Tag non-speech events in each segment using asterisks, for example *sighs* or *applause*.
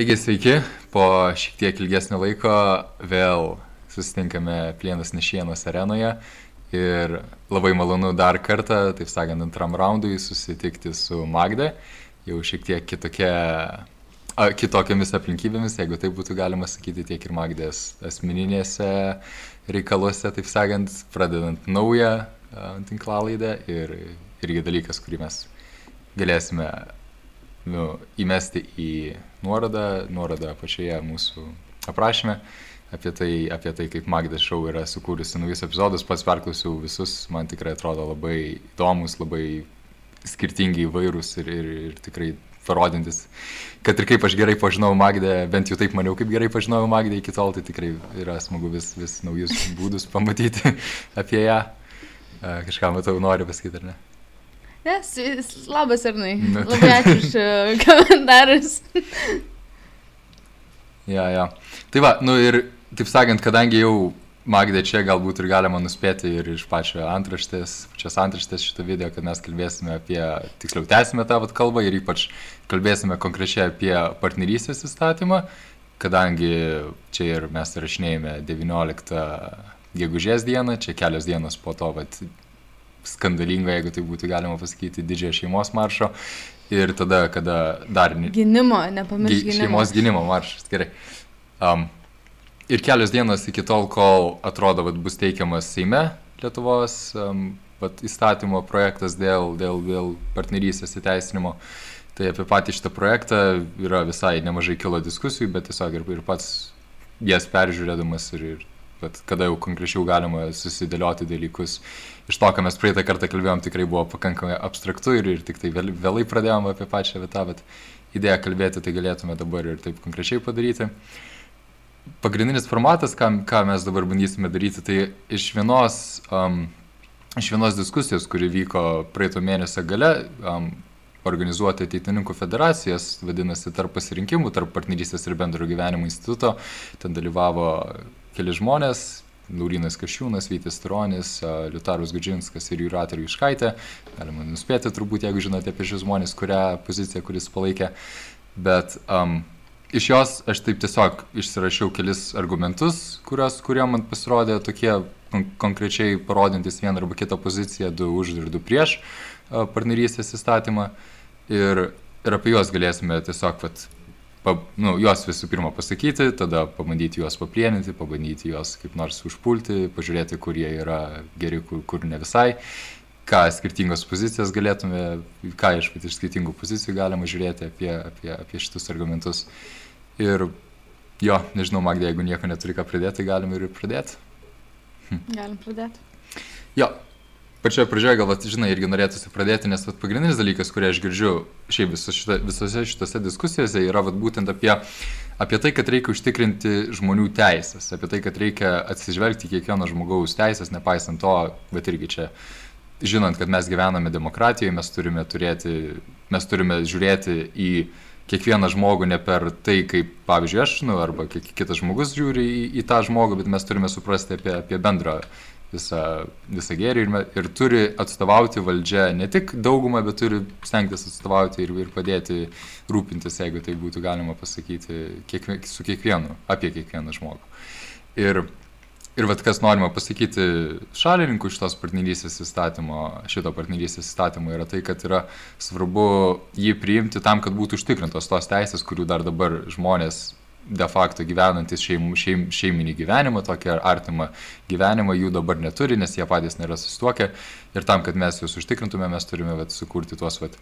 Taigi sveiki, po šiek tiek ilgesnio laiko vėl susitinkame Plienas Nešienos arenoje. Ir labai malonu dar kartą, taip sakant, antram raundui susitikti su Magde, jau šiek tiek kitokia, a, kitokiamis aplinkybėmis, jeigu tai būtų galima sakyti, tiek ir Magdės asmeninėse reikaluose, taip sakant, pradedant naują tinklalaidę ir irgi dalykas, kurį mes galėsime nu, įmesti į nuorodą, nuorodą apačioje mūsų aprašyme apie tai, apie tai kaip Magda Šau yra sukūrusi naujus epizodus, pats perklausiau visus, man tikrai atrodo labai įdomus, labai skirtingi įvairūs ir, ir, ir tikrai parodintis, kad ir kaip aš gerai pažinau Magdę, bent jau taip maniau, kaip gerai pažinojau Magdę iki tol, tai tikrai yra smagu vis, vis naujus būdus pamatyti *laughs* apie ją. Kažką matau, noriu pasakyti, ar ne? Nes, labas Arnai. Labai ačiū už komentarus. ja, ja. Tai va, nu ir taip sakant, kadangi jau Magdė čia galbūt ir galima nuspėti ir iš pačio antraštės, pačios antraštės šito video, kad mes kalbėsime apie, tiksliau, tęsime tą vat kalbą ir ypač kalbėsime konkrečiai apie partnerystės įstatymą, kadangi čia ir mes rašinėjame 19 gegužės dieną, čia kelios dienos po to vat, skandalingo, jeigu tai būtų galima pasakyti, didžiojo šeimos maršo. Ir tada, kada dar... Gynimo, nepamirškite. Gy, šeimos gynimo maršas, gerai. Um, ir kelios dienos iki tol, kol atrodo, kad bus teikiamas Seime Lietuvos um, vat, įstatymo projektas dėl, dėl, dėl partnerystės įteisinimo. Tai apie patį šitą projektą yra visai nemažai kilo diskusijų, bet tiesiog ir, ir pats jas peržiūrėdamas ir, ir bet kada jau konkrečiau galima susidėlioti dalykus. Iš to, ką mes praeitą kartą kalbėjom, tikrai buvo pakankamai abstraktu ir, ir tik tai vėlai pradėjom apie pačią vietą, bet idėją kalbėti tai galėtume dabar ir taip konkrečiai padaryti. Pagrindinis formatas, ką, ką mes dabar bandysime daryti, tai iš vienos, um, iš vienos diskusijos, kuri vyko praeito mėnesio gale, um, organizuoti ateitininkų federacijas, vadinasi, tarp pasirinkimų, tarp partnerystės ir bendro gyvenimo instituto. Ten dalyvavo keli žmonės, Laurinas Kašiūnas, Vytis Tironis, Liutarus Gudžinskas ir Jūratė Ryškaitė. Galima nuspėti turbūt, jeigu žinote apie šius žmonės, kurią poziciją, kuris palaikė. Bet um, iš jos aš taip tiesiog išsirašiau kelis argumentus, kurios, kurie man pasirodė tokie kon konkrečiai parodintis vieną arba kitą poziciją, du už ir du prieš partnerystės įstatymą. Ir, ir apie juos galėsime tiesiog vat, pa, nu, juos visų pirma pasakyti, tada pabandyti juos paplieninti, pabandyti juos kaip nors užpulti, pažiūrėti, kur jie yra geri, kur, kur ne visai, ką skirtingos pozicijas galėtume, ką iš, iš skirtingų pozicijų galima žiūrėti apie, apie, apie šitus argumentus. Ir jo, nežinau, Magdė, jeigu nieko neturi ką pridėti, galim ir pradėti. Hm. Galim pradėti. Jo, pačioje pradžioje gal, vat, žinai, irgi norėtųsi pradėti, nes vat, pagrindinis dalykas, kurį aš girdžiu šiaip viso šita, visose šitose diskusijose, yra vat, būtent apie, apie tai, kad reikia užtikrinti žmonių teisės, apie tai, kad reikia atsižvelgti kiekvieno žmogaus teisės, nepaisant to, bet irgi čia, žinant, kad mes gyvename demokratijoje, mes turime, turėti, mes turime žiūrėti į kiekvieną žmogų ne per tai, kaip, pavyzdžiui, aš, nu, arba kitas žmogus žiūri į, į tą žmogų, bet mes turime suprasti apie, apie bendrą visą, visą gėrį ir, ir turi atstovauti valdžia ne tik daugumą, bet turi stengtis atstovauti ir, ir padėti rūpintis, jeigu tai būtų galima pasakyti, kiekvien, su kiekvienu, apie kiekvieną žmogų. Ir, ir vat, kas norima pasakyti šalininkų šitos partnerystės įstatymo, šito partnerystės įstatymo yra tai, kad yra svarbu jį priimti tam, kad būtų užtikrintos tos teisės, kurių dar dabar žmonės de facto gyvenantis šeim, šeim, šeiminį gyvenimą, tokį artimą gyvenimą, jų dabar neturi, nes jie patys nėra susituokę. Ir tam, kad mes juos užtikrintume, mes turime vat, sukurti tuos vat,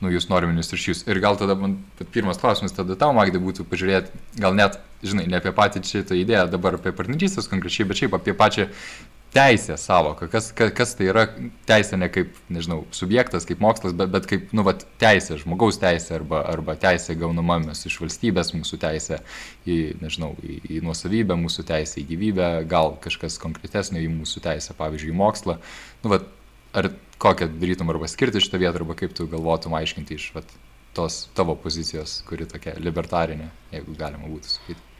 naujus norminius ryšius. Ir gal tada man pirmas klausimas, tada tau, Magdė, būtų pažiūrėti, gal net, žinai, ne apie patį šitą idėją dabar apie partnerystės konkrečiai, bet šiaip apie pačią teisė savoka, kas, kas, kas tai yra teisė ne kaip, nežinau, subjektas, kaip mokslas, bet, bet kaip, nu, vat, teisė, žmogaus teisė arba, arba teisė gaunama mes iš valstybės, mūsų teisė į, nežinau, į, į nuosavybę, mūsų teisė į gyvybę, gal kažkas konkretesnio į mūsų teisę, pavyzdžiui, į mokslą. Nu, vat, ar kokią darytum arba skirti šitą vietą, arba kaip tu galvotum aiškinti iš vat, tos tavo pozicijos, kuri tokia libertarinė, jeigu galima būtų sakyti.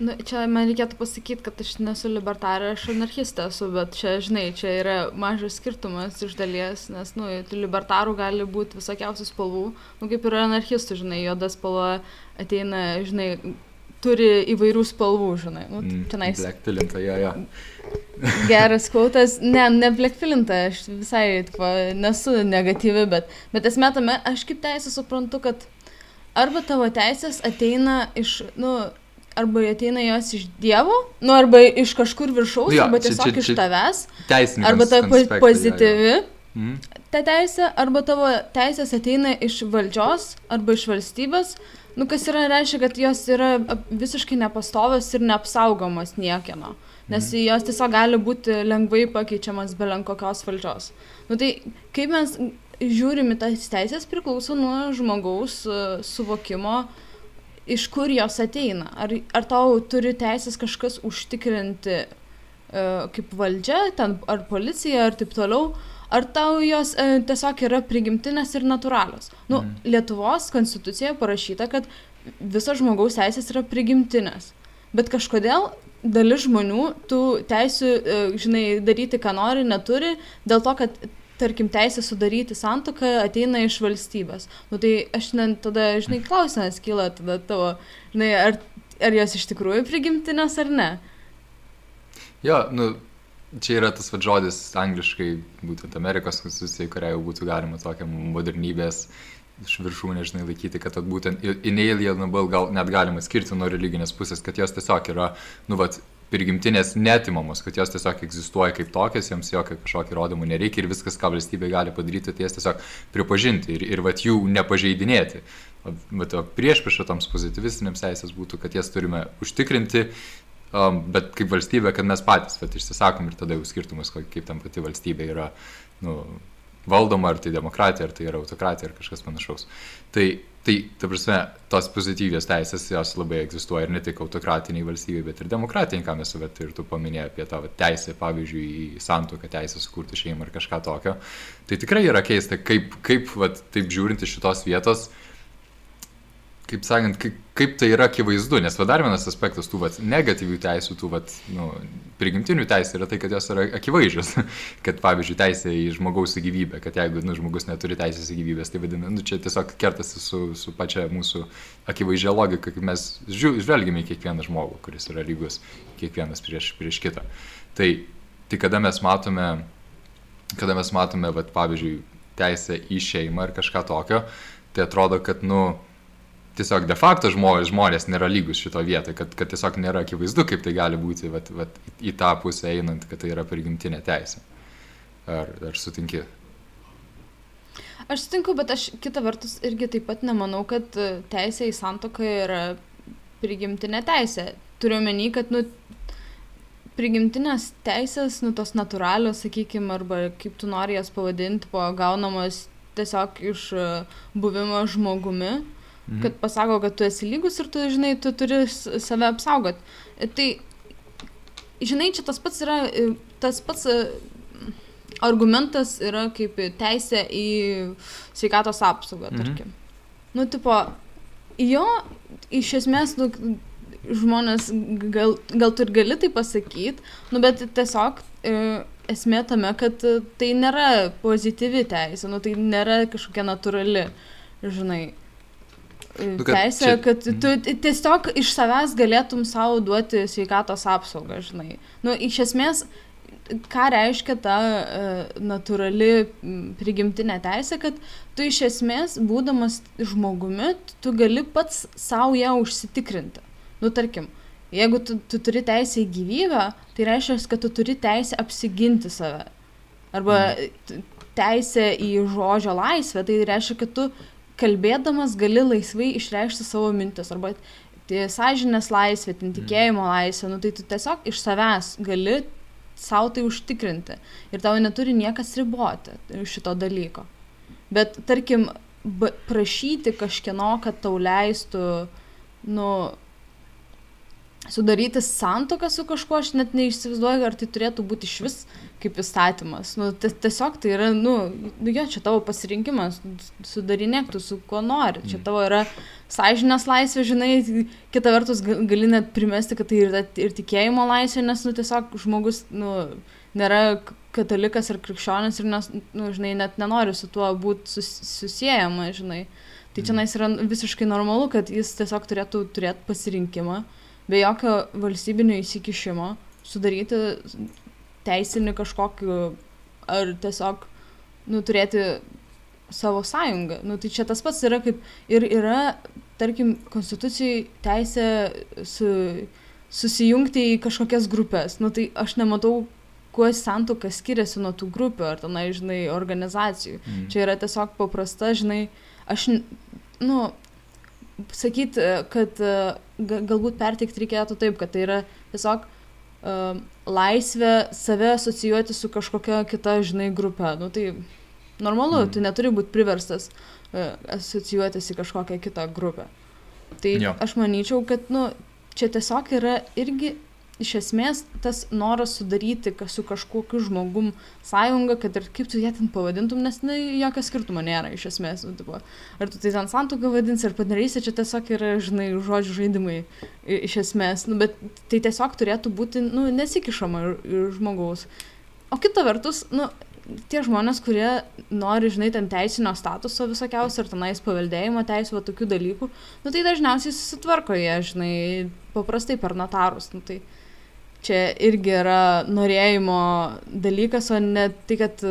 Nu, čia man reikėtų pasakyti, kad aš nesu libertarė, aš anarchistė esu, bet čia, žinai, čia yra mažas skirtumas iš dalies, nes, nu, libertarų gali būti visokiausių spalvų, nu, kaip ir anarchistų, žinai, juoda spalva ateina, žinai, turi įvairių spalvų, žinai, nu, Mm, tenais. Blackpilinta, jo, jo. Geras kvautas, ne, ne blackfilinta, aš visai tipo, nesu negatyvi, bet, bet esmė tame, aš kaip teisė suprantu, kad arba tavo teisės ateina iš, nu, arba ateina jos iš Dievo, nu, arba iš kažkur viršaus, Jo, arba čia- tiesiog čia- iš čia tavęs, Teisininkas. arba ta po- pozityvi Mhm. ta teisė, arba tavo teisės ateina iš valdžios, arba iš valstybės, nu, kas yra, reiškia, kad jos yra visiškai nepastovios ir neapsaugomos niekieno. Nes Mhm. jos tiesiog gali būti lengvai pakeičiamas be kokios valdžios. Nu, tai kaip mes žiūrime tas teisės priklauso nuo žmogaus e, suvokimo, iš kur jos ateina. Ar, ar tau turi teisės kažkas užtikrinti e, kaip valdžia, ten, ar policija, ar taip toliau, ar tau jos e, tiesiog yra prigimtinės ir natūralios. Nu, Mhm. Lietuvos konstitucijoje parašyta, kad visos žmogaus teisės yra prigimtinės. Bet kažkodėl dalis žmonių tų teisių, e, žinai, daryti, ką nori, neturi, dėl to, kad tarkim, teisė sudaryti santoką ateina iš valstybės. Nu tai aš ne, tada, žinai, klausimas kyla tada tavo, žinai, ar, ar jos iš tikrųjų prigimtinės ar ne. Jo, nu, čia yra tas vad žodis angliškai, būtent Amerikos konstitucija, kurią jau būtų galima tokią modernybės iš viršūnės, žinai, laikyti, kad būtent inalienable gal net galima skirti nuo religinės pusės, kad jos tiesiog yra, nu, vat, prigimtinės netimamos, kad jos tiesiog egzistuoja kaip tokios, joms jokio kažkokio įrodymų nereikia ir viskas, ką valstybė gali padaryti, tai jas tiesiog pripažinti ir, ir vat, jų nepažeidinėti. Bet prieš prieš toms pozityvistinėms teisės būtų, kad jas turime užtikrinti, um, bet kaip valstybė, kad mes patys vat, išsisakom ir tada jau skirtumas, kaip tam pati valstybė yra nu, valdoma, ar tai demokratija, ar tai yra autokratija, ar kažkas panašaus. Tai, tai ta prasme, tos pozityvios teisės, jos labai egzistuoja ir ne tik autokratiniai valstybei, bet ir demokratiniai, ką mes vat, ir tu paminėjai apie vat, teisę, pavyzdžiui, į santuoką, teisę sukurti šeimą ar kažką tokio. Tai tikrai yra keista, kaip, kaip vat, taip žiūrint iš šitos vietos, kaip sakant, kaip, kaip tai yra akivaizdu, nes va dar vienas aspektas tų vat, negatyvių teisų, tų vat, nu, prigimtinių teisų yra tai, kad jos yra akivaizdžios. *laughs* kad pavyzdžiui, teisė į žmogaus gyvybę, kad jeigu nu, žmogus neturi teisės į gyvybės, tai vadina, nu, čia tiesiog kertasi su, su pačia mūsų akivaizdžia logika, kaip mes žvelgiame į kiekvieną žmogų, kuris yra lygus kiekvienas prieš, prieš kitą. Tai, tai kada mes matome, kada mes matome, vat, pavyzdžiui, teisę į šeimą ar kažką tokio, tai atrodo, kad, nu, tiesiog de facto žmonės, žmonės nėra lygus šito vietoje, kad, kad tiesiog nėra akivaizdu, kaip tai gali būti vat, vat, į tą pusę einant, kad tai yra prigimtinė teisė. Ar, ar sutinki? Aš sutinku, bet aš kita vertus irgi taip pat nemanau, kad teisė į santoką yra prigimtinė teisė. Turiu menį, kad, nu, prigimtinės teisės, nu, tos natūralios, sakykime, arba kaip tu nori jas pavadinti, po gaunamos tiesiog iš buvimo žmogumi, Mhm. kad pasako, kad tu esi lygus ir tu, žinai, tu turi save apsaugot. E, Tai, žinai, čia tas pats yra, e, tas pats e, argumentas yra kaip teisė į sveikatos apsaugą, Mhm. tarkim. Nu, tipo, jo, iš esmės, nu, žmonės, gal, gal tu ir gali tai pasakyti, nu, bet tiesiog e, esmė tame, kad tai nėra pozityvi teisė, nu, tai nėra kažkokia natūrali, žinai. E, Nu, kad Teisė, čia- kad tu t- tiesiog iš savęs galėtum savo duoti sveikatos apsaugą, žinai. Nu, iš esmės, ką reiškia ta uh, natūrali prigimtinė teisė, kad tu iš esmės, būdamas žmogumi, tu gali pats savo ją užsitikrinti. Nu, tarkim, jeigu tu, tu turi teisę į gyvybę, tai reiškia, kad tu turi teisę apsiginti save. Arba t- teisę į žodžio laisvę, tai reiškia, kad tu kalbėdamas gali laisvai išreikšti savo mintis. Arba sąžinės laisvė, ten tikėjimo laisvė, nu, tai tu tiesiog iš savęs gali savo tai užtikrinti. Ir tau neturi niekas riboti šito dalyko. Bet, tarkim, prašyti kažkieno, kad tau leistų, nu, sudaryti santoką su kažkuo, aš net neįsivaizduoju, ar tai turėtų būti iš vis kaip įstatymas. Nu, tiesiog tai yra, nu, nu, jo, čia tavo pasirinkimas, sudarinėk tu su kuo nori. Čia mm. tavo yra sąžinės laisvė, žinai, kita vertus gali net primesti, kad tai yra ir tikėjimo laisvė, nes, nu, tiesiog žmogus, nu, nėra katalikas ar krikščionis ir, nes, nu, žinai, net nenori su tuo būti sus, susijęjama, žinai. Tai čia nais yra visiškai normalu, kad jis tiesiog turėtų turėti pasirinkimą, be jokio valstybinio įsikišimo, sudaryti teisinį kažkokį, ar tiesiog, nu, turėti savo sąjungą. Nu, tai čia tas pats yra kaip ir yra, tarkim, konstitucijai teisė su, susijungti į kažkokias grupės. Nu, tai aš nematau, kuo santuoka skiriasi nuo tų grupių ar tenai, žinai, organizacijų. Mm. Čia yra tiesiog paprasta, žinai, aš, nu, sakyti, kad galbūt perteikti reikėtų taip, kad tai yra tiesiog uh, laisvė save asocijuoti su kažkokia kita, žinai, grupė. Nu, tai normalu, mm. tu neturi būti priverstas uh, asocijuotis į kažkokią kitą grupę. Tai jo. aš manyčiau, kad, nu, čia tiesiog yra irgi iš esmės tas noras sudaryti su kažkokiu žmogum sąjungą, kad ir kaip tu ją ten pavadintum, nes na, jokio skirtumo nėra iš esmės. Nu, tipo, ar tu tai ten santoką vadinsi, ar partnerystė, čia tiesiog yra, žinai, žodžių žaidimai iš esmės. Nu, bet tai tiesiog turėtų būti, nu, nesikišama iš žmogaus. O kita vertus, nu, tie žmonės, kurie nori, žinai, ten teisinio statuso visokiausio, ar tenais paveldėjimo teisų, va tokių dalykų, nu tai dažniausiai susitvarko jie, žinai, paprastai per notarus. Nu, tai, čia irgi yra norėjimo dalykas, o ne tai, kad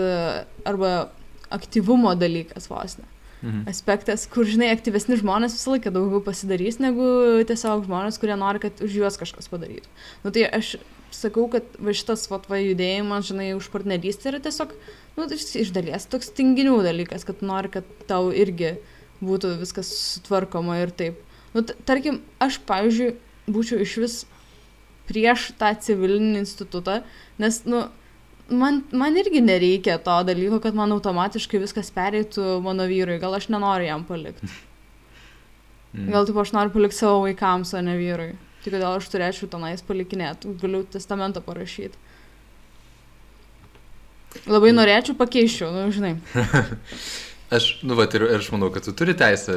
arba aktyvumo dalykas vos ne. Mhm. Aspektas, kur, žinai, aktyvesni žmonės visą laiką daugiau pasidarys, negu tiesiog žmonės, kurie nori, kad už juos kažkas padarytų. Nu, tai aš sakau, kad va šitas va, va judėjimas, žinai, už partnerystę yra tiesiog, nu, iš dalies toks tinginių dalykas, kad nori, kad tau irgi būtų viskas sutvarkoma ir taip. Nu, tarkim, aš, pavyzdžiui, būčiau iš vis prieš tą civilinį institutą, nes, nu, man, man irgi nereikia to dalyko, kad man automatiškai viskas pereitų mano vyrui, gal aš nenoriu jam palikti. Mm. Gal taip aš noriu palikti savo vaikams, o ne vyrui. Tai kodėl aš turėčiau tenais palikinėti, galiu testamentą parašyti. Labai norėčiau pakeičiau, nu, žinai. *laughs* aš, nu, va, ir, ir aš manau, kad tu turi teisę,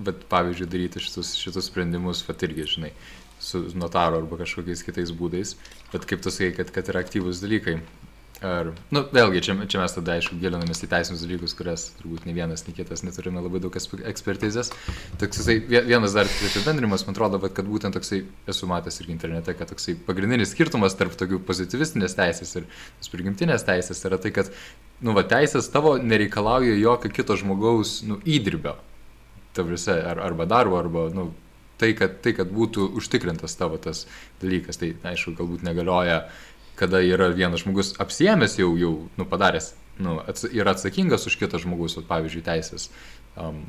bet, pavyzdžiui, daryti šitus, šitus sprendimus, va, irgi, žinai su notaru arba kažkokiais kitais būdais, bet kaip tu sakai, kad, kad yra aktyvūs dalykai. Ar, nu, vėlgi, čia, čia mes tada, aišku, gilinamės į teisinius dalykus, kurias turbūt nei vienas, nei kitas neturime labai daug ekspertizės. Toksai vienas dar apibendrimas, man atrodo, kad būtent toksai, esu matęs irgi internete, kad toksai pagrindinis skirtumas tarp tokių pozitivistinės teisės ir prigimtinės teisės yra tai, kad, nu, va, teisės tavo nereikalauja jokio kito žmogaus, nu, įdirbio. Tavrisi, ar, arba darbo, arba, nu, tai, kad, tai, kad būtų užtikrintas tavo tas dalykas. Tai, aišku, galbūt negalioja, kada yra vienas žmogus apsiemęs jau, jau nu, padaręs, nu, ats, yra atsakingas už kitą žmogus, pavyzdžiui, teisės um,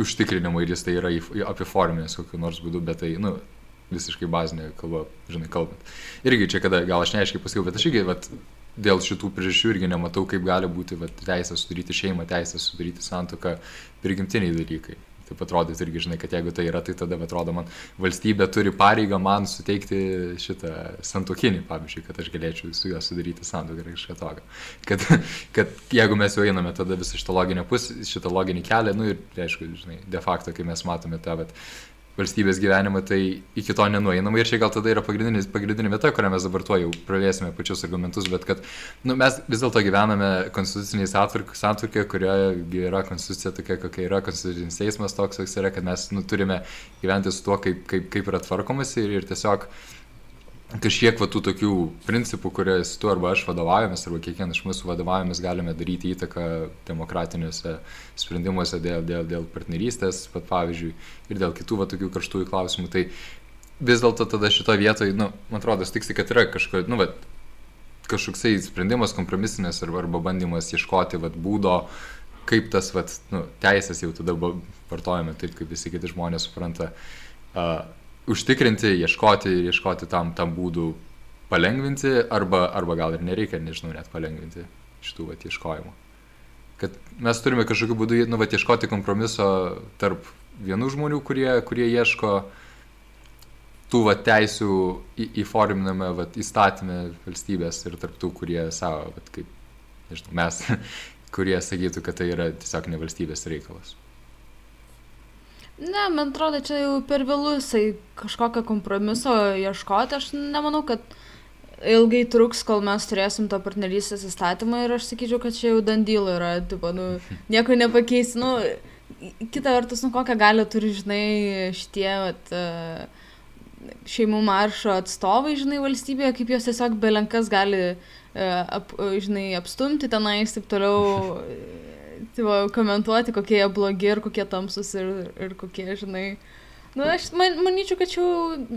užtikrinimą ir jis tai yra apiforminęs kokiu nors būdu, bet tai, nu, visiškai bazinė kalba, žinai, kalbant. Irgi čia, kada, gal aš neaiškiai pasakiau, bet aš irgi, vat, dėl šitų priežasčių irgi nematau, kaip gali būti vat, teisė sudaryti šeimą, teisė sudaryti santoką, prigimtiniai dalykai taip atrodytų irgi, žinai, kad jeigu tai yra, tai tada atrodo man, valstybė turi pareigą man suteikti šitą santokinį, pavyzdžiui, kad aš galėčiau su juo sudaryti santoką ir kažką tokio. Kad, kad jeigu mes jau einame tada visą šitą loginę pusę, šitą loginį kelią, nu ir, aišku, žinai, de facto, kai mes matome tą, bet valstybės gyvenimą, tai iki to nenueinama. Ir čia gal tada yra pagrindinė vieta, kurią mes dabar tuo jau praliesime pačius argumentus, bet kad nu, mes vis dėlto gyvename konstituciniai santvarkė, kurioje yra konstitucija tokia, kokia yra, konstitucinis teismas toks, koks yra, kad mes nu, turime gyventi su tuo, kaip, kaip, kaip yra tvarkomas ir, ir tiesiog kažkiek va tų tokių principų, kuriais tu arba aš vadovaujamės, arba kiekvienas iš mūsų vadovaujamės, galime daryti įtaką demokratiniuose sprendimuose dėl, dėl, dėl partnerystės, pat pavyzdžiui, ir dėl kitų va tokių karštųjų klausimų. Tai vis dėlto tada šito vietoje, nu, man atrodo, tiksi, kad yra kažko, nu, va, kažkoksai sprendimas kompromisinės arba, arba bandymas ieškoti va, būdo, kaip tas va, nu, teisės jau tada vartojame taip, kaip visi kiti žmonės supranta. Uh, užtikrinti, ieškoti ieškoti tam, tam būdų palengvinti, arba, arba gal ir nereikia, nežinau, net palengvinti šitų vat, ieškojimų. Kad mes turime kažkokiu būdu nu, vat, ieškoti kompromiso tarp vienų žmonių, kurie, kurie ieško tų va, teisių į, įforminame va, įstatymę valstybės ir tarptų, kurie savo, va, kaip, nežinau, mes, *laughs* kurie sakytų, kad tai yra tiesiog ne valstybės reikalas. Ne, man atrodo, čia jau per vėlusai kažkokio kompromiso ieškoti. Aš nemanau, kad ilgai truks, kol mes turėsim to partnerystės įstatymą ir aš sakyčiau, kad čia jau dandylo yra, tipo, nu, *laughs* nieko nepakeis. Nu, kita vertus, nu, kokią galę turi, žinai, šitie, vat, šeimų maršo atstovai, žinai, valstybėje, kaip jos tiesiog belenkas gali, ap, žinai, apstumti tenais, taip toliau *laughs* tipo, komentuoti, kokie jie blogi ir kokie tamsus ir, ir kokie, žinai. Na, nu, aš man, manyčiau, kad čia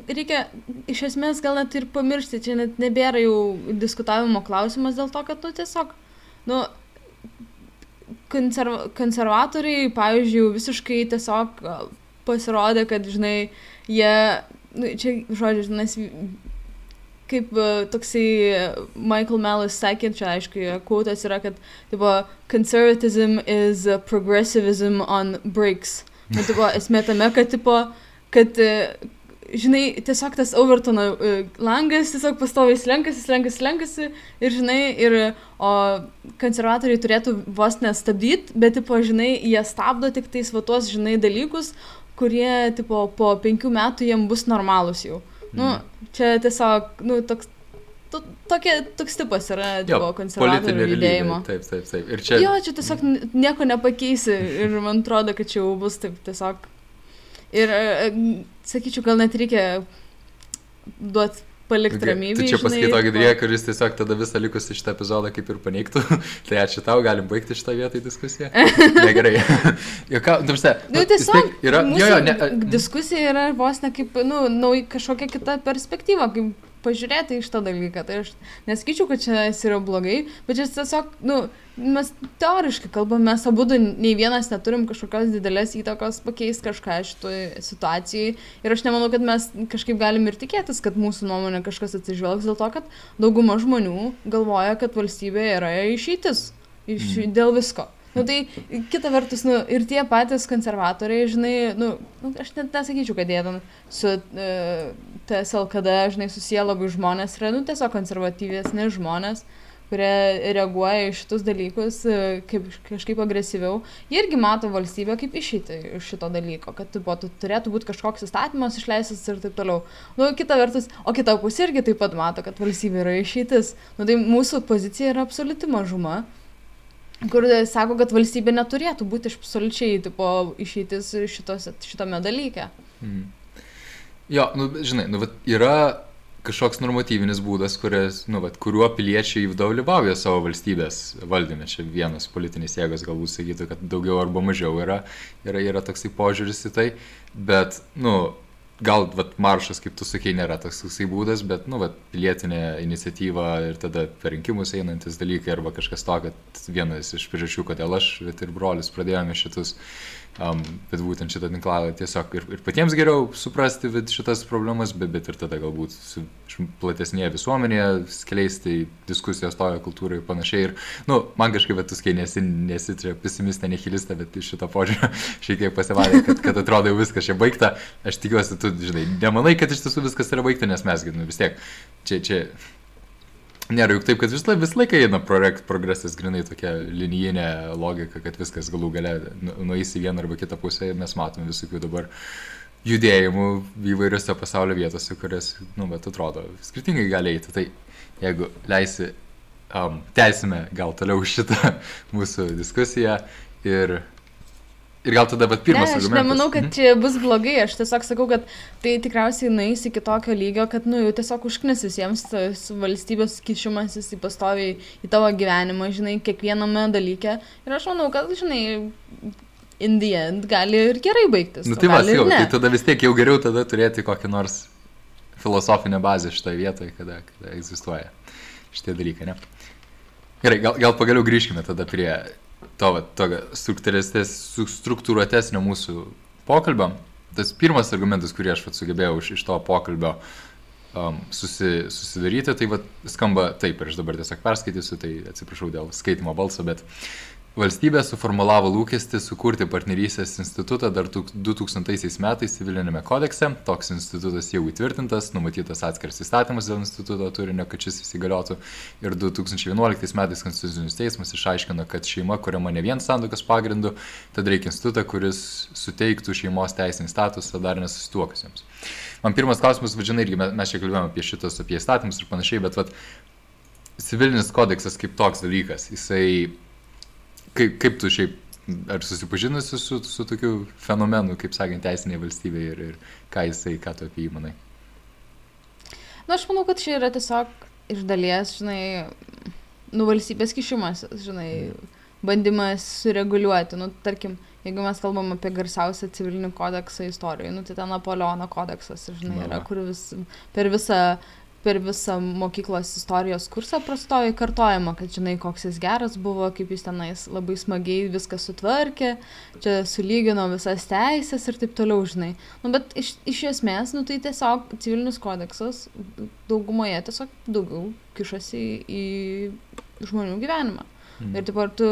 reikia iš esmės gal net ir pamiršti, čia net nebėra jau diskutavimo klausimas dėl to, kad, nu, tiesiog, nu, konserva konservatoriai, pavyzdžiui, visiškai tiesiog pasirodė, kad, žinai, jie, nu, čia, žodžiu, žinai, kaip uh, toksai Michael Mellis sakė, čia aišku, kvotas yra, kad, tipo, conservatism is uh, progressivism on breaks. Nu, tipo, *laughs* esmė tame, kad, tipo, kad, žinai, tiesiog tas Overtono langas tiesiog pastoviai slenkasi, slenkasi, slenkasi ir, žinai, ir, o konservatoriai turėtų vos nestabdyti, bet, tipo, žinai, jie stabdo tik tais va tuos, žinai, dalykus, kurie, tipo, po penkių metų jiem bus normalūs jau. Nu, čia tiesiog, nu, toks to, tokie, toks tipas yra jo, konservatorių judėjimo. Taip, taip, taip. Ir čia... Jo, čia tiesiog nieko nepakeisi ir man atrodo, kad čia jau bus taip tiesiog. Ir, e, sakyčiau, gal net reikia duoti palikti ramybę. Tai čia pasakyti tokį drėją, kuris tiesiog tada visą likusį šitą epizodą kaip ir paneigtų. *laughs* tai ačiū tau, galim baigti šitą vietą į diskusiją. *laughs* Negerai. *laughs* jo, ką, tu žinai. Nu, nu, tiesiog yra, jo, jo, ne, diskusija yra vos ne kaip, nu, nau, kažkokia kita perspektyva, kaip pažiūrėti iš tą dalyką. Tai aš nesakyčiau, kad čia yra blogai, bet čia tiesiog, nu, mes teoriškai kalbam, mes abu nei vienas neturim kažkokios didelės įtakos pakeisti kažką šitoje situacijai. Ir aš nemanau, kad mes kažkaip galim ir tikėtis, kad mūsų nuomonė kažkas atsižvelgs dėl to, kad dauguma žmonių galvoja, kad valstybė yra išeitis iš, mm. dėl visko. Nu, tai kita vertus, nu, ir tie patys konservatoriai, žinai, nu, nu, aš net nesakyčiau, kad jie ten su uh, e, TSLKD, žinai, susiję labai žmonės, yra, nu, tiesiog konservatyvesni žmonės, kurie reaguoja į šitus dalykus uh, kaip, kažkaip agresyviau. Jie irgi mato valstybę kaip išeiti iš šito dalyko, kad tipo, tu turėtų būti kažkoks įstatymas išleistas ir taip toliau. Nu, kita vertus, o kita pusė irgi taip pat mato, kad valstybė yra išeitis. Nu, tai mūsų pozicija yra absoliuti mažuma kur sako, kad valstybė neturėtų būti absoliučiai tipo, išeitis šitos, šitame dalyke. Mm. Jo, nu, žinai, nu, vat, yra kažkoks normatyvinis būdas, kuris, nu, vat, kuriuo piliečiai dalyvauja savo valstybės valdyme. Čia vienas politinis jėgas galbūt sakytų, kad daugiau arba mažiau yra, yra, yra toksai požiūris į tai, bet, nu, gal vat, maršas, kaip tu sakei, nėra toks toksai būdas, bet, nu, vat, pilietinė iniciatyva ir tada per rinkimus einantis dalykai arba kažkas to, kad vienas iš priežasčių, kodėl aš ir brolis pradėjome šitus Um, bet būtent šitą tinklalą tiesiog ir, ir patiems geriau suprasti šitas problemas, bet, bet ir tada galbūt su platesnėje visuomenėje skleisti diskusijos toje kultūroje ir panašiai. Ir, nu, man kažkaip, bet tu skai nesi, nesi čia pesimistė, nehilistė, bet iš šito požiūrio *laughs* šiek tiek pasivalė, kad, kad atrodo jau viskas čia baigta. Aš tikiuosi, tu, žinai, nemanai, kad iš tiesų viskas yra baigta, nes mes, nu, vis tiek, čia, čia Nėra juk taip, kad vis, vis laiką eina progresas grinai tokia linijinė logika, kad viskas galų gale nu, nueis į vieną arba kitą pusę ir mes matome visokių dabar judėjimų įvairiose pasaulio vietose, kurias, nu, bet atrodo, skirtingai gali eiti. Tai jeigu leisi, um, tęsime gal toliau šitą *laughs* mūsų diskusiją ir Ir gal tada, bet pirmas ne, aš argumentas. Aš nemanau, kad mhm. čia bus blogai, aš tiesiog sakau, kad tai tikriausiai nueis iki tokio lygio, kad, nu, jau tiesiog užknis visiems tas valstybės kišimasis į pastoviai į tavo gyvenimą, žinai, kiekviename dalyke. Ir aš manau, kad, žinai, in the end gali ir gerai baigtis. Nu, tai vas, jau, tai tada vis tiek jau geriau tada turėti kokią nors filosofinę bazę šitoje vietoje, kada, kada egzistuoja šitie dalykai, ne? Gerai, gal, gal pagaliau grįžkime tada prie to, va, to struktūruotesnio mūsų pokalbio. Tas pirmas argumentas, kurį aš vat, sugebėjau iš, iš to pokalbio um, susi, susidaryti, tai vat, skamba taip, ir aš dabar tiesiog perskaitysiu, tai atsiprašau dėl skaitimo balso, bet Valstybė suformulavo lūkestį sukurti partnerystės institutą dar 2000 metais civilinėme kodekse. Toks institutas jau įtvirtintas, numatytas atskiras įstatymas dėl instituto turinio, kad šis įsigaliotų. Ir 2011 metais Konstitucinis teismas išaiškino, kad šeima kuriama ne vien sandokas pagrindu, tad reikia institutą, kuris suteiktų šeimos teisinį statusą dar nesusituokusiems. Man pirmas klausimas, vadžinai, irgi mes čia kalbėjome apie šitas, apie įstatymus ir panašiai, bet vat, civilinis kodeksas kaip toks dalykas, jisai kaip, kaip tu šiaip, ar susipažinusi su, su tokiu fenomenu, kaip sakant, teisinė valstybė ir, ir ką jisai, ką tu apie jį manai? Na, aš manau, kad čia yra tiesiog iš dalies, žinai, nu valstybės kišimas, žinai, bandymas sureguliuoti, nu, tarkim, jeigu mes kalbam apie garsiausią civilinį kodeksą istorijoje, nu, tai ten Napoleono kodeksas, žinai, yra, kur vis, per visą per visą mokyklos istorijos kursą prastoji kartojama, kad žinai, koks jis geras buvo, kaip jis tenais labai smagiai viską sutvarkė, čia sulygino visas teisės ir taip toliau, žinai. Nu, bet iš, iš esmės, nu, tai tiesiog civilinis kodeksas daugumoje tiesiog daugiau kišasi į žmonių gyvenimą. Mm. Ir taip ar tu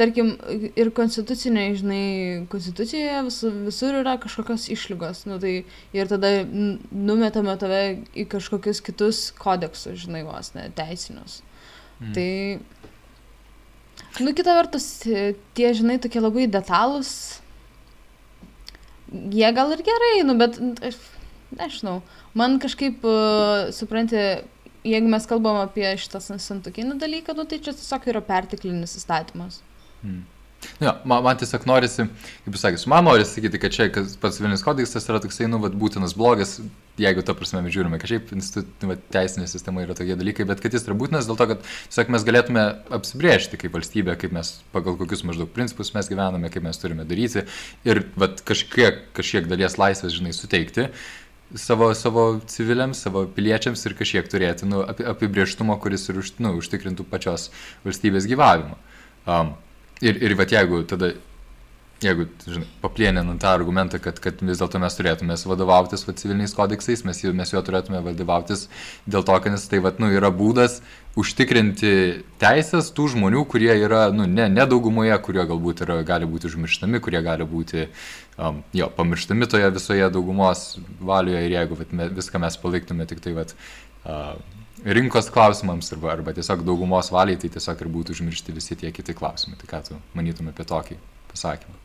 tarkim, ir konstitucinėje, žinai, konstitucijoje vis, visur yra kažkokios išlygos, nu, tai ir tada numetame tave į kažkokius kitus kodeksus, žinai, vos, ne, teisinius. Mm. Tai, nu, kita vertus, tie, žinai, tokie labai detalūs, jie gal ir gerai, nu, bet, nežinau, man kažkaip, uh, supranti, jeigu mes kalbam apie šitą santukinį dalyką, nu, tai čia tiesiog yra pertiklinis įstatymas. Hmm. Jo, man, man tiesiog norisi, kaip jūs sakėte, man norisi sakyti, kad čia pats Vilnius kodeksas yra toksai, nu, vat, būtinas blogas, jeigu to prasme mes žiūrime, kad šiaip nu, teisinė sistema yra tokie dalykai, bet kad jis yra būtinas dėl to, kad tiesiog mes galėtume apsibriežti kaip valstybė, kaip mes, pagal kokius maždaug principus mes gyvename, kaip mes turime daryti ir vat, kažkiek, kažkiek dalies laisvės, žinai, suteikti savo, savo civiliams, savo piliečiams ir kažkiek turėti nu, apibrieštumo, kuris ir už, nu, užtikrintų pačios valstybės gyvavimą. Um, Ir, ir va jeigu tada, jeigu, žinai, paplėninant tą argumentą, kad, kad vis dėlto mes turėtume vadovautis va, civiliniais kodeksais, mes, mes juo turėtume vadovautis dėl to, kad nes tai va, nu, yra būdas užtikrinti teisės tų žmonių, kurie yra, nu, ne, ne daugumoje, kurie galbūt yra, gali būti užmirštami, kurie gali būti, um, jo, pamirštami toje visoje daugumos valioje. Ir jeigu va, me, viską mes paliktume tik tai, va, uh, rinkos klausimams arba, arba tiesiog daugumos valiai, tai tiesiog ir būtų užmiršti visi tie kiti klausimai. Tai ką tu manytum apie tokį pasakymą?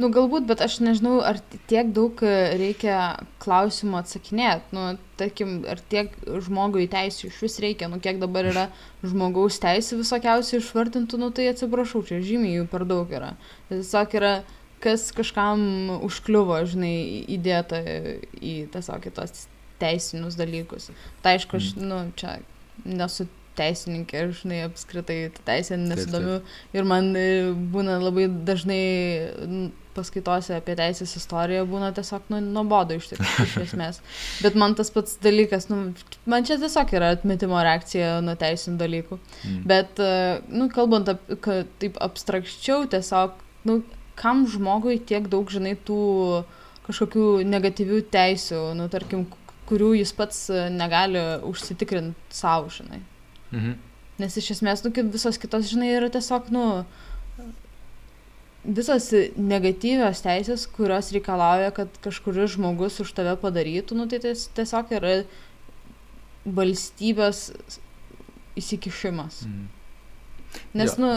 Nu, galbūt, bet aš nežinau, ar tiek daug reikia klausimų atsakinėti. Nu, tarkim, ar tiek žmogui teisų iš vis reikia, nu, kiek dabar yra žmogaus teisų visokiausiai išvardintų, nu, tai atsiprašau, čia žymiai jų per daug yra. Tiesiog yra, kas kažkam užkliuvo, žinai, įdėta į tiesiog kitos teisinius dalykus. Tai aišku, aš, mm. nu, čia nesu teisininkė ir, žinai, apskritai teisė nesidomiu. Ir man e, būna labai dažnai paskaitose apie teisės istoriją būna tiesiog nu, nuobodu iš, iš esmės. *laughs* Bet man tas pats dalykas, nu, man čia tiesiog yra atmetimo reakcija nuo teisinių dalykų. Mm. Bet, e, nu, kalbant ap, taip abstrakčiau, tiesiog, nu, kam žmogui tiek daug, žinai, tų kažkokių negatyvių teisių, nu, tarkim, kurių jis pats e, negali užsitikrinti savo, žinai. Mhm. Nes iš esmės, nu, visos kitos, žinai, yra tiesiog, nu, visos negatyvios teisės, kurios reikalauja, kad kažkuris žmogus už tave padarytų, nu, tai tiesiog yra valstybės įsikišimas. Mhm. Nes, ja. nu,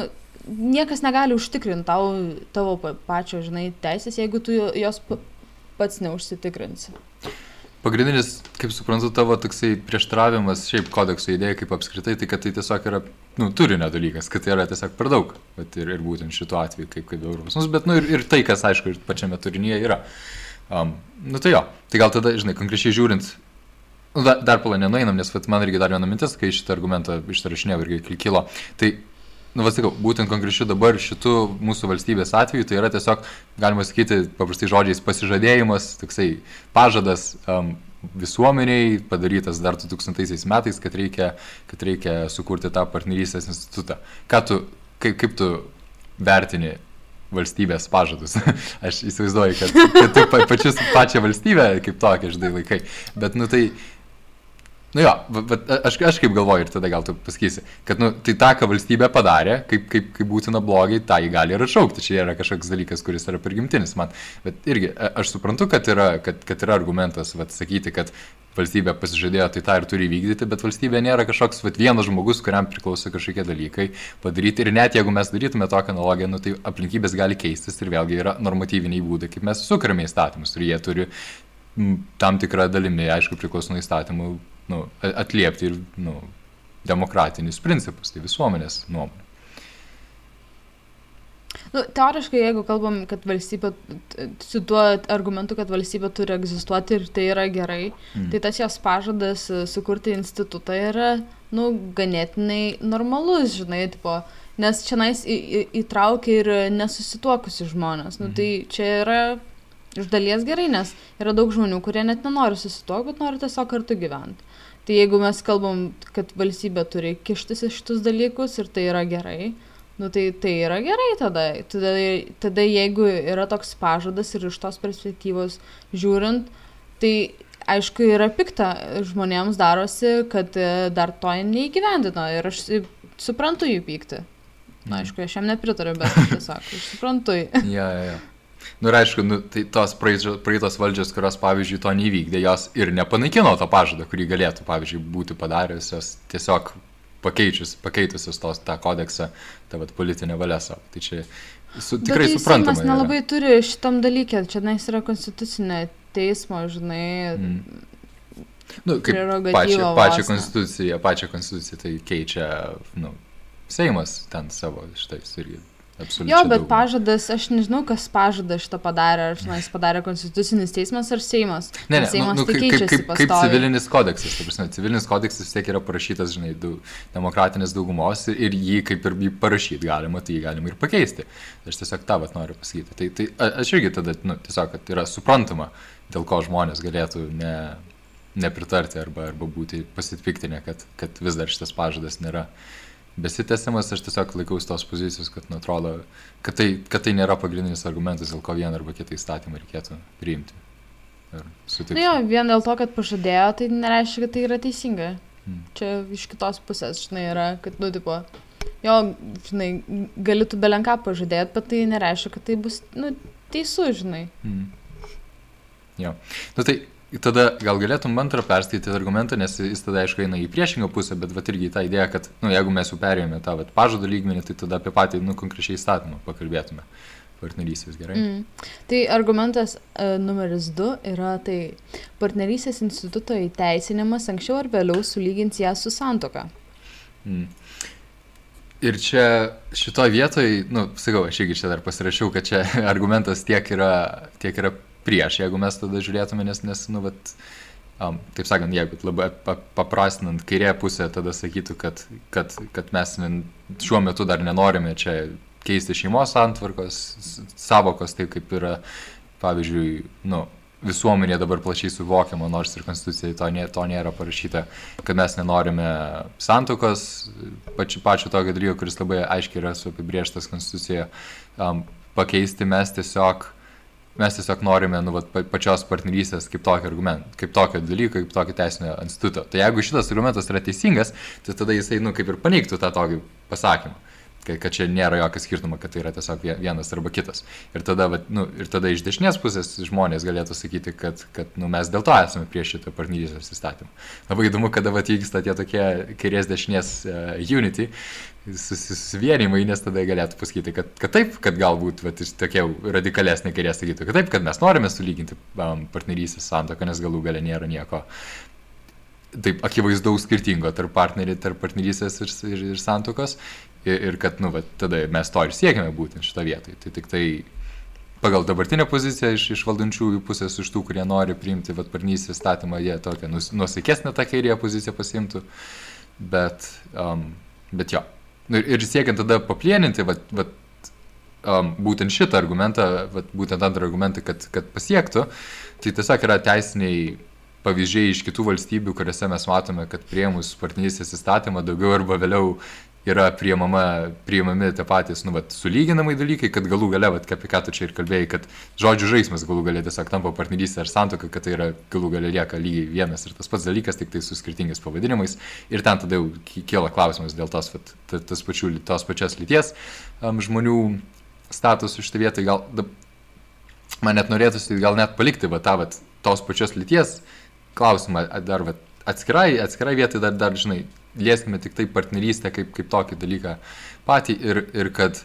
niekas negali užtikrinti tau, tavo pačio, žinai, teisės, jeigu tu jos pats neužsitikrinsi. Pagrindinis, kaip suprantu, tavo toksai prieštravimas šiaip kodekso idėjai kaip apskritai, tai kad tai tiesiog yra, nu, turinio dalykas, kad tai yra tiesiog per daug. Bet ir, ir būtent šituo atveju, kaip, kaip Europos. Nu, bet, nu, ir, ir tai, kas, aišku, ir pačiame turinyje yra. Um, nu, tai jo, tai gal tada, žinai, konkrečiai žiūrint, nu, dar, dar palą nenueinam, nes vat, man irgi dar viena mintis, kai šitą argumentą ištarašinėjau irgi kilo. Tai nu, vasakau, būtent konkrečiu dabar šitų mūsų valstybės atveju, tai yra tiesiog, galima sakyti, paprastai žodžiais pasižadėjimas, toksai pažadas um, visuomeniai padarytas dar 2000 metais, kad reikia, kad reikia sukurti tą partnerystės institutą. Ką tu, kaip, kaip tu vertini valstybės pažadus. *laughs* Aš įsivaizduoju, kad, kad tu pačius, pačią valstybę kaip tokią, žinai, laikai. Bet, nu tai, Nu jo, bet aš, aš kaip galvoju ir tada gal tu pasakysi, kad nu, tai tą, ką valstybė padarė, kaip, kaip, kaip būtina blogai, tą jį gali ir atšaukti. Čia yra kažkoks dalykas, kuris yra prigimtinis man. Bet irgi aš suprantu, kad yra, kad, kad yra argumentas vat, sakyti, kad valstybė pasižadėjo, tai tą ir turi vykdyti, bet valstybė nėra kažkoks vat, vienas žmogus, kuriam priklauso kažkokie dalykai padaryti. Ir net jeigu mes darytume tokią analogiją, nu, tai aplinkybės gali keistis ir vėlgi yra normatyviniai būdai, kaip mes sukūrėme įstatymus ir jie turi tam tikrą dalimi, aišku, priklauso nuo įstatymų nu, atliepti ir nu, demokratinius principus, tai visuomenės nuomonė. Nu, teoriškai, jeigu kalbam, kad valstybė, su tuo argumentu, kad valstybė turi egzistuoti ir tai yra gerai, mm. tai tas jos pažadas e, sukurti institutą yra, nu, ganėtinai normalus, žinai, tipo, nes čia nais įtraukia ir nesusituokusi žmonės. Nu, mm. Tai čia yra iš dalies gerai, nes yra daug žmonių, kurie net nenori susituokti, bet nori tiesiog kartu gyventi. Tai jeigu mes kalbam, kad valstybė turi kištis į šitus dalykus ir tai yra gerai, nu tai tai yra gerai tada. tada. Tada jeigu yra toks pažadas ir iš tos perspektyvos žiūrint, tai aišku yra pikta žmonėms darosi, kad e, dar to neįgyvendino ir aš suprantu jų pyktį. Na, aišku, aš jam nepritariu, bet tiesiog aš suprantu. *laughs* ja, ja, ja. Nu ir aišku, nu, tai tos praeitos valdžios, kurios, pavyzdžiui, to nevykdė, jos ir nepanaikino to pažadą, kurį galėtų, pavyzdžiui, būti padariusios, tiesiog pakeičius, pakeitusios tos tą kodeksą, tą vat, politinę valią savo. Tai čia su, tikrai tai suprantama. Mes nelabai yra. turi šitam dalykė, čia nais yra konstitucinė teismo, žinai. Mm. Nu, kaip pačią, pačią konstituciją, pačią konstituciją tai keičia, nu, Seimas ten savo šitais irgi Absoliučiai jo, bet daug. pažadas, aš nežinau, kas pažadą šitą padarė, ar žinai, jis padarė Konstitucinis teismas ar Seimas. Ne, ne, Seimas nu, nu, tai kaip, kaip, kaip civilinis kodeksas. Prasme, civilinis kodeksas vis tiek yra parašytas, žinai, du, demokratinės daugumos ir jį kaip ir jį parašyti galima, tai jį galima ir pakeisti. Aš tiesiog tą vat noriu pasakyti. Tai, tai aš irgi tada, nu, tiesiog, kad yra suprantama, dėl ko žmonės galėtų ne, nepritarti arba, arba būti pasitpiktinę, kad, kad vis dar šitas pažadas nėra besitęsiamas, aš tiesiog laikausi tos pozicijos, kad, nu, atrodo, kad tai, kad tai nėra pagrindinis argumentas, dėl ko vieną arba kitą įstatymą reikėtų priimti. Na jo, vien dėl to, kad pažadėjo, tai nereiškia, kad tai yra teisinga. Hmm. Čia iš kitos pusės, žinai, yra, kad, nu, tipo, jo, žinai, gali tu belenką pažadėti, bet tai nereiškia, kad tai bus, nu, teisų, žinai. Hmm. Jo. Nu tai tada gal galėtum antrą perskaityti argumentą, nes jis tada aišku eina į priešingą pusę, bet vat irgi tą idėją, kad, nu, jeigu mes jau perėjome tą vat, pažado lygmenį, tai tada apie patį, nu, konkrečiai įstatymą pakalbėtume. Partnerystės gerai. Mm. Tai argumentas uh, numeris 2 yra tai partnerystės instituto įteisinimas anksčiau ar vėliau sulygins ją su santoka. Mm. Ir čia šitoje vietoje, nu, sakau, aš irgi čia dar pasirašiau, kad čia *laughs* argumentas tiek yra, tiek yra prieš, jeigu mes tada žiūrėtume, nes, nes nu, vat, um, taip sakant, jeigu labai paprastinant kairė pusė, tada sakytų, kad, kad, kad mes šiuo metu dar nenorime čia keisti šeimos santvarkos, savokos, taip kaip yra, pavyzdžiui, nu, visuomenė dabar plačiai suvokiama, nors ir konstitucijai to, nė, to nėra parašyta, kad mes nenorime santokos, pačiu, pačiu tokio dalyko, kuris labai aiškiai yra apibrieštas konstitucijoje, um, pakeisti mes tiesiog mes tiesiog norime nu, vat, pačios partnerystės kaip tokio argumento, kaip tokio dalyko, kaip tokio teisinio instituto. Tai jeigu šitas argumentas yra teisingas, tai tada jisai, nu, kaip ir paneigtų tą tokį pasakymą kad, kad čia nėra jokio skirtumo, kad tai yra tiesiog vienas arba kitas. Ir tada, va, nu, ir tada iš dešinės pusės žmonės galėtų sakyti, kad, kad nu, mes dėl to esame prieš šitą partnerystės įstatymą. Labai įdomu, kada vyksta tie tokie kairės dešinės uh, unity, susivienimai, nes tada galėtų pasakyti, kad, kad taip, kad galbūt vat, tokie radikalesnė kairė sakytų, kad taip, kad mes norime sulyginti um, partnerystės santoką, nes galų gale nėra nieko taip akivaizdaus skirtingo tarp partnerių, tarp partnerystės ir, ir, ir santokos ir, ir kad, nu, va, tada mes to ir siekiame būtent šitą vietą. Tai tik tai pagal dabartinę poziciją iš, iš valdančiųjų pusės, iš tų, kurie nori priimti vatparnystės statymą, jie tokią nus, nusaikesnę tą kairėją poziciją pasimtų. Bet, um, bet jo. Ir, ir siekiant tada paplieninti, vat, vat, um, būtent šitą argumentą, vat, būtent antrą argumentą, kad, kad pasiektų, tai tiesiog yra teisiniai pavyzdžiai iš kitų valstybių, kuriuose mes matome, kad prieimus partnerystės įstatymą daugiau arba vėliau yra priimama, priimami tie patys, nu, vat, sulyginamai dalykai, kad galų gale, vat, apie ką tu čia ir kalbėjai, kad žodžių žaidimas galų gale tiesiog tampa partnerystė ar santoka, kad tai yra galų gale lieka lygiai vienas ir tas pats dalykas, tik tai su skirtingais pavadinimais. Ir ten tada jau kyla klausimas dėl tos, vat, tas pačių, tos pačios lyties um, žmonių statusų šitą vietą. Gal, da, man net norėtųsi gal net palikti va, tą va, tos pačios lyties klausimą dar va, atskirai, atskirai vietai dar, dar, žinai, lieskime tik tai partnerystę kaip, kaip tokį dalyką patį ir, ir kad,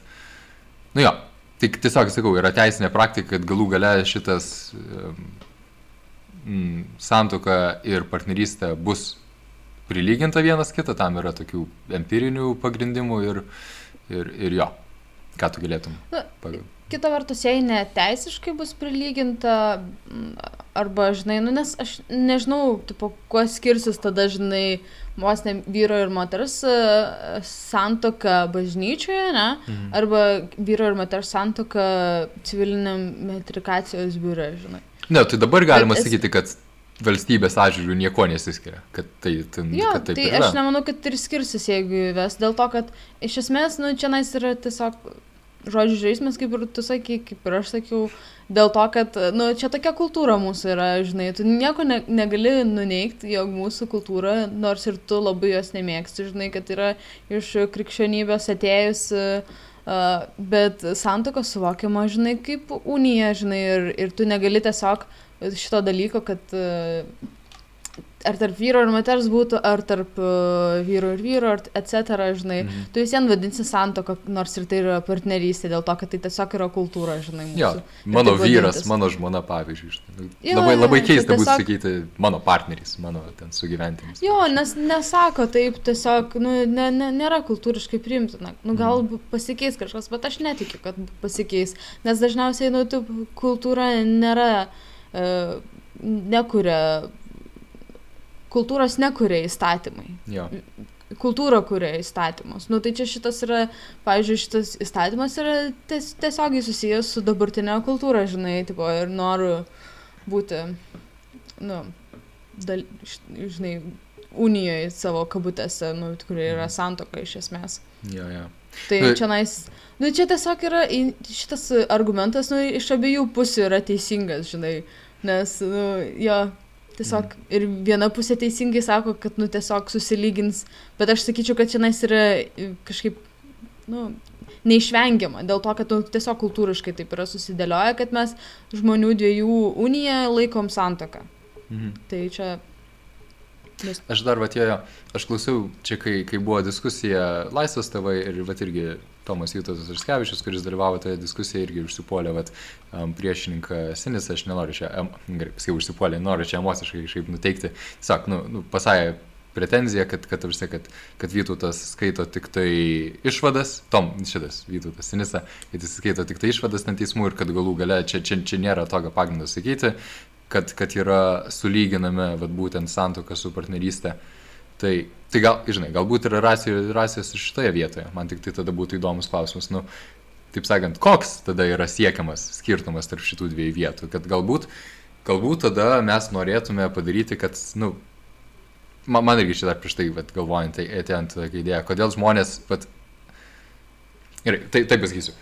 nu jo, tik tiesiog sakau, yra teisinė praktika, kad galų gale šitas mm, santoka ir partnerystė bus prilyginta vienas kitą, tam yra tokių empirinių pagrindimų ir, ir, ir jo, ką tu galėtum. Pagal. Kita vertus, jei neteisiškai bus prilyginta, arba, žinai, nu, nes aš nežinau, tipo, kuo skirsis tada, žinai, vos ne vyro ir moters e, santoka bažnyčioje, ne? Mhm. Arba vyro ir moters santoka civiliniam metrikacijos biure, žinai. Ne, tai dabar galima Bet sakyti, kad valstybės atžvilgių nieko nesiskiria. Kad tai, ten, jo, kad tai aš nemanau, kad ir skirsis, jeigu įves. Dėl to, kad iš esmės, nu, čia nais yra tiesiog žodžių žaismas, kaip ir tu sakai, kaip ir aš sakiau, dėl to, kad, nu, čia tokia kultūra mūsų yra, žinai, tu nieko ne, negali nuneikti, jog mūsų kultūra, nors ir tu labai jos nemėgsti, žinai, kad yra iš krikščionybės atėjus, uh, bet santoka suvokiama, žinai, kaip unija, žinai, ir, ir tu negali tiesiog šito dalyko, kad uh, ar tarp vyro ir moters būtų, ar tarp uh, vyro ir vyro, etc., žinai, mhm. tu vis vien vadinsi santoką, nors ir tai yra partnerystė, dėl to, kad tai tiesiog yra kultūra, žinai. Mūsų. Jo, mano vyras, vadintis. mano žmona, pavyzdžiui. Žinai. Jo, labai, labai keista tiesiog... būtų sakyti mano partneris, mano ten sugyventinis. Jo, nes nesako taip, tiesiog, nu, ne, ne, nėra kultūriškai priimtina. Nu, gal mhm. pasikeis kažkas, bet aš netikiu, kad pasikeis, nes dažniausiai, nu, tu kultūra nėra, uh, nekuria kultūros nekuria įstatymai. Jo. Kultūra kuria įstatymus. Nu, tai čia šitas yra, pavyzdžiui, šitas įstatymas yra ties, tiesiogiai susijęs su dabartinė kultūra, žinai, tipo, ir noriu būti, nu, dal, žinai, unijoje savo kabutėse, nu, kuri yra mhm. santoka iš esmės. Jo, jo. Tai čia nais, nu, čia tiesiog yra, šitas argumentas, nu, iš abiejų pusių yra teisingas, žinai, nes, nu, jo, Tiesiog ir viena pusė teisingai sako, kad, nu, tiesiog susilygins, bet aš sakyčiau, kad čia nais yra e, kažkaip, nu, neišvengiama, dėl to, kad nu, tiesiog kultūriškai taip yra susidėlioja, kad mes žmonių dviejų uniją laikom santoką. Mhm. Tai čia Nes... Aš dar atėjo, aš klausiau, čia kai, kai buvo diskusija Laisvas tėvai ir vat irgi Tomas Vytas Arskevičius, kuris dalyvavo toje diskusijoje, irgi užsipuolė vat, um, priešininką Sinis, aš nenoriu čia, um, gerai, pasakiau, užsipuolė, noriu čia emociškai kažkaip nuteikti. Tiesiog, nu, nu pasakė pretenzija, kad, kad, kad, kad, kad Vytautas skaito tik tai išvadas, Tom, šitas Vytautas Sinisa, kad jis skaito tik tai išvadas ant teismų ir kad galų gale čia, čia, čia nėra tokio pagrindo sakyti, kad, kad yra sulyginami vat, būtent santoka su partnerystė. Tai, tai gal, žinai, galbūt yra rasijos ir šitoje vietoje. Man tik tai tada būtų įdomus klausimas, nu, taip sakant, koks tada yra siekiamas skirtumas tarp šitų dviejų vietų. Kad galbūt, galbūt tada mes norėtume padaryti, kad, nu, man, man irgi šitą prieš tai, vat, galvojant, tai atėjant tokia idėja, kodėl žmonės, vat, gerai, tai, taip pasakysiu.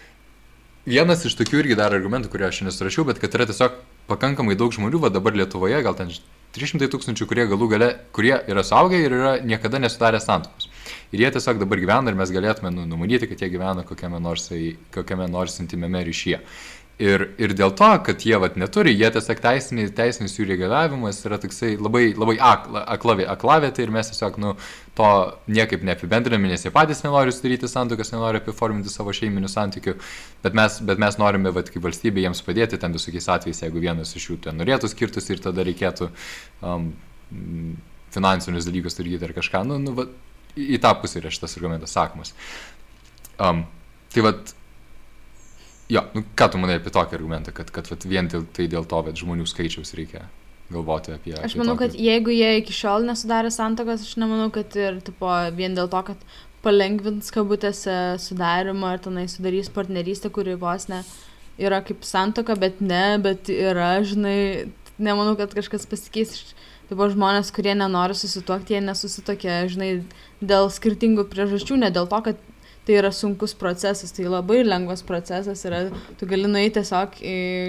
Vienas iš tokių irgi dar argumentų, kurio aš nesurašiau, bet kad yra tiesiog pakankamai daug žmonių, va dabar Lietuvoje, gal ten 300 tūkstančių, kurie galų gale, kurie yra suaugę ir yra niekada nesudarę santokos. Ir jie tiesiog dabar gyvena ir mes galėtume nu, numanyti, kad jie gyvena kokiame nors, kokiame nors intimeme ryšyje. Ir, ir dėl to, kad jie vat, neturi, jie tiesiog teisinis, teisinis jų regulavimas yra toksai labai, labai akla, aklavė, aklavietė ir mes tiesiog nu, to niekaip neapibendriname, nes jie patys nenori sudaryti santokas, nenori apiforminti savo šeiminių santykių, bet mes, bet mes norime vat, kaip valstybė jiems padėti ten visokiais atvejais, jeigu vienas iš jų ten norėtų skirtus ir tada reikėtų um, finansinius dalykus daryti ar kažką, nu, nu, vat, į tą pusę yra šitas argumentas sakomas. Um, tai vad Jo, nu, ką tu manai apie tokį argumentą, kad, kad vat, vien dėl, tai dėl to, kad žmonių skaičiaus reikia galvoti apie... Aš manau, tokį... kad jeigu jie iki šiol nesudarė santokos, aš nemanau, kad ir tipo, vien dėl to, kad palengvins kabutėse sudarimą ar tenai sudarys partnerystę, kuri vos ne yra kaip santoka, bet ne, bet yra, žinai, nemanau, kad kažkas pasikeis. Taip žmonės, kurie nenori susituokti, jie nesusitokia, žinai, dėl skirtingų priežasčių, ne dėl to, kad tai yra sunkus procesas, tai labai lengvas procesas yra, tu gali nueiti tiesiog,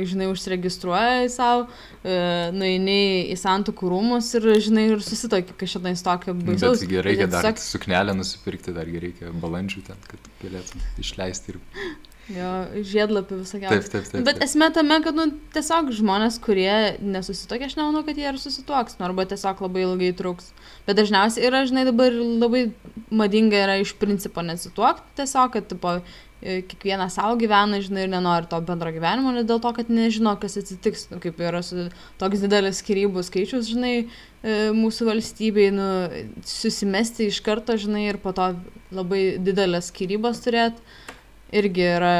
žinai, užsiregistruoji savo, e, nueini į santukų rūmus ir, žinai, ir susitokį kažkada įstokio baisaus. Bet reikia dar tiesiog... suknelę nusipirkti, dar reikia balandžių ten, kad galėtum išleisti ir Jo, žiedlapių visokiausių. Taip, taip, taip. Bet esmė tame, kad, nu, tiesiog žmonės, kurie nesusitokia, aš nemanau, kad jie ir susituoks, nu, arba tiesiog labai ilgai truks. Bet dažniausiai yra, žinai, dabar labai madinga yra iš principo nesituokti, tiesiog, kad, tipo, e, kiekvienas savo gyvena, žinai, ir nenori to bendro gyvenimo, ne dėl to, kad nežino, kas atsitiks, nu, kaip yra su toks didelis skirybų skaičius, žinai, e, mūsų valstybei, nu, susimesti iš karto, žinai, ir po to labai didelės skirybos turėti irgi yra,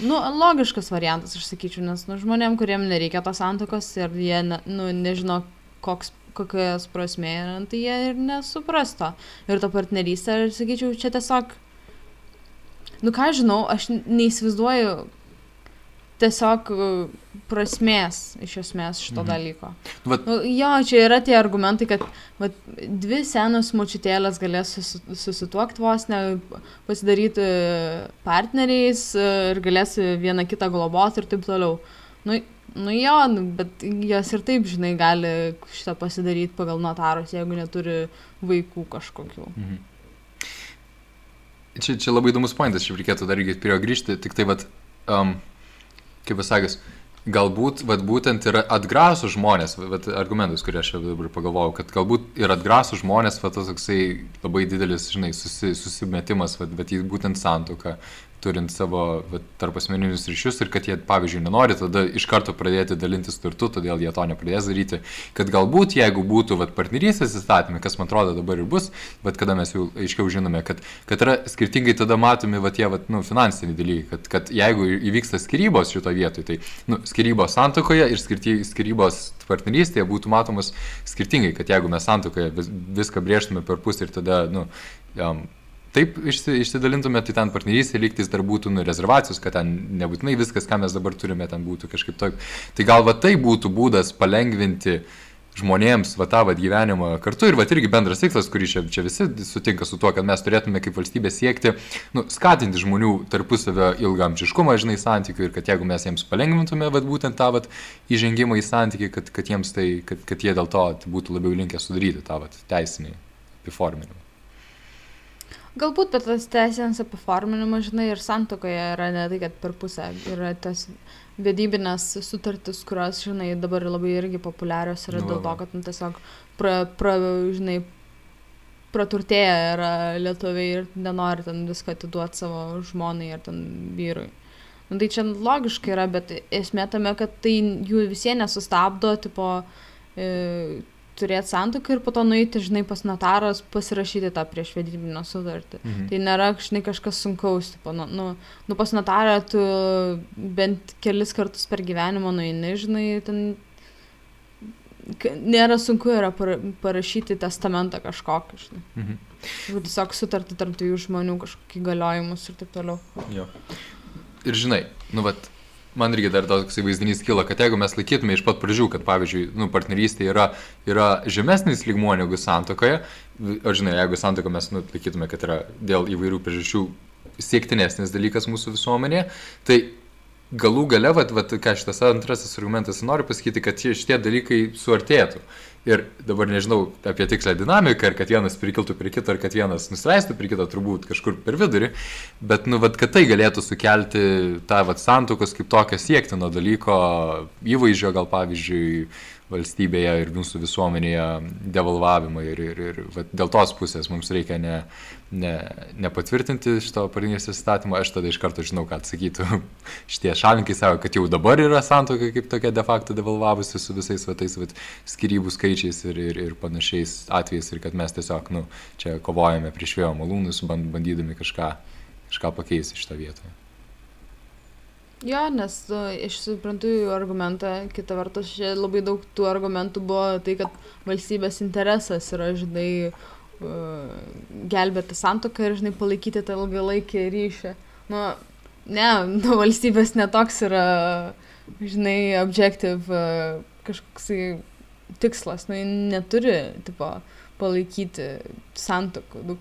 nu, logiškas variantas, aš sakyčiau, nes, nu, žmonėm, kuriem nereikia tos santokos ir jie, ne, nu, nežino, koks, kokios prasmė yra, tai jie ir nesupras to. Ir to partnerystę, aš sakyčiau, čia tiesiog, nu, ką žinau, aš neįsivaizduoju, tiesiog e, prasmės iš esmės šito mhm. dalyko. Vat... Nu, jo, čia yra tie argumentai, kad vat, dvi senos močiutėlės galės susi, susituokti vos, ne pasidaryti partneriais e, ir galės vieną kitą globoti ir taip toliau. Nu, nu jo, nu, bet jos ir taip, žinai, gali šitą pasidaryti pagal notarus, jeigu neturi vaikų kažkokių. Mhm. Čia, čia labai įdomus pointas, šiaip reikėtų dar irgi prie jo grįžti, tik tai, vat, um, kaip pasakęs, galbūt vat, būtent yra atgrasų žmonės, vat, argumentas, kurį aš dabar pagalvojau, kad galbūt ir atgrasų žmonės, vat, tas toksai labai didelis, žinai, susi, susimetimas, vat, bet į būtent santuoką, turint savo tarp asmeninius ryšius ir kad jie, pavyzdžiui, nenori tada iš karto pradėti dalintis turtu, todėl jie to nepradės daryti. Kad galbūt jeigu būtų vat, partnerystės įstatymai, kas man atrodo dabar ir bus, bet kada mes jau aiškiau žinome, kad, kad yra skirtingai tada matomi vat, tie vat, nu, finansiniai dalykai, kad, kad jeigu įvyksta skirybos šito vietoje, tai nu, skirybos santokoje ir skirti, skirybos partnerystėje būtų matomos skirtingai, kad jeigu mes santokoje vis, viską brėžtume per pusę ir tada, nu, um, taip išsi, išsidalintume, tai ten partnerystė lygtis dar būtų nu, rezervacijos, kad ten nebūtinai viskas, ką mes dabar turime, ten būtų kažkaip toks. Tai gal va tai būtų būdas palengvinti žmonėms va tą va gyvenimą kartu ir va irgi bendras tikslas, kurį čia, čia visi sutinka su tuo, kad mes turėtume kaip valstybė siekti, nu, skatinti žmonių tarpusavio ilgamčiškumą, žinai, santykių ir kad jeigu mes jiems palengvintume va būtent tą va įžengimą į santykių, kad, kad jiems tai, kad, kad jie dėl to būtų labiau linkę sudaryti tą va teisinį apiforminimą. Galbūt, bet tas teisėms apiforminimas, žinai, ir santokoje yra ne tai, kad per pusę yra tas vedybinės sutartis, kurios, žinai, dabar labai irgi populiarios yra nu, dėl to, kad, nu, tiesiog, pra, pra, žinai, praturtėję yra lietuviai ir nenori ten viską atiduoti savo žmonai ar ten vyrui. Nu, tai čia logiškai yra, bet esmė tame, kad tai jų visie nesustabdo, tipo, e, turėti santuoką ir po to nueiti, žinai, pas notaras pasirašyti tą priešvedybinę sutartį. Mhm. Tai nėra, žinai, kažkas sunkaus. Tipo, nu, nu, nu, pas notarą tu bent kelis kartus per gyvenimą nueini, žinai, ten nėra sunku yra parašyti testamentą kažkokį, žinai. Mhm. Tiesiog sutarti tarp dviejų žmonių kažkokį galiojimus ir taip toliau. Jo. Ir žinai, nu, vat, man irgi dar toks vaizdinys kyla, kad jeigu mes laikytume iš pat pradžių, kad pavyzdžiui, nu, partnerystė yra, yra žemesnis lygmuo negu santokoje, o žinai, jeigu santokoje mes nu, laikytume, kad yra dėl įvairių priežasčių siektinesnis dalykas mūsų visuomenėje, tai galų gale, vat, vat, ką šitas antrasis argumentas nori pasakyti, kad šitie dalykai suartėtų. Ir dabar nežinau apie tikslę dinamiką, ar kad vienas prikiltų prie kito, ar kad vienas nusileistų prie kito, turbūt kažkur per vidurį, bet, nu, vad, kad tai galėtų sukelti tą, vad, santokos kaip tokio siektino dalyko įvaizdžio, gal pavyzdžiui, valstybėje ir mūsų visuomenėje devalvavimą ir, ir, ir va, dėl tos pusės mums reikia ne, ne, nepatvirtinti šito partnerystės įstatymą, aš tada iš karto žinau, ką atsakytų *laughs* šitie šalininkai savo, kad jau dabar yra santoka kaip tokia de facto devalvavusi su visais va, tais va, skirybų skaičiais ir, ir, ir panašiais atvejais ir kad mes tiesiog nu, čia kovojame prieš vėjo malūnus, bandydami kažką, kažką pakeisti šitą vietą. Jo, nes nu, aš suprantu jų argumentą, kita vertus, čia labai daug tų argumentų buvo tai, kad valstybės interesas yra, žinai, uh, gelbėti santoką ir, žinai, palaikyti tą ilgalaikį ryšį. Nu, ne, nu, valstybės netoks yra, žinai, objektiv uh, kažkoksai tikslas, nu, neturi, tipo, palaikyti santokų. Nu,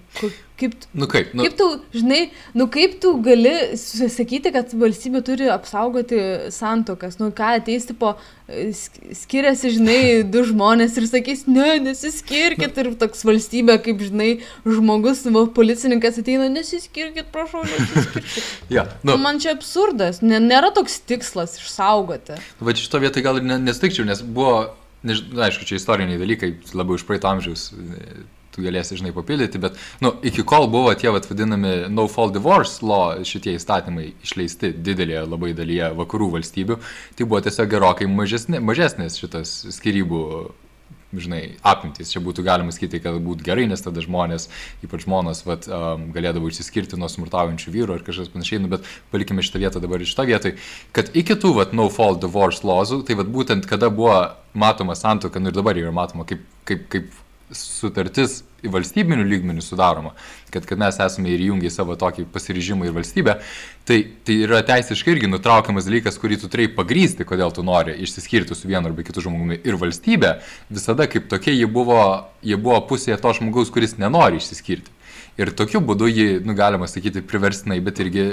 kaip, nu kaip, nu. kaip tu, žinai, nu kaip tu gali sakyti, kad valstybė turi apsaugoti santokas, nu ką ateis, tipo, skiriasi, žinai, du žmonės ir sakys, ne, nesiskirkit ir toks valstybė, kaip, žinai, žmogus, va, policininkas ateina, nesiskirkit, prašau, nesiskirkit. *laughs* ja, nu. Man čia absurdas, nėra toks tikslas išsaugoti. Va šito vietoj gal ir nestikčiau, nes buvo nežinau, aišku, čia istoriniai dalykai, labiau iš praeito amžiaus, tu galėsi, žinai, papildyti, bet, nu, iki kol buvo tie, vad, vadinami no fault divorce law, šitie įstatymai išleisti didelėje labai dalyje vakarų valstybių, tai buvo tiesiog gerokai mažesnė, mažesnės šitas skirybų žinai, apimtys. Čia būtų galima sakyti, kad būtų gerai, nes tada žmonės, ypač žmonos, vat, um, galėdavo išsiskirti nuo smurtaujančių vyrų ar kažkas panašiai, nu, bet palikime šitą vietą dabar iš to vietoj, kad iki tų, vat, no fault divorce lozų, tai vat, būtent kada buvo matoma santoka, nu ir dabar yra matoma kaip, kaip, kaip sutartis valstybinių lygmenių sudaroma, kad, kad mes esame įjungę į savo tokį pasiryžimą ir valstybę, tai, tai yra teisiškai irgi nutraukiamas dalykas, kurį tu turėjai pagrysti, kodėl tu nori išsiskirti su vienu arba kitu žmogumi. Ir valstybė visada kaip tokia, ji buvo, ji buvo pusėje to žmogaus, kuris nenori išsiskirti. Ir tokiu būdu ji, nu, galima sakyti, priverstinai, bet irgi,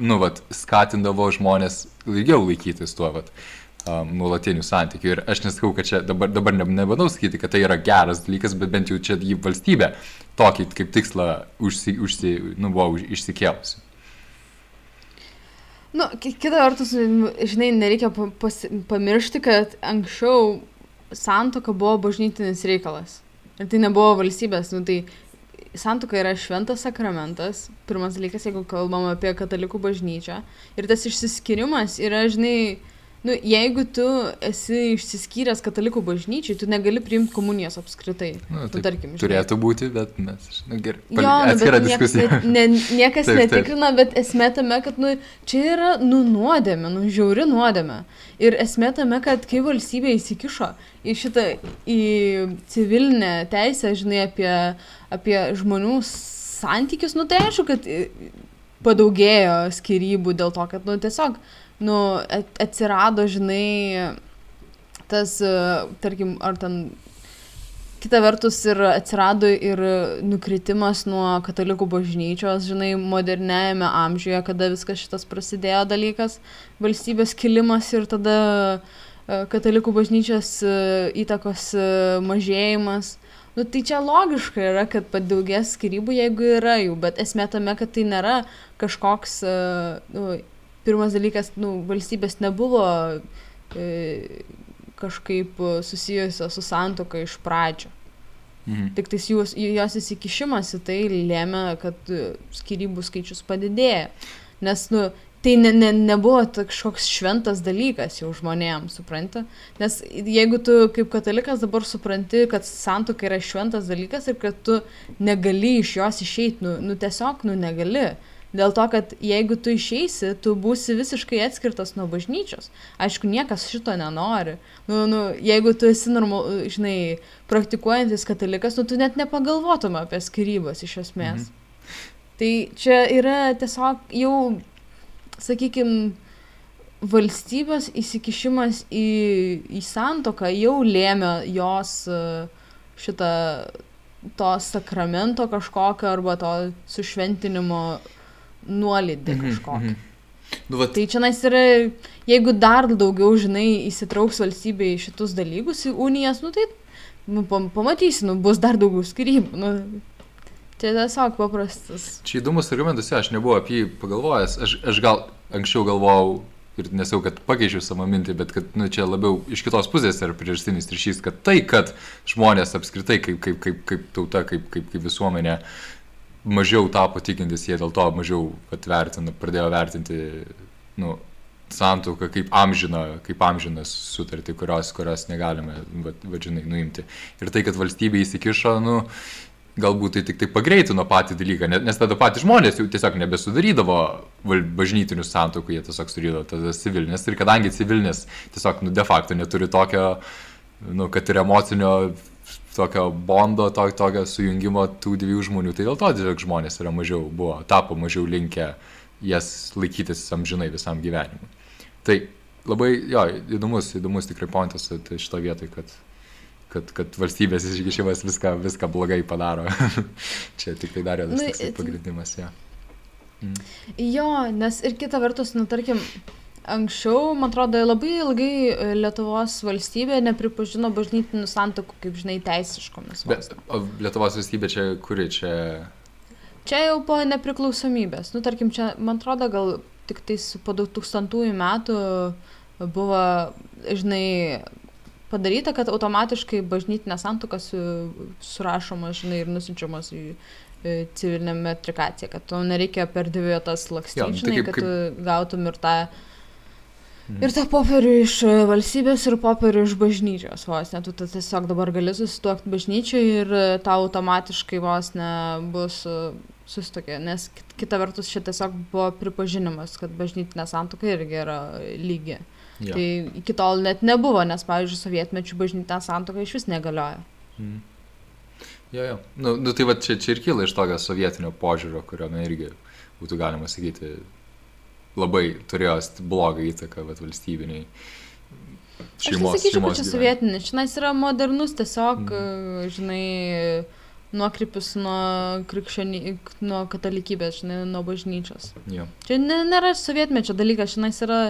nu, vat, skatindavo žmonės ilgiau laikytis tuo, vat, um, nuolatinių santykių. Ir aš nesakau, kad čia dabar, dabar ne, nebandau sakyti, kad tai yra geras dalykas, bet bent jau čia jį valstybė tokį kaip tikslą užsi, užsi, nu, buvo už, išsikėlusi. Nu, kita vertus, žinai, nereikia pas, pamiršti, kad anksčiau santoka buvo bažnytinis reikalas. Ir tai nebuvo valstybės. Nu, tai santoka yra šventas sakramentas. Pirmas dalykas, jeigu kalbam apie katalikų bažnyčią. Ir tas išsiskirimas yra, žinai, nu, jeigu tu esi išsiskyręs katalikų bažnyčiai, tu negali priimti komunijos apskritai. Nu, nu, tarkim, žinai. turėtų būti, bet mes, nu, gerai. Jo, nu, diskusija. Niekas, ne, niekas taip, netikrina, taip. bet esmė tame, kad, nu, čia yra, nu, nuodėmė, nu, žiauri nuodėmė. Ir esmė tame, kad kai valstybė įsikišo į šitą, į civilinę teisę, žinai, apie, apie žmonių santykius, nu, tai aišku, kad padaugėjo skirybų dėl to, kad, nu, tiesiog, nu, atsirado, žinai, tas, e, tarkim, ar ten kita vertus ir atsirado ir nukritimas nuo katalikų bažnyčios, žinai, modernėjame amžiuje, kada viskas šitas prasidėjo dalykas, valstybės kilimas ir tada e, katalikų bažnyčios e, įtakos mažėjimas. Nu, tai čia logiška yra, kad padaugės skirybų, jeigu yra jų, bet esmė tame, kad tai nėra kažkoks nu, pirmas dalykas, nu, valstybės nebuvo e, kažkaip susijusios su santoka iš pradžio. Mhm. Tik tais jos, jos įsikišimas į tai lėmė, kad skirybų skaičius padidėjo. Nes, nu, tai ne, ne, nebuvo kažkoks šventas dalykas jau žmonėms, supranti? Nes jeigu tu kaip katalikas dabar supranti, kad santoka yra šventas dalykas ir kad tu negali iš jos išeiti, nu, nu tiesiog, nu negali. Dėl to, kad jeigu tu išeisi, tu būsi visiškai atskirtas nuo bažnyčios. Aišku, niekas šito nenori. Nu, nu, jeigu tu esi, normal, žinai, praktikuojantis katalikas, nu, tu net nepagalvotum apie skirybas iš esmės. Mhm. Tai čia yra tiesiog jau, sakykime, valstybės įsikišimas į, į santoką jau lėmė jos šitą to sakramento kažkokio arba to sušventinimo nuolydį mhm, kažkokį. Mm -hmm. Nu, vat... Tai čia nais yra, jeigu dar daugiau, žinai, įsitrauks valstybė į šitus dalykus, į unijas, nu tai, nu, pamatysi, nu, bus dar daugiau skirybų. Nu, tai tiesiog paprastas. Čia įdomus argumentas, aš nebuvau apie jį pagalvojęs, aš, aš gal anksčiau galvojau ir nesau, kad pakeičiau savo mintį, bet kad nu, čia labiau iš kitos pusės yra priežastinis ryšys, kad tai, kad žmonės apskritai kaip, kaip, kaip, kaip tauta, kaip, kaip, kaip visuomenė mažiau tapo tikintis, jie dėl to mažiau atvertina, pradėjo vertinti nu, santuoką kaip amžiną, kaip amžinas sutartį, kurios, kurios negalime, vadžinai, nuimti. Ir tai, kad valstybė įsikišo, nu, galbūt tai tik tai pagreitino patį dalyką, nes tada patys žmonės jau tiesiog nebesudarydavo bažnytinių santokų, jie tiesiog sudarydavo tada civilinės. Ir kadangi civilinės tiesiog, nu, de facto neturi tokio, nu, kad ir emocinio tokio bondo, to, tokio sujungimo tų dviejų žmonių. Tai dėl to tiesiog žmonės yra mažiau, buvo, tapo mažiau linkę jas laikytis amžinai visam gyvenimui. Tai labai, jo, įdomus, įdomus tikrai pointas šito vietoj, kad kad, kad valstybės iškišimas viską, viską blogai padaro. *laughs* Čia tik tai dar vienas Nu, pagrindimas, ja. Mm. Jo, nes ir kita vertus, nu, tarkim, anksčiau, man atrodo, labai ilgai e, Lietuvos valstybė nepripažino bažnytinių santokų, kaip žinai, teisiškomis. Bet o Lietuvos valstybė čia kuri čia? Čia jau po nepriklausomybės. Nu, tarkim, čia, man atrodo, gal tik tais po 2000 metų buvo, žinai, padaryta, kad automatiškai bažnytinės santokas surašomas, žinai, ir nusinčiamas į į civilinę metrikaciją, kad tu nereikia per dvi vietas lakstyti, nu tai žinai, kaip- kad kaip- tu gautum ir tą, Mhm. ir tą popierių iš e, valstybės ir popierių iš bažnyčios vos, net tu tiesiog dabar gali susituokti bažnyčiai ir e, tau automatiškai vos nebus susitokė, nes kit- kita vertus čia tiesiog buvo pripažinimas, kad bažnytinė santoka irgi yra lygi. Jo. Tai iki tol net nebuvo, nes, pavyzdžiui, sovietmečių bažnytinė santoka iš vis negalioja. Mm. Jo, jo. Nu, nu tai va čia, čia ir kyla iš tokio sovietinio požiūrio, kurio irgi būtų galima sakyti labai turėjo blogą įtaką vat, valstybiniai Aš šeimos. nesakyčiau, kad šeimos čia sovietinis, šiandien yra modernus tiesiog, mm. žinai, nuokrypis nuo krikščionį, nuo katalikybės, žinai, nuo bažnyčios. Jo. Čia ne, nėra sovietmečio dalykas, šiandien yra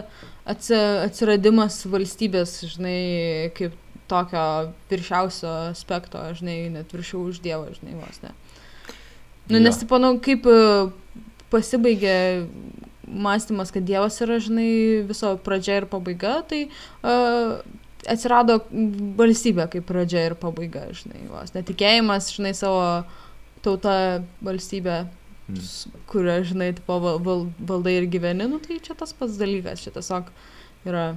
atsi, atsiradimas valstybės, žinai, kaip tokio viršiausio aspekto, žinai, net viršiau už Dievą, žinai, vos ne. Nu, Jo. nes, tipo, nu, kaip e, pasibaigė mąstymas, kad Dievas yra, žinai, viso pradžia ir pabaiga, tai uh, atsirado valstybė kaip pradžia ir pabaiga, žinai, vos netikėjimas, žinai, savo tauta valstybė, Mm. kurią, žinai, tipo, val, val, valdai ir gyveni, nu, tai čia tas pats dalykas, čia tiesiog yra.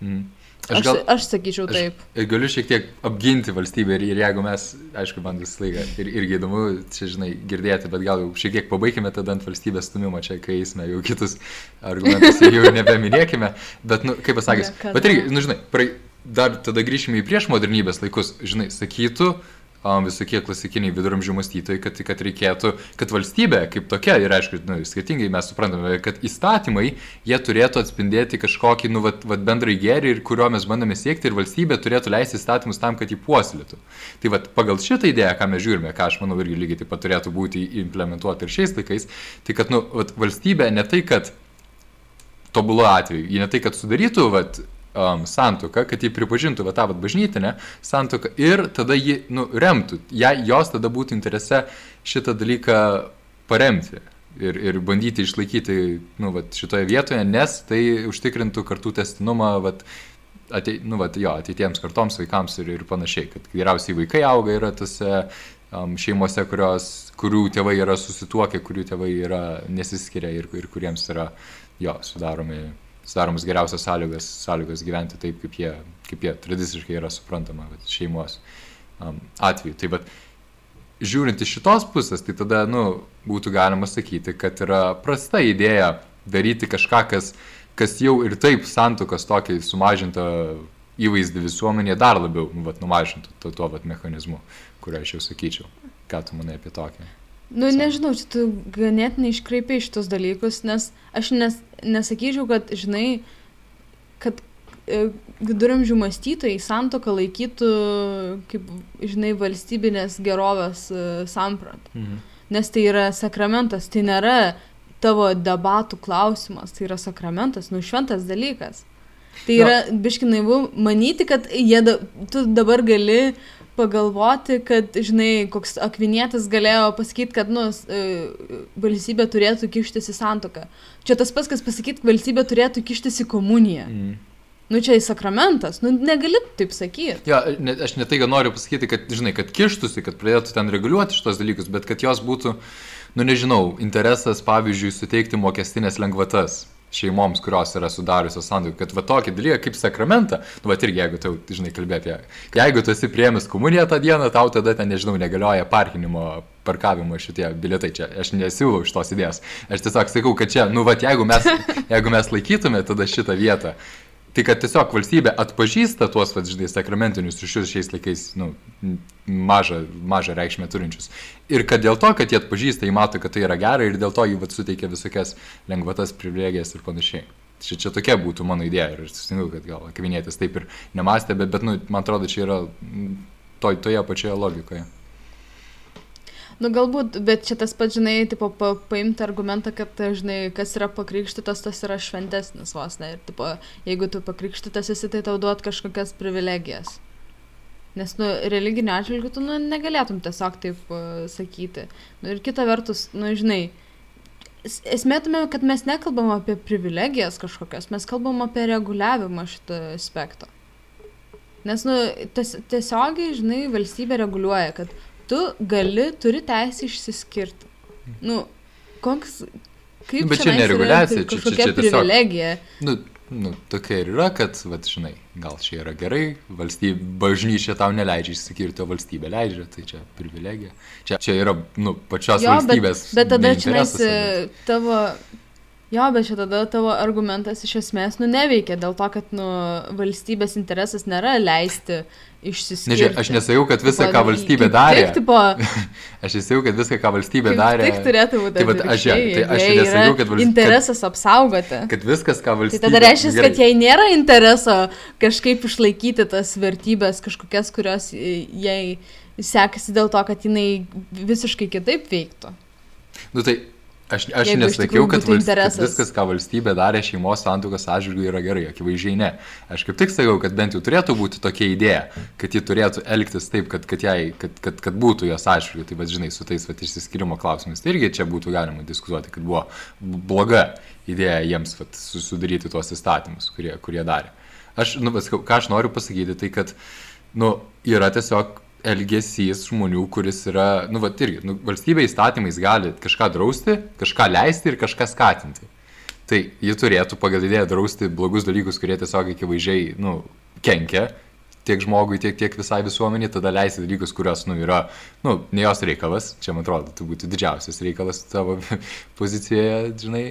Mm. Aš, Aš gal aš, aš sakyčiau aš- taip. ir galiu šiek tiek apginti valstybę ir, ir jeigu mes, aišku, man visą laiką ir, irgi įdomu, čia žinai, girdėti, bet gal jau šiek tiek pabaigime tada ant valstybės stumimo, čia kai eisime jau kitus argumentus, jau nebeminėkime, bet, nu, kaip Niekada. bet irgi, nu, žinai, praei, dar tada grįžime į priešmodernybės laikus, žinai, sakytų, um, visokie klasikiniai viduramžių mąstytojai, kad, kad reikėtų, kad valstybė kaip tokia, ir aišku, nu, skirtingai mes suprantame, kad įstatymai, jie turėtų atspindėti kažkokį, nu, vat, vat bendrai gėrį, ir kurio mes bandome siekti, ir valstybė turėtų leisti įstatymus tam, kad jį puoselėtų. Tai vat, pagal šitą idėją, ką mes žiūrime, ką aš manau irgi lygiai taip pat turėtų būti implementuota ir šiais laikais, tai kad, nu, vat, valstybė ne tai, kad tobulų atveju, ji ne tai, kad sudarytų, vat, um, santuoką, kad jį pripažintų va tą vat, bažnytinę santuoką ir tada jį nu, remtų. Ja, jos tada būtų interese šitą dalyką paremti ir, ir bandyti išlaikyti nu, vat, šitoje vietoje, nes tai užtikrintų kartų testinumą vat, atei, nu, vat, jo, ateitiems kartoms, vaikams ir, ir panašiai. Kad geriausiai vaikai auga yra tose um, šeimose, kurios, kurių tėvai yra susituokę, kurių tėvai yra nesiskiria ir, ir kuriems yra jo, sudaromi sudaromos geriausios sąlygos, sąlygos gyventi taip, kaip jie, kaip jie tradiciškai yra suprantama vat, šeimos um, atveju. Tai bet žiūrint iš šitos pusės, tai tada, nu, būtų galima sakyti, kad yra prasta idėja daryti kažką, kas, kas jau ir taip santukas tokį sumažintą įvaizdį visuomenėje dar labiau nu, vat, numažintų to, tuo vat, mechanizmu, kurį aš jau sakyčiau. Ką tu manai apie tokį? Nu, Sako. nežinau, čia tu ganėtinai iškreipiai šitus dalykus, nes aš nes, nesakyčiau, kad, žinai, kad e, viduramžių mąstytojai santoką laikytų kaip, žinai, valstybinės gerovės e, samprat. Mhm. Nes tai yra sakramentas, tai nėra tavo debatų klausimas, tai yra sakramentas, nu šventas dalykas. Tai yra biškinaivu manyti, kad jie, da, tu dabar gali pagalvoti, kad, žinai, koks akvinietis galėjo pasakyti, kad, nu, e, valstybė turėtų kištis į santoką. Čia tas pats, kas pasakyti, valstybė turėtų kištis į komuniją. Mhm. Nu, čia į sakramentas, nu, negali taip sakyti. Ja, ne, aš ne tai, kad noriu pasakyti, kad, žinai, kad kištusi, kad pradėtų ten reguliuoti šitos dalykus, bet kad jos būtų, nu nežinau, interesas, pavyzdžiui, suteikti mokestinės lengvatas šeimoms, kurios yra sudariusios santuoką, kad va tokį dalyką kaip sakramentą, nu va irgi jeigu tu, žinai, kalbė apie, jeigu tu esi priemęs komuniją tą dieną, tau tada ten, nežinau, negalioja parkinimo, parkavimo šitie bilietai čia, aš nesiūlau šitos idėjos, aš tiesiog sakau, kad čia, nu va, jeigu mes, *laughs* jeigu mes laikytume tada šitą vietą, Tai kad tiesiog valstybė atpažįsta tuos, vad, žinai, sakramentinius ryšius šiais laikais, nu, mažą, mažą reikšmę turinčius. Ir kad dėl to, kad jie atpažįsta, jie mato, kad tai yra gera ir dėl to jų, vad, suteikia visokias lengvatas, privilegijas ir panašiai. čia, čia tokia būtų mano idėja ir aš sutinku, kad gal akvinėtis taip ir nemastė, bet, bet nu, man atrodo, čia yra toj, toje pačioje logikoje. Nu galbūt, bet čia tas pats, žinai, tipo, pa, paimti argumentą, kad, žinai, kas yra pakrikštytas, tas yra šventesnis vos, ne? Ir, tipo, jeigu tu pakrikštytas esi, tai tau duot kažkokias privilegijas. Nes, nu, religinio atžvilgiu tu, nu, negalėtum tiesiog taip uh, sakyti. Nu, ir kita vertus, nu, žinai, esmė tame, kad mes nekalbam apie privilegijas kažkokias, mes kalbam apie reguliavimą šito aspekto. Nes, nu, ties, tiesiogiai, žinai, valstybė reguliuoja, kad tu gali, turi teisę išsiskirti. Nu, koks, kaip bet čia nereguliacija, čia- čia- čia tiesiog- privilegija. Nu, nu, tokia ir yra, kad, vat, žinai, gal čia yra gerai, valstybė, bažnyčia tau neleidžia išsikirti, o valstybė leidžia, tai čia privilegija. Čia, čia yra, nu, pačios Jo, bet, valstybės. bet tada čia bet- tavo... Jo, bet čia tada tavo argumentas iš esmės, nu, neveikia dėl to, kad, nu, valstybės interesas nėra leisti išsiskirti. Nežiūrėk, aš nesakiau, kad visą, *laughs* ką valstybė darė, Tik, tipo, aš nesakiau, kad visą, ką valstybė darė, tik turėtų būti. Tai vat aš- tai aš yra kad valst- Interesas apsaugoti. kad viskas, ką Tai valstybė tada reiškia, kad jai nėra intereso kažkaip išlaikyti tas vertybės, kažkokias, kurios e, jai sekasi dėl to, kad jinai visiškai kitaip veiktų. Nu tai aš, aš Jeigu nesakiau, kad, valst, kad viskas, ką valstybė darė šeimos santuokos atžvilgiu yra gerai, akivaizdžiai ne. Aš kaip tik sakiau, kad bent jau turėtų būti tokia idėja, kad ji turėtų elgtis taip, kad, kad, jai, kad, kad, kad būtų jos atžvilgiu, tai vad žinai, su tais vat, išsiskirimo klausimais. Tai irgi čia būtų galima diskutuoti, kad buvo bloga idėja jiems vat, su- sudaryti tuos įstatymus, kurie, kurie darė. Aš, nu, bet ką aš noriu pasakyti, tai kad, nu, yra tiesiog elgesys žmonių, kuris yra, nu, va, irgi, nu, valstybė įstatymais gali kažką drausti, kažką leisti ir kažką skatinti. Tai ji turėtų pagal idėją drausti blogus dalykus, kurie tiesiog akivaizdžiai, nu, kenkia tiek žmogui, tiek, tiek visai visuomeniai, tada leisti dalykus, kurios, nu, yra, nu, ne jos reikalas, čia, man atrodo, tai būtų didžiausias reikalas tavo *laughs* pozicijoje, žinai,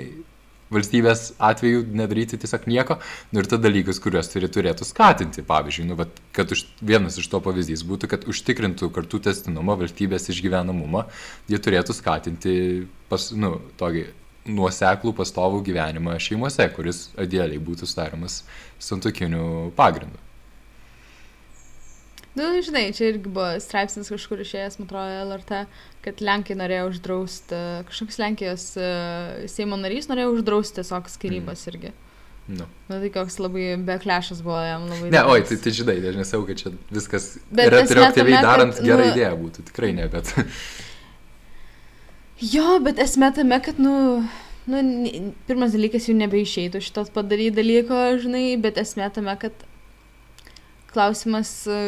valstybės atveju nedaryti tiesiog nieko. Nu, ir tada dalykus, kuriuos turi turėtų skatinti. Pavyzdžiui, nu, vat, kad už, vienas iš to pavyzdys būtų, kad užtikrintų kartu testinumą, valstybės išgyvenamumą, jie turėtų skatinti pas, nu, tokį nuoseklų pastovų gyvenimą šeimose, kuris idealiai būtų sudaromas santokiniu pagrindu. Nu, žinai, čia irgi buvo straipsnis kažkur išėjęs, man atrodo, LRT, kad Lenkai norėjo uždrausti, kažkoks Lenkijos e, Seimo narys norėjo uždrausti tiesiog skirybas Mhm. irgi. Nu. Na, tai koks labai beklešas buvo jam labai. Ne, oi, tai, tai žinai, aš nesau, kad čia viskas retroaktyviai darant kad, gerą nu- idėją būtų, tikrai ne, bet *laughs* Jo, bet esmė tame, kad, nu, nu, pirmas dalykas jau nebeišeitų šitos padaryti dalyko, žinai, bet esmė tame, kad klausimas e,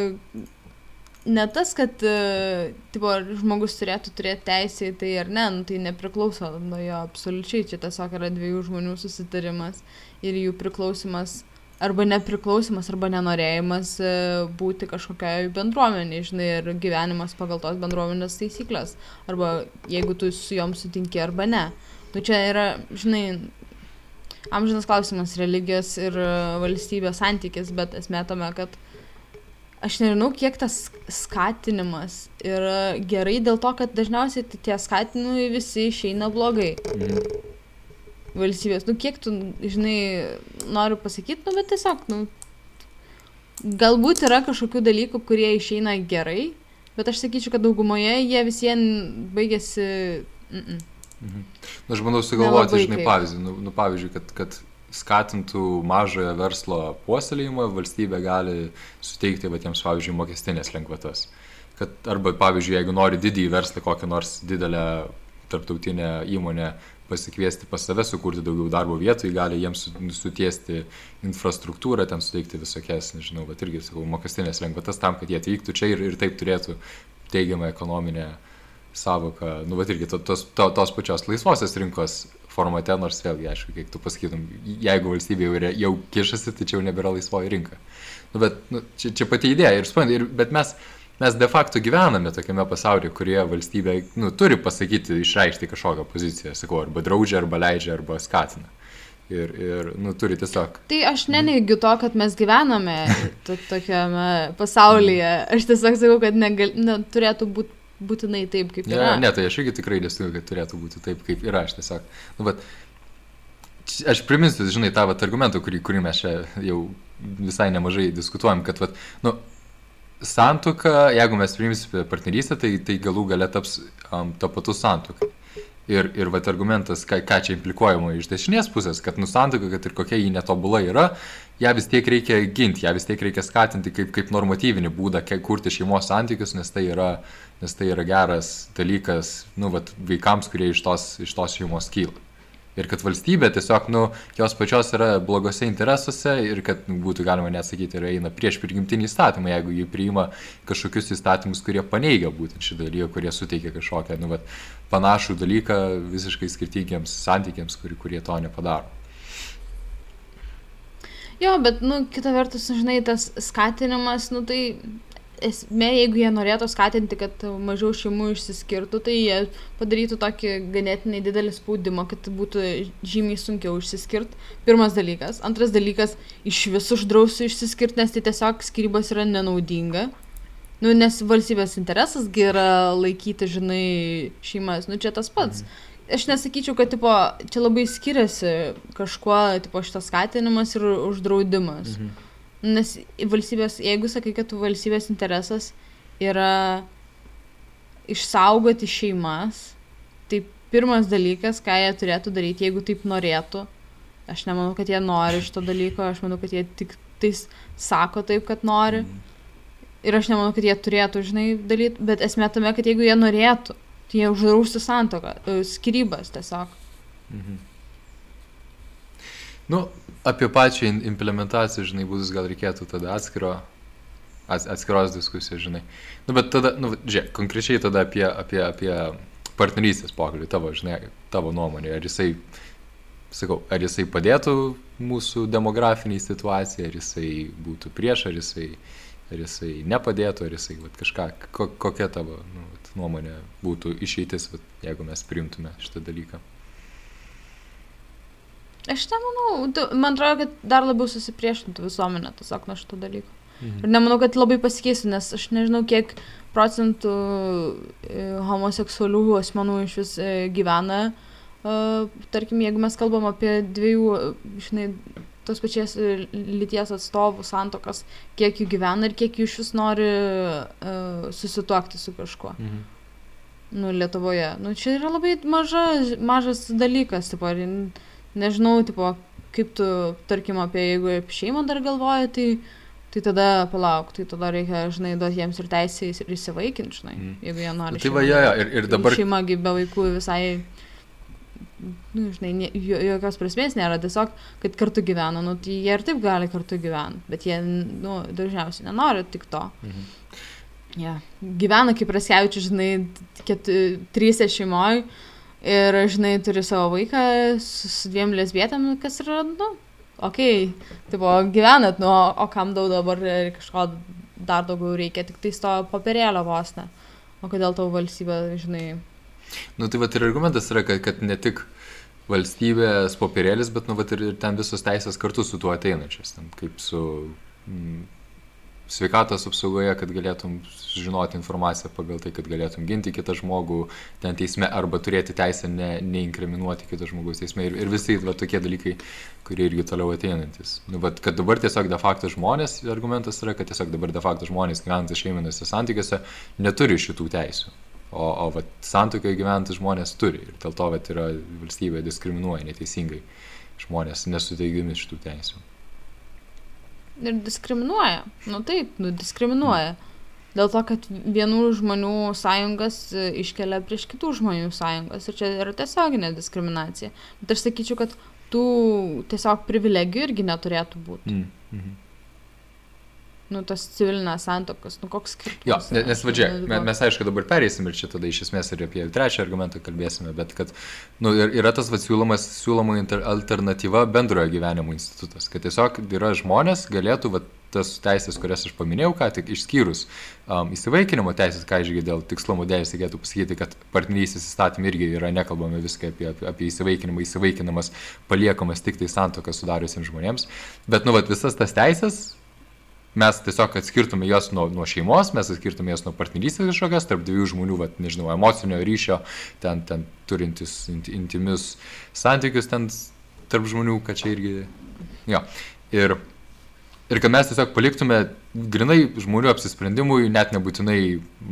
ne tas, kad e, tipo, ar žmogus turėtų turėti teisę į tai ar ne, nu, tai nepriklauso nuo jo absoliučiai, čia tiesiog yra dviejų žmonių susitarimas ir jų priklausimas arba nepriklausimas, arba nenorėjimas e, būti kažkokiai bendruomeniai, žinai, ir gyvenimas pagal tos bendruomenės taisyklės, arba jeigu tu su jom sutinki arba ne. Nu čia yra, žinai, amžinas klausimas religijos ir valstybės santykis, bet esmė tame, kad aš nežinau, kiek tas skatinimas yra gerai dėl to, kad dažniausiai tie skatinimai visi išeina blogai mhm. valstybės. Nu, kiek tu, žinai, noriu pasakyti, nu, bet tiesiog, nu, galbūt yra kažkokių dalykų, kurie išeina gerai, bet aš sakyčiau, kad daugumoje jie visiems baigėsi... Mm -mm. Mhm. Na, aš bandau sugalvoti, žinai, kaip. pavyzdį. Nu, nu, pavyzdžiui, kad, kad skatintų mažojo verslo puoselėjimą, valstybė gali suteikti, va, tiems, pavyzdžiui, mokestinės lengvatas. Kad, arba, pavyzdžiui, jeigu nori didįjį verslą, kokią nors didelę tarptautinę įmonę pasikviesti pas save, sukurti daugiau darbo vietų, gali jiems su- sutiesti infrastruktūrą, ten suteikti visokias, nežinau, bet irgi, sakau, mokestinės lengvatas tam, kad jie atvyktų čia ir, ir taip turėtų teigiamą ekonominę savoką, nu, bet irgi to, tos, to, tos pačios laisvosios rinkos formate, nors vėlgi, aišku, kiek tu pasakytum, jeigu valstybė jau, yra- jau kišasi, tai čia jau nebėra laisvoji rinka. Nu, bet nu, čia, čia pati idėja ir suprantate, bet mes, mes de facto gyvename tokiame pasaulyje, kurioje valstybė nu, turi pasakyti, išreikšti kažkokią poziciją, sakau, arba draudžia, arba leidžia, arba skatina. Ir, ir nu, turi tiesiog. Tai aš neneigiu to, kad mes gyvename to, tokiame pasaulyje. Aš tiesiog sakau, kad negal, ne, turėtų būti būtinai taip, kaip Ne, yra. ne, tai aš irgi tikrai nesutikiu, kad turėtų būti taip, kaip yra. Aš tiesiog. Nu, bet aš priminsiu, žinai, tą vat, argumentą, kurį, kurį mes čia jau visai nemažai diskutuojam, kad, vat, nu, santuoka, jeigu mes priimsime partnerystę, tai, tai galų gale taps um, tapatus santuoka. Ir, ir vat argumentas, ką, ką čia implikuojama iš dešinės pusės, kad nusantuoka, kad ir kokia ji netobula yra, ją vis tiek reikia ginti, ją vis tiek reikia skatinti kaip, kaip normatyvinį būdą kurti šeimos santykius, nes tai yra, nes tai yra geras dalykas nu, vat, vaikams, kurie iš tos, iš tos šeimos kyla. Ir kad valstybė tiesiog, nu, jos pačios yra blogose interesuose ir kad nu, būtų galima net sakyti, yra eina prieš prigimtinį įstatymą, jeigu jį priima kažkokius įstatymus, kurie paneigia būtent šį dalyką, kurie suteikia kažkokią, nu, vat, panašų dalyką visiškai skirtingiems santykiams, kurie, kurie to nepadaro. Jo, bet, nu, kita vertus, žinai, tas skatinimas, nu, tai esmė, jeigu jie norėtų skatinti, kad mažiau šeimų išsiskirtų, tai jie padarytų tokį ganėtinai didelį spaudimą, kad būtų žymiai sunkiau išsiskirti. Pirmas dalykas. Antras dalykas, iš visų uždrausiu išsiskirti, nes tai tiesiog skirybos yra nenaudinga. Nu, nes valstybės interesas yra laikyti, žinai, šeimas. Nu, čia tas pats. Mhm. Aš nesakyčiau, kad tipo, čia labai skiriasi kažkuo tipo, šitas skatinimas ir uždraudimas. Mhm. Nes valstybės, jeigu sakai, kad valstybės interesas yra išsaugoti šeimas, tai pirmas dalykas, ką jie turėtų daryti, jeigu taip norėtų, aš nemanau, kad jie nori šito dalyko, aš manau, kad jie tik tais sako taip, kad nori. Mhm. Ir aš nemanau, kad jie turėtų, žinai, daryti, bet esmė tame, kad jeigu jie norėtų, tai jie uždraustų santoką, e, skirybas tiesiog. Mhm. Nu, apie pačią implementaciją, žinai, būdus gal reikėtų tada atskiro, atskiros diskusijos, žinai. Nu, bet tada, nu, žiūrėk, konkrečiai tada apie, apie, apie partnerystės pokalbį, tavo, žinai, tavo nuomonė, ar jisai, sakau, ar jisai padėtų mūsų demografiniai situacijai, ar jisai būtų prieš, ar jisai, ar jisai nepadėtų, ar jisai, vat, kažką, ko, kokia tavo nu, vat, nuomonė būtų išeitis, vat, jeigu mes priimtume šitą dalyką. Aš nemanau, man atrodo, kad dar labiau susipriešintų visuomenė tiesiog nuo šito dalyko. Mhm. Ir nemanau, kad labai pasikeistų, nes aš nežinau, kiek procentų e, homoseksualių asmenų iš vis e, gyvena. Uh, tarkim, jeigu mes kalbam apie dviejų, žinai, tos pačios lyties atstovų santokas, kiek jų gyvena ir kiek jų iš vis nori uh, susituokti su kažkuo. Mhm. Nu, Lietuvoje. Nu, čia yra labai maža, mažas dalykas. Tipo, ir, nežinau, tipo, kaip tu, tarkim, apie jeigu apie šeimą dar galvoji, tai, tai tada palauk, tai tada reikia, žinai, duoti jiems ir teisę ir įsivaikinti, žinai, mm. jeigu jie nori. Tai va, ja, ja, ir, ir dabar. Šeima be vaikų visai, nu, žinai, nie, jokios prasmės nėra, tiesiog, kad kartu gyvena, nu, tai jie ir taip gali kartu gyventi, bet jie, nu, dažniausiai nenori tik to. Mhm. Ja. Gyvena kaip Raskevičius, žinai, ket, trysia šeimoje Ir, žinai, turi savo vaiką su, su dviem lesbietėm, kas yra, nu, okei, okay, tipo, gyvenat, nu, o kam daug dabar kažko dar daugiau reikia, tik tai to papirėlio vos ne. O kodėl tavo valstybė, žinai. Nu, tai va ir argumentas yra, kad, kad ne tik valstybės popierėlis, bet, nu, va ir, ir ten visos teisės kartu su tuo ateinančios, ten kaip su... Mm, sveikatos apsaugoje, kad galėtum žinoti informaciją pagal tai, kad galėtum ginti kitą žmogų ten teisme arba turėti teisę ne, neinkriminuoti kito žmogaus teisme ir, ir visi va, tokie dalykai, kurie irgi toliau ateinantis. Nu, bet kad dabar tiesiog de facto žmonės, argumentas yra, kad tiesiog dabar de facto žmonės gyvenantys šeiminėse santykiuose neturi šitų teisių. O, o vat, santokiai gyvenantys žmonės turi ir dėl to vat, yra valstybė diskriminuoja neteisingai žmonės nesuteikdami šitų teisų. Ir diskriminuoja. Nu taip, nu diskriminuoja. Dėl to, kad vienų žmonių sąjungas e, iškelia prieš kitų žmonių sąjungas. Ir čia yra tiesioginė diskriminacija. Bet aš sakyčiau, kad tų tiesiog privilegijų irgi neturėtų būti. Mm -hmm nu, tos civilinės santokos, nu koks skirtumas. Jo, nes, nes vadžiai, mes, aišku dabar pereisim ir čia tada iš esmės ir apie trečią argumentą kalbėsime, bet kad nu, yra tas vad siūlomas, siūloma alternatyva bendrojo gyvenimo institutas, kad tiesiog yra žmonės galėtų vat, tas teisės, kurias aš paminėjau, ką tik išskyrus um, įsivaikinimo teisės, ką išgi dėl tikslumo dėlės reikėtų pasakyti, kad partnerystės įstatymai irgi yra nekalbame viską apie, apie, apie įsivaikinimą, įsivaikinamas paliekamas tik tai santoką sudariusiems žmonėms, bet nu, vat, visas tas teisės mes tiesiog atskirtume juos nuo, nuo šeimos, mes atskirtume juos nuo partnerystės kažkokios, tarp dviejų žmonių, vat, nežinau, emocinio ryšio, ten, ten turintis int, intimius santykius, ten tarp žmonių, kad čia irgi... Jo. Ir, ir kad mes tiesiog paliktume grinai žmonių apsisprendimui, net nebūtinai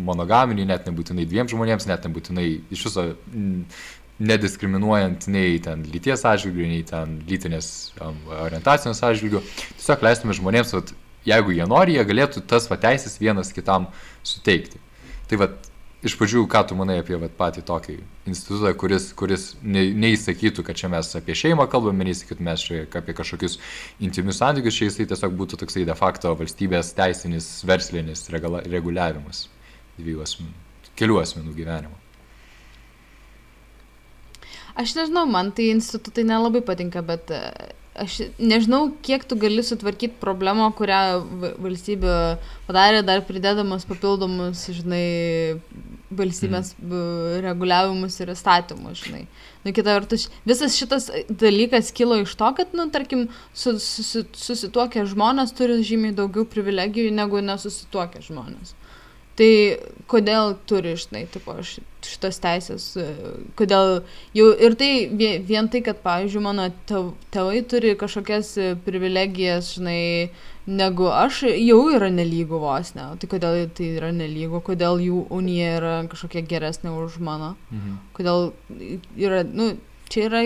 monogaminiai, net nebūtinai dviem žmonėms, net nebūtinai iš viso nediskriminuojant nei ten lyties atžvilgių, nei ten lytinės um, orientacijos atžvilgių. Tiesiog leistume žmonėms, vat, jeigu jie nori, jie galėtų tas va teisės vienas kitam suteikti. Tai va, iš pradžių, ką tu manai apie vat, patį tokį institutą, kuris, kuris ne, neįsakytų, kad čia mes apie šeimą kalbame, neįsakytų mes čia apie kažkokius intimius santykius, čia jisai tiesiog būtų toksai de facto valstybės teisinis, verslinis regula, reguliavimas dviejų asmenų, kelių asmenų gyvenimo. Aš nežinau, man tai institutai nelabai patinka, bet aš nežinau, kiek tu gali sutvarkyti problemą, kurią valstybė padarė, dar pridėdamas papildomus, žinai, valstybės mm. reguliavimus ir įstatymus, žinai. Nu, kita vertus, visas šitas dalykas kilo iš to, kad, nu, tarkim, su, su, susituokę žmonės turi žymiai daugiau privilegijų negu nesusituokę žmonės. Tai kodėl turi, žinai, tipo, šitas teisės, e, kodėl jau ir tai vien tai, kad, pavyzdžiui, mano tėvai turi kažkokias e, privilegijas, žinai, negu aš, jau yra nelygų vos, ne. Tai kodėl tai yra nelygų, kodėl jų unija yra kažkokia geresnė už mano, mhm. kodėl yra, nu, čia yra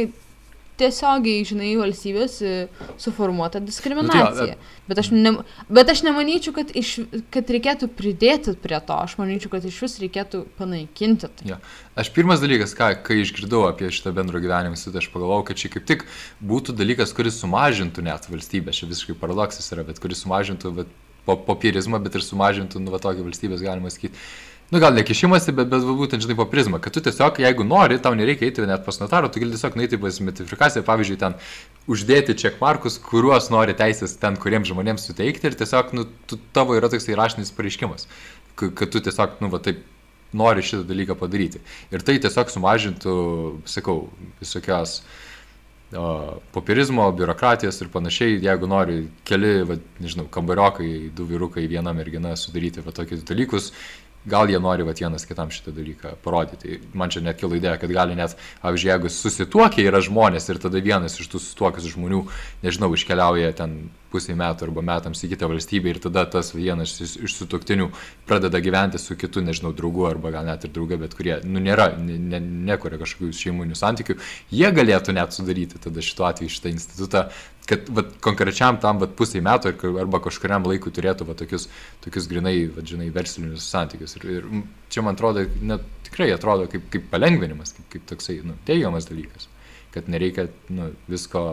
tiesiogiai, žinai, valstybės e, suformuota diskriminacija. Nu, tai, bet, aš ne, bet aš nemanyčiau, kad, iš, kad reikėtų pridėti prie to, aš manyčiau, kad iš vis reikėtų panaikinti tai. Ja. Aš pirmas dalykas, ką, kai išgirdau apie šitą bendro gyvenimą, tai aš pagalvojau, kad čia kaip tik būtų dalykas, kuris sumažintų net valstybę, čia visiškai paradoksas yra, bet kuris sumažintų bet, po, popierizmą, bet ir sumažintų, nu, va, tokį valstybės, galima sakyti nu gal ne kišimasi, bet, bet būtent žinai po prizmą, kad tu tiesiog, jeigu nori, tau nereikia eiti net pas notarą, tu gali tiesiog nueiti pas metrifikaciją, pavyzdžiui, ten uždėti čekmarkus, kuriuos nori teisės ten, kuriems žmonėms suteikti ir tiesiog, nu, tu, tavo yra toksai raštinis pareiškimas, kad tu tiesiog, nu, va taip nori šitą dalyką padaryti. Ir tai tiesiog sumažintų, sakau, visokios o, popierizmo, biurokratijos ir panašiai, jeigu nori keli, va, nežinau, kambariokai, du vyrukai, viena mergina sudaryti va tokius dalykus, gal jie nori vat, vienas kitam šitą dalyką parodyti. Man čia net kilo idėja, kad gali net, pavyzdžiui, jeigu susituokia yra žmonės ir tada vienas iš tų susituokusių žmonių, nežinau, iškeliauja ten pusiai metų arba metams į kitą valstybę ir tada tas vienas iš, sutoktinių pradeda gyventi su kitu, nežinau, draugu arba gal net ir drauga, bet kurie, nu, nėra, ne, nekuria kažkokių šeiminių santykių, jie galėtų net sudaryti tada šituo atveju šitą institutą, kad vat, konkrečiam tam vat, pusiai metų arba kažkuriam laikui turėtų vat, tokius, tokius grinai, vat, žinai, verslinius santykius. Ir, ir čia man atrodo, net tikrai atrodo kaip, kaip palengvinimas, kaip, kaip toksai nu, teigiamas dalykas, kad nereikia nu, visko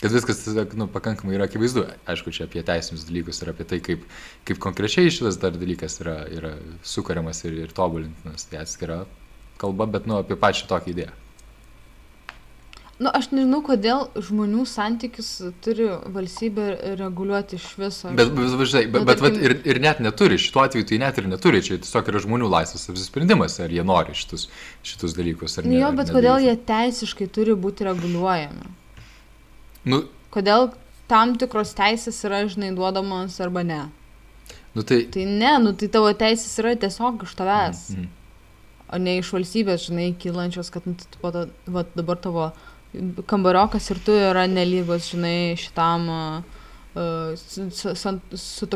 kad viskas nu, pakankamai yra akivaizdu. Aišku, čia apie teisinius dalykus ir apie tai, kaip, kaip konkrečiai šitas dar dalykas yra, yra sukariamas ir, ir tobulintinas. Tai atskira kalba, bet nu, apie pačią tokią idėją. Nu, aš nežinau, kodėl žmonių santykius turi valstybė reguliuoti iš viso. Bet, bet, žinai, bet, bet, bet ir, ir net neturi, šituo atveju tai net ir neturi, čia tiesiog yra žmonių laisvas apsisprendimas, ar jie nori šitus, šitus dalykus. Ar ne, jo, bet kodėl jie teisiškai turi būti reguliuojami? Nu, Kodėl tam tikros teisės yra, žinai, duodamos arba ne? Nu, tai... tai ne, nu tai tavo teisės yra tiesiog iš tavęs. Mm -hmm. O ne iš valstybės, žinai, kylančios, kad nu, tai, va, dabar tavo kambariokas ir tu yra nelygus, žinai, šitam uh, sutoktiniam, su, su, su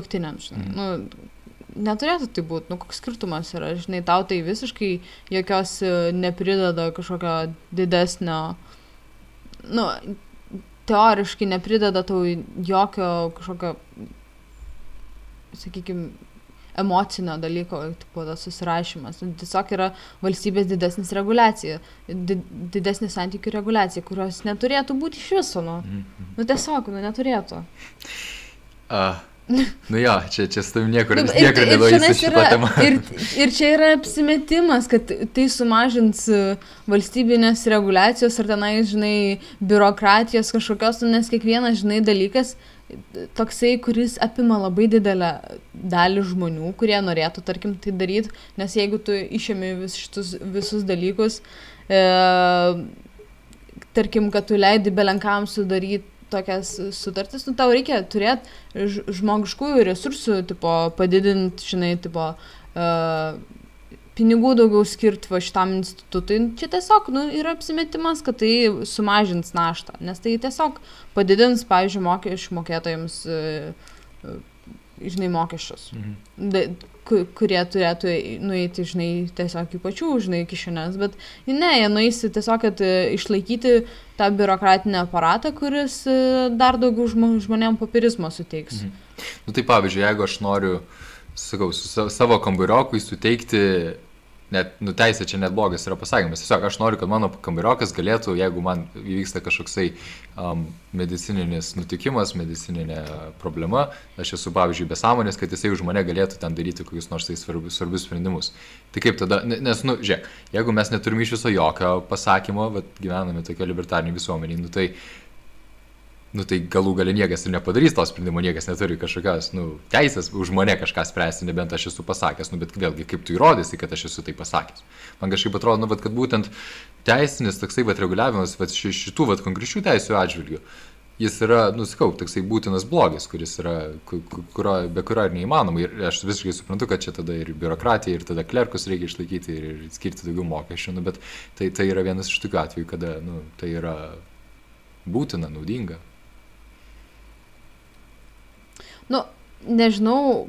žinai. Mm. Nu, neturėtų tai būti, nu koks skirtumas yra, žinai, tau tai visiškai jokios neprideda kažkokio didesnio, nu, teoriškai neprideda tau jokio kažkokio, sakykime, emocinio dalyko, tipo tas susirašymas. Nu, tiesiog yra valstybės didesnis reguliacija, di didesnis santykių reguliacija, kurios neturėtų būti iš viso. Nu, mm -hmm. nu tiesiog, nu neturėtų. Uh. Nu jo, čia, čia su tavim niekur, nu, niekur neduosi šitą temą. Ir, ir čia yra apsimetimas, kad tai sumažins e, valstybinės reguliacijos ar tenai, žinai, biurokratijos kažkokios, nu, nes kiekvienas, žinai, dalykas toksai, kuris apima labai didelę dalį žmonių, kurie norėtų, tarkim, tai daryti, nes jeigu tu išėmi vis šitus, visus dalykus, e, tarkim, kad tu leidi belenkam sudaryti tokias sutartis, nu tau reikia turėti žmogiškųjų resursų, tipo, padidinti, žinai, tipo, uh, pinigų daugiau skirti va šitam institutui. Čia tiesiog nu, yra apsimetimas, kad tai sumažins naštą, nes tai tiesiog padidins, pavyzdžiui, mokesčių mokėtojams, e, žinai, mokesčius. Mhm. De, kurie turėtų nueiti, žinai, tiesiog į pačių, žinai, kišenės, bet ne, jie nueisi tiesiog, kad e, išlaikyti tą biurokratinį aparatą, kuris e, dar daugiau žmonėm papirizmo suteiks. Mhm. Nu tai pavyzdžiui, jeigu aš noriu, sakau, su savo kambariokui suteikti net, nu, teisė čia net blogas yra pasakymas. Tiesiog aš noriu, kad mano kambariokas galėtų, jeigu man įvyksta kažkoksai um, medicininis nutikimas, medicininė problema, aš esu, pavyzdžiui, besąmonės, kad jisai už mane galėtų ten daryti kokius nors tai svarbius, svarbius sprendimus. Tai kaip tada, nes, nu, žiūrėk, jeigu mes neturime iš viso jokio pasakymo, bet gyvename tokio libertarniai visuomeniai, nu, tai nu tai galų gale niekas ir nepadarys to sprendimo, niekas neturi kažkokios, nu, teisės už mane kažką spręsti, nebent aš esu pasakęs, nu, bet vėlgi, kaip tu įrodysi, kad aš esu tai pasakęs. Man kažkaip atrodo, nu, bet kad būtent teisinis toksai, bet reguliavimas, bet šitų, bet konkrečių teisų atžvilgių, jis yra, nusikau, toksai būtinas blogis, kuris yra, kurio, be kurio ir neįmanoma. Ir aš visiškai suprantu, kad čia tada ir biurokratija, ir tada klerkus reikia išlaikyti, ir, ir skirti daugiau mokesčių, nu, bet tai, tai yra vienas iš tokių atvejų, kada nu, tai yra būtina, naudinga. Nu, nežinau,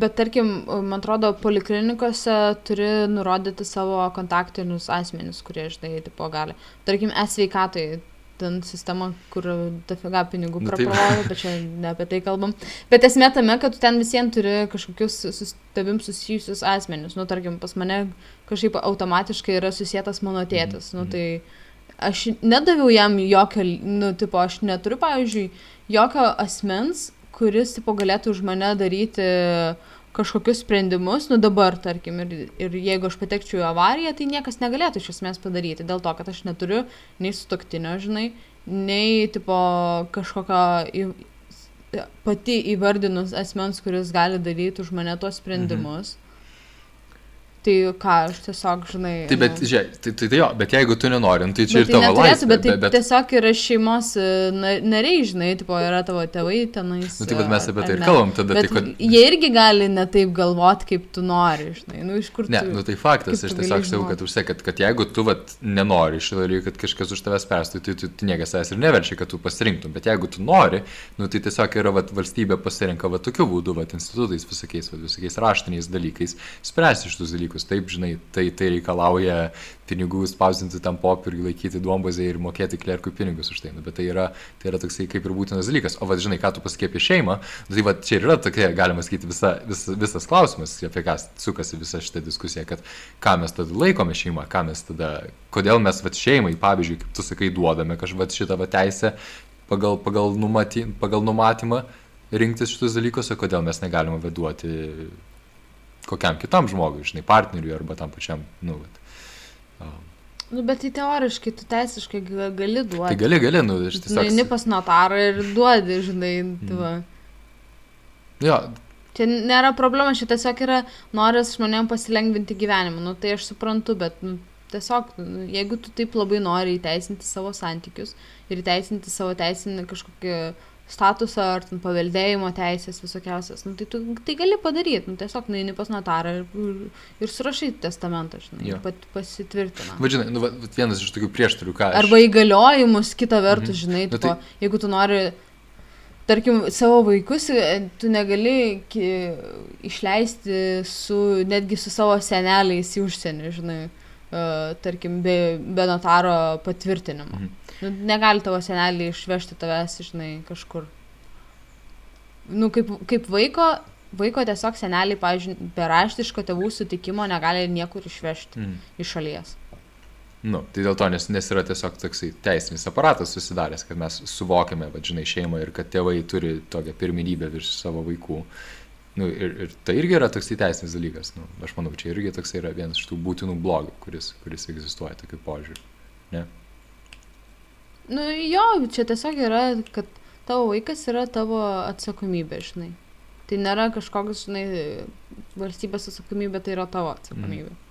bet tarkim, man atrodo, poliklinikose turi nurodyti savo kontaktinius asmenis, kurie, žinai, tipo gali. Tarkim, e-sveikatai ten sistema, kur dafiga pinigų nu, praprovoja, bet čia ne apie tai kalbam. Bet esmė tame, kad tu ten visiems turi kažkokius su tavim susijusius asmenius. Nu, tarkim, pas mane kažkaip automatiškai yra susijęs mano tėtis. Nu, mhm. tai aš nedaviau jam jokio, nu, tipo, aš neturiu, pavyzdžiui, jokio asmens, kuris tipo, galėtų už mane daryti kažkokius sprendimus, nu dabar, tarkim, ir, ir jeigu aš patekčiau į avariją, tai niekas negalėtų iš esmės padaryti, dėl to, kad aš neturiu nei sutoktinio, žinai, nei tipo kažkokio į, pati įvardinus asmens, kuris gali daryti už mane tuos sprendimus. Mhm. Tai ką, aš tiesiog, žinai. Tai bet, žiūrėk, tai, tai, tai jo, bet jeigu tu nenori, tai čia bet ir tai tavo laisvė. Bet, tai bet tiesiog yra šeimos e, nariai, žinai, tipo, yra tavo tėvai tenais. Nu, tai bet mes apie tai ir kalbam tada. Bet tai, kad... Jie irgi gali ne taip galvoti, kaip tu nori, žinai, nu iš kur tu. Ne, nu tai faktas, aš tiesiog sakau, kad užsek, kad, kad jeigu tu vat, nenori šito dalyko, kad kažkas už tavęs perstų, tai tu, tu niekas savęs ir neverčia, kad tu pasirinktum. Bet jeigu tu nori, nu, tai tiesiog yra vat, valstybė pasirinka vat, tokiu būdu, vat, institutais, visokiais, vat, visokiais raštiniais dalykais, spręsti šitus dalykus. Taip, žinai, tai, tai reikalauja pinigų spausinti tam popieriui, laikyti duombazę ir mokėti klerkui pinigus už tai. Nu, bet tai yra, tai yra toksai kaip ir būtinas dalykas. O vad, žinai, ką tu pasakė apie šeimą, nu, tai vad, čia yra tokia, galima sakyti, visa, vis, visas klausimas, apie ką sukasi visa šita diskusija, kad ką mes tada laikome šeimą, ką mes tada, kodėl mes vad šeimai, pavyzdžiui, kaip tu sakai, duodame kažką šitą va teisę pagal, pagal, numaty, pagal numatymą rinktis šitus dalykus, o kodėl mes negalime vaduoti kokiam kitam žmogui, žinai, partneriui arba tam pačiam, nu, bet. Um. Nu, bet tai teoriškai, tu teisiškai gali duoti. Tai gali, gali, nu, aš tiesiog. Eini pas notarą ir duodi, žinai, tu. Mm. Jo. Čia nėra problema, čia tiesiog yra noras žmonėm pasilengvinti gyvenimą, nu, tai aš suprantu, bet, nu, tiesiog, nu, jeigu tu taip labai nori įteisinti savo santykius ir įteisinti savo teisinį kažkokį statusą ar ten paveldėjimo teisės visokiausias, nu, tai tu tai gali padaryti, nu, tiesiog nueini pas notarą ir, ir, ir surašai testamentą, žinai, ja. pat, pasitvirtina. Vadžinai, nu, va, vienas iš tokių prieštarių, ką. Aš... Arba įgaliojimus, kita vertus, mhm. žinai, nu, tai... tipo, jeigu tu nori, tarkim, savo vaikus, e, tu negali išleisti su, netgi su savo seneliais į užsienį, žinai, uh, tarkim, be, be notaro patvirtinimo. Mhm. Nu, negali tavo seneliai išvežti tavęs, žinai, kažkur. Nu, kaip, kaip vaiko, vaiko tiesiog seneliai, pavyzdžiui, be raštiško tėvų sutikimo negali niekur išvežti mm. iš šalies. Nu, tai dėl to, nes, nes yra tiesiog toksai teisinis aparatas susidaręs, kad mes suvokiame, va, žinai, šeimą ir kad tėvai turi tokią pirminybę virš savo vaikų. Nu, ir, ir tai irgi yra toksai teisinis dalykas. Nu, aš manau, čia irgi toksai yra vienas iš tų būtinų blogių, kuris, kuris egzistuoja tokiu požiūriu. Ne? Nu jo, čia tiesiog yra, kad tavo vaikas yra tavo atsakomybė, žinai. Tai nėra kažkoks, žinai, valstybės atsakomybė, tai yra tavo atsakomybė. Mm.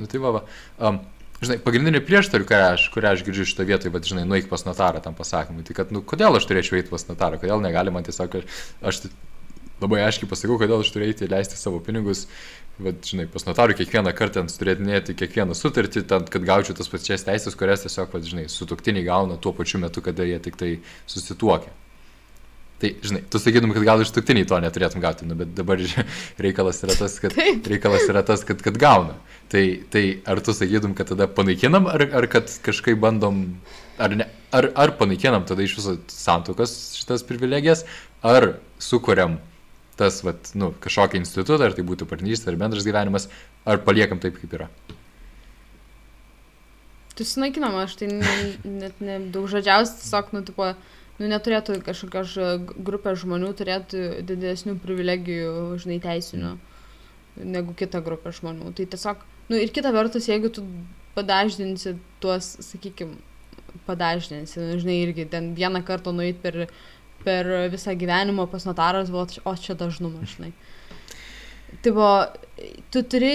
Nu tai va, va. Um, žinai, pagrindinė prieštarių, kurią aš, kurią aš girdžiu šito vietoje, bet, žinai, nueik pas notarą tam pasakymui, tai kad, nu, kodėl aš turėčiau eiti pas notarą, kodėl negali man tiesiog, aš, aš labai aiškiai pasakau, kodėl aš eiti leisti savo pinigus Vat, žinai, pas notarų kiekvieną kartą turėtinėti kiekvieną sutartį, ten, kad gaučiau tas pačias teisės, kurias tiesiog, vat, žinai, sutuktiniai gauna tuo pačiu metu, kada jie tik tai susituokia. Tai, žinai, tu sakytum, kad gal iš tuktiniai to neturėtum gauti, nu, bet dabar *laughs* reikalas yra tas, kad, reikalas yra tas, kad, kad gauna. Tai, tai ar tu sakytum, kad tada panaikinam, ar, ar kad kažkaip bandom, ar, ne, ar, ar panaikinam tada iš viso santukas šitas privilegijas, ar sukuriam tas, vat, nu, kažkokį institutą, ar tai būtų partnerystė, ar bendras gyvenimas, ar paliekam taip, kaip yra. Tu sunaikinama, aš tai net ne, ne, daug žodžiausias, tiesiog, nu, tipo, nu, neturėtų kažkokios grupės žmonių turėti didesnių privilegijų, žinai, teisinių negu kita grupė žmonių. Tai tiesiog, nu ir kita vertus, jeigu tu padaždinsi tuos, sakykime, padaždinsi, nu, žinai, irgi ten vieną kartą nueit per, per visą gyvenimą pas notaras, o čia dažnumas, žinai. Tai buvo, tu turi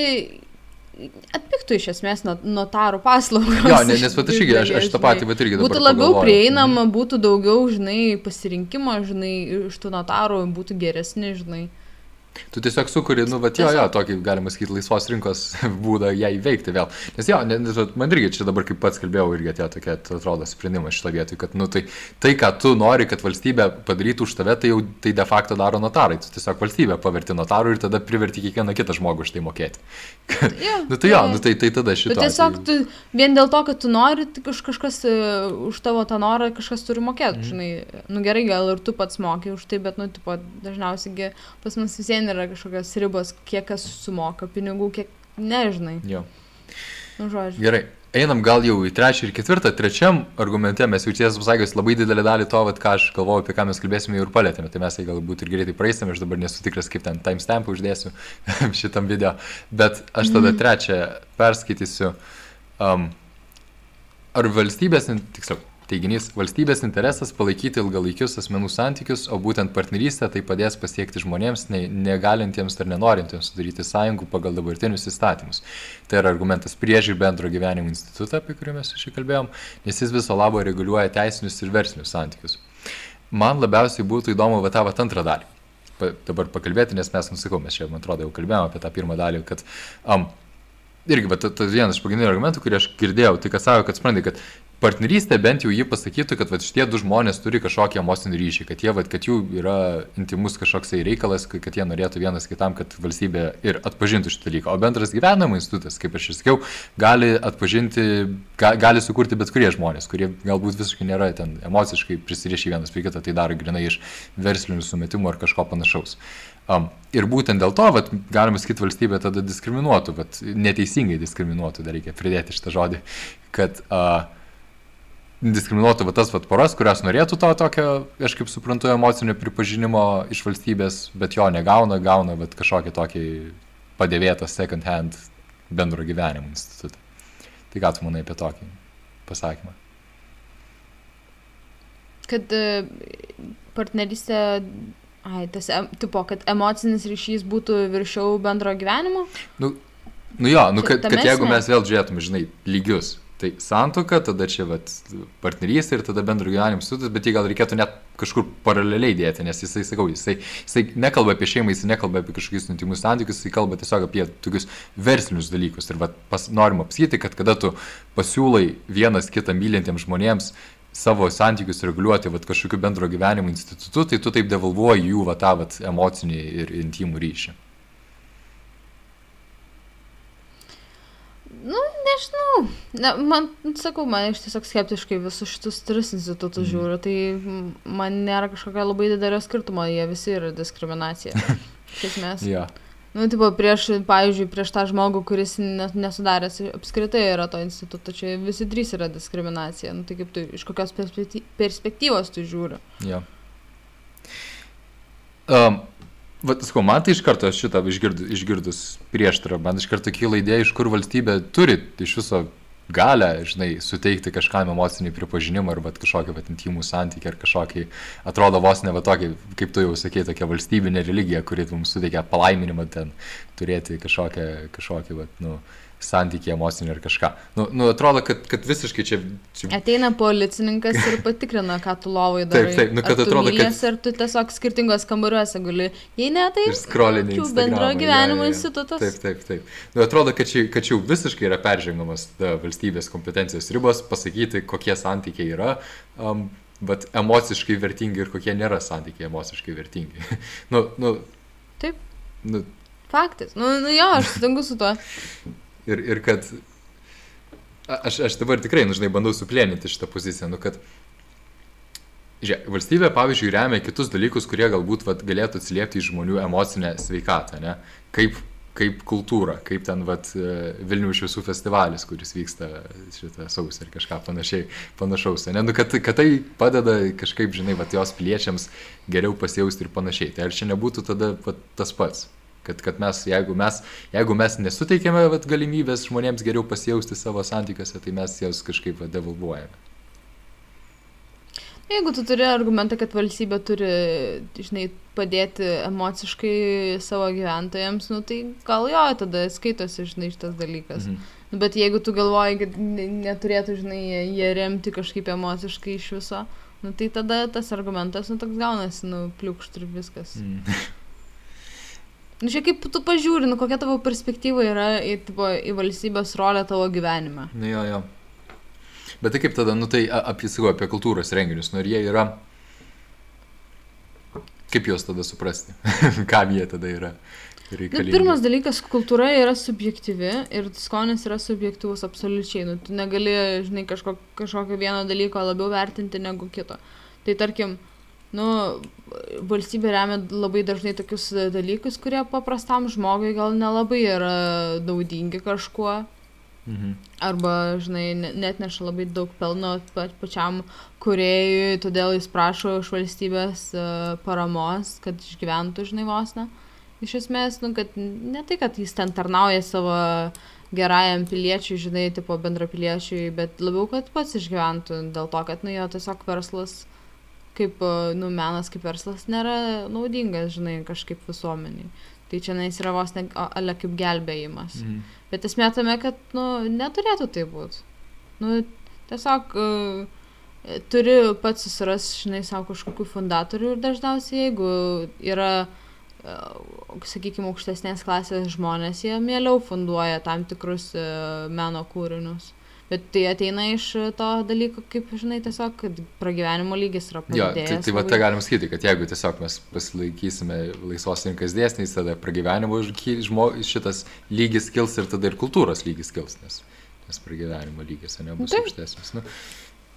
atpiktų iš esmės notarų paslaugos. Jo, nes, nes pat aš irgi, aš, aš tą patį, bet irgi. Būtų labiau pagalvoju. prieinama, mhm. būtų daugiau, žinai, pasirinkimo, žinai, iš tų notarų būtų geresni, žinai. Tu tiesiog sukuri, nu, bet jo, jo, tokį, galima sakyti, laisvos rinkos *laughs* būdą ją įveikti vėl. Nes jo, ne, ne, man irgi čia dabar, kaip pats kalbėjau, irgi atėjo tokia, atrodo, sprendimas šito vietoj, kad, nu, tai, tai, ką tu nori, kad valstybė padarytų už tave, tai jau tai de facto daro notarai. Tu tiesiog valstybė paverti notarų ir tada priverti kiekvieną kitą žmogų už tai mokėti. Ja, nu, tai jo, nu, tai, tai tada šitą. Tiesiog tu, vien dėl to, kad tu nori, tai kaž, kažkas uh, už tavo tą norą kažkas turi mokėti, mm. žinai. Nu gerai, gal ir tu pats mokai už tai, bet, nu, tipo, dažniausiai pas mus visiems yra kažkokios ribos, kiek kas sumoka pinigų, kiek nežinai. Jo. Nu, žodžiu. Gerai. Einam gal jau į trečią ir ketvirtą. Trečiam argumente mes jau tiesą pasakius labai didelį dalį to, vat, ką aš galvoju, apie ką mes kalbėsime, jau ir palėtėme. Tai mes tai galbūt ir greitai praeisime, aš dabar nesu tikras, kaip ten timestampą uždėsiu *laughs* šitam video. Bet aš tada mm. trečią perskaitysiu. Um, ar valstybės, tiksliau, Teiginys - valstybės interesas palaikyti ilgalaikius asmenų santykius, o būtent partnerystė tai padės pasiekti žmonėms, ne, negalintiems ar nenorintiems sudaryti sąjungų pagal dabartinius įstatymus. Tai yra argumentas prieš ir bendro gyvenimo institutą, apie kurį mes čia kalbėjom, nes jis viso labo reguliuoja teisinius ir verslinius santykius. Man labiausiai būtų įdomu va tą va antrą dalį. Pa, dabar pakalbėti, nes mes, nusikau, mes čia, man atrodo, jau kalbėjome apie tą pirmą dalį, kad um, irgi, bet tas ta vienas iš pagrindinių argumentų, kurį aš girdėjau, tai kad savo, kad suprantai, kad partnerystė bent jau jį pasakytų, kad vat, šitie du žmonės turi kažkokį emocinį ryšį, kad, jie, vat, kad jų yra intimus kažkoksai reikalas, kad, jie norėtų vienas kitam, kad valstybė ir atpažintų šitą dalyką. O bendras gyvenimo institutas, kaip aš ir sakiau, gali atpažinti, ga, gali sukurti bet kurie žmonės, kurie galbūt visiškai nėra ten emociškai prisirišę vienas prie kito, tai daro grinai iš verslinių sumetimų ar kažko panašaus. Um, ir būtent dėl to, vat, galima sakyti, valstybė tada diskriminuotų, vat, neteisingai diskriminuotų, dar reikia pridėti šitą žodį, kad uh, diskriminuotų va, tas va, poras, kurios norėtų to tokio, aš kaip suprantu, emocinio pripažinimo iš valstybės, bet jo negauna, gauna va, kažkokį tokį padėvėtą second hand bendro gyvenimo institutą. Tai ką tu manai apie tokį pasakymą? Kad e, partnerystė, ai, tas, tipo, kad emocinis ryšys būtų viršiau bendro gyvenimo? Nu, nu jo, nu, kad, kad jeigu mes vėl žiūrėtume, žinai, lygius, Tai santoka, tada čia vat, partnerystė ir tada bendro gyvenimo sutas, bet jį gal reikėtų net kažkur paraleliai dėti, nes jisai, sakau, jisai, jisai nekalba apie šeimą, jisai nekalba apie kažkokius intimus santykius, jisai kalba tiesiog apie tokius verslinius dalykus. Ir vat, pas, norim apsakyti, kad kada tu pasiūlai vienas kitą mylintiems žmonėms savo santykius reguliuoti vat, kažkokiu bendro gyvenimo institutu, tai tu taip devalvuoji jų vat, tą vat, emocinį ir intimų ryšį. Nu, nežinau. Ne, man, sakau, man iš tiesiog skeptiškai visus šitus tris institutus mm. žiūriu, tai man nėra kažkokio labai didelio skirtumo, jie visi yra diskriminacija. *laughs* Iš esmės. yeah. Nu, tipo, prieš, pavyzdžiui, prieš tą žmogų, kuris nesudaręs apskritai yra to instituto, čia visi trys yra diskriminacija. Nu, tai kaip tu, iš kokios perspektyvos tu žiūri. Yeah. Um, Vat, sakau, man tai iš karto šitą išgirdus, išgirdus prieštarą, man iš karto kyla idėja, iš kur valstybė turi iš viso galę, žinai, suteikti kažkam emocinį pripažinimą ar kažkokį vat, intimų santykį ar kažkokį, atrodo vos ne va tokį, kaip tu jau sakei, tokia valstybinė religija, kuri mums suteikia palaiminimą ten turėti kažkokią, kažkokį, vat, nu, santykį emocinį ar kažką. Nu, nu atrodo, kad, kad visiškai čia... čia... Ateina policininkas ir *laughs* patikrina, ką tu lovai darai. Taip, taip, nu, kad atrodo, kad- myliesi, Ar tu tiesiog skirtingos kambariuose guli. Jei ne, tai... Ir skrolinį. jokių bendro gyvenimo institutas. Taip, taip, taip. Nu, atrodo, kad čia, kad čia jau visiškai yra peržengamas ta, valstybės kompetencijos ribos, pasakyti, kokie santykiai yra, um, bet emociškai vertingi ir kokie nėra santykiai emociškai vertingi. *laughs* nu, nu, Taip, nu, faktas. Nu, nu jo, aš sutinku su tuo. *laughs* ir, ir kad... Aš, aš dabar tikrai, nu, žinai, bandau suplėninti šitą poziciją, nu, kad... Žiūrėk, valstybė, pavyzdžiui, remia kitus dalykus, kurie galbūt vat, galėtų atsiliepti į žmonių emocinę sveikatą, ne? Kaip, kaip kultūra, kaip ten vat, Vilnių šviesų festivalis, kuris vyksta šitą sausį ir kažką panašiai, panašaus, ne? Nu, kad, kad tai padeda kažkaip, žinai, vat, jos piliečiams geriau pasijausti ir panašiai. Tai ar čia nebūtų tada vat, tas pats? Kad, kad mes, jeigu mes, jeigu mes nesuteikėme vat, galimybės žmonėms geriau pasijausti savo santykiuose, tai mes jas kažkaip vat, devalvuojame. Jeigu tu turi argumentą, kad valstybė turi, žinai, padėti emociškai savo gyventojams, nu tai gal jo, tada skaitosi, žinai, šitas dalykas. Mhm. Nu, bet jeigu tu galvoji, kad ne- neturėtų, žinai, jie- remti kažkaip emociškai iš viso, nu tai tada tas argumentas, nu toks gaunasi, nu pliukšt ir viskas. Mm. *laughs* Nu, čia kaip tu pažiūri, nu kokia tavo perspektyva yra į, tipo, į valstybės rolę tavo gyvenime. Nu jo, jo. Bet tai kaip tada, nu tai apie, sakau, apie kultūros renginius, nu ir jie yra... Kaip juos tada suprasti? *laughs* Kam jie tada yra Nu, pirmas dalykas, kultūra yra subjektyvi ir skonis yra subjektyvus absoliučiai. Nu, tu negali, žinai, kažko, kažkokio vieno dalyko labiau vertinti negu kito. Tai tarkim, nu, valstybė remia labai dažnai tokius dalykus, kurie paprastam žmogui gal nelabai yra naudingi kažkuo. Mhm. Arba, žinai, ne- net neša labai daug pelno pa- pačiam kuriejui, todėl jis prašo iš valstybės e, paramos, kad išgyventų, žinai, vos ne. Iš esmės, nu, kad ne tai, kad jis ten tarnauja savo gerajam piliečiui, žinai, tipo bendrapiliečiui, bet labiau, kad pats išgyventų dėl to, kad, nu, jo tiesiog verslas, kaip, e, nu, menas kaip verslas nėra naudingas, žinai, kažkaip visuomeniai. Tai čia nais yra vos ne, ale kaip gelbėjimas. Mhm. Bet esmė tame, kad, nu, neturėtų tai būti. Nu, tiesiog uh, turi pats susiras, žinai, savo kažkokių fundatorių ir dažniausiai, jeigu yra, uh, sakykime, aukštesnės klasės žmonės, jie mieliau funduoja tam tikrus meno kūrinius. Bet tai ateina iš to dalyko, kaip, žinai, tiesiog, kad pragyvenimo lygis yra Jo, padidėjęs. tai, tai va tai galim sakyti, kad jeigu tiesiog mes pasilaikysime laisvos rinkas dėsniais, tada pragyvenimo žmo- šitas lygis kils ir tada ir kultūros lygis kils, nes, nes pragyvenimo lygis ane, bus Taip. aukštesnis. Nu,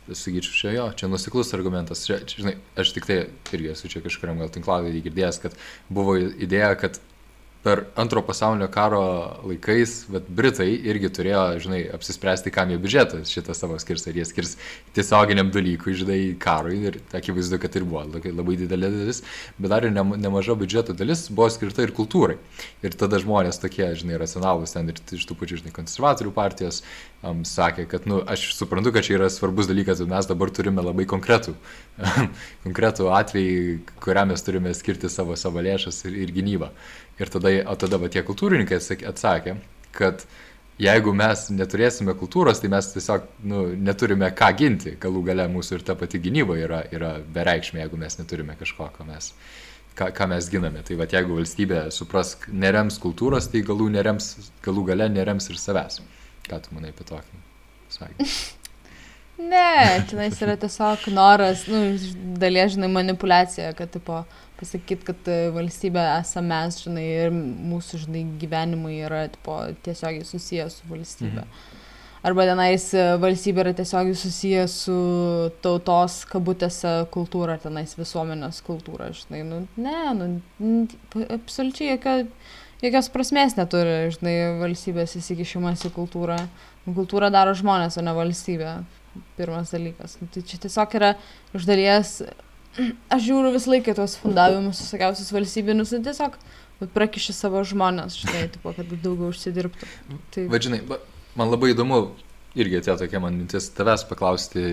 tai sakyčiau, čia jo, čia nusiklus argumentas. Čia, čia, žinai, aš tik tai irgi esu čia kažkuriam gal tinklaladį girdėjęs, kad buvo idėja, kad per antro pasaulinio karo laikais, bet Britai irgi turėjo, žinai, apsispręsti, kam jie biudžetą šitą savo skirs, ar jie skirs tiesioginiam dalykui, žinai, karui ir akivaizdu, kad ir buvo labai- didelė dalis, bet dar ir nema- nemaža biudžeto dalis buvo skirta ir kultūrai. Ir tada žmonės tokie, žinai, racionalūs ten ir iš tų pačių, žinai, konservatorių partijos um, sakė, kad, nu, aš suprantu, kad čia yra svarbus dalykas, bet mes dabar turime labai konkretų, *laughs* konkretų atvejį, kuriam mes turime skirti savo, savo lėšas ir, ir gynybą. Ir tada, o tada va, tie kultūrininkai atsak- atsakė, kad jeigu mes neturėsime kultūros, tai mes tiesiog nu, neturime ką ginti. Galų gale mūsų ir ta pati gynyba yra, yra bereikšmė, jeigu mes neturime kažko, ką mes, ką, ką mes giname. Tai va, jeigu valstybė suprask, nerems kultūros, tai galų, nerems, galų gale nerems ir savęs. Ką tu manai apie tokį? *laughs* Ne, tenais yra tiesiog noras, nu, dalies, žinai, manipulacija, kad, tipo, pasakyt, kad e, valstybė esame mes, žinai, ir mūsų, žinai, gyvenimai yra, tipo, tiesiogiai susijęs su valstybė. Mhm. Arba tenais e, valstybė yra tiesiogiai susijęs su tautos kabutėse kultūra, tenais visuomenės kultūra, žinai, nu, ne, nu, absoliučiai jokio, jokios prasmės neturi, žinai, valstybės įsikišimas į kultūrą. Nu, Kultūrą daro žmonės, o ne valstybė. Pirmas dalykas. Nu, tai čia tiesiog yra iš dalies, aš žiūriu visą laiką tuos fundavimus, visokiausius valstybinius, nu, tiesiog prakiši savo žmonės, žinai, tipo, kad daugiau užsidirbtų. Tai, Vadžinai, man labai įdomu, irgi atėjo tokia man mintis tavęs paklausti,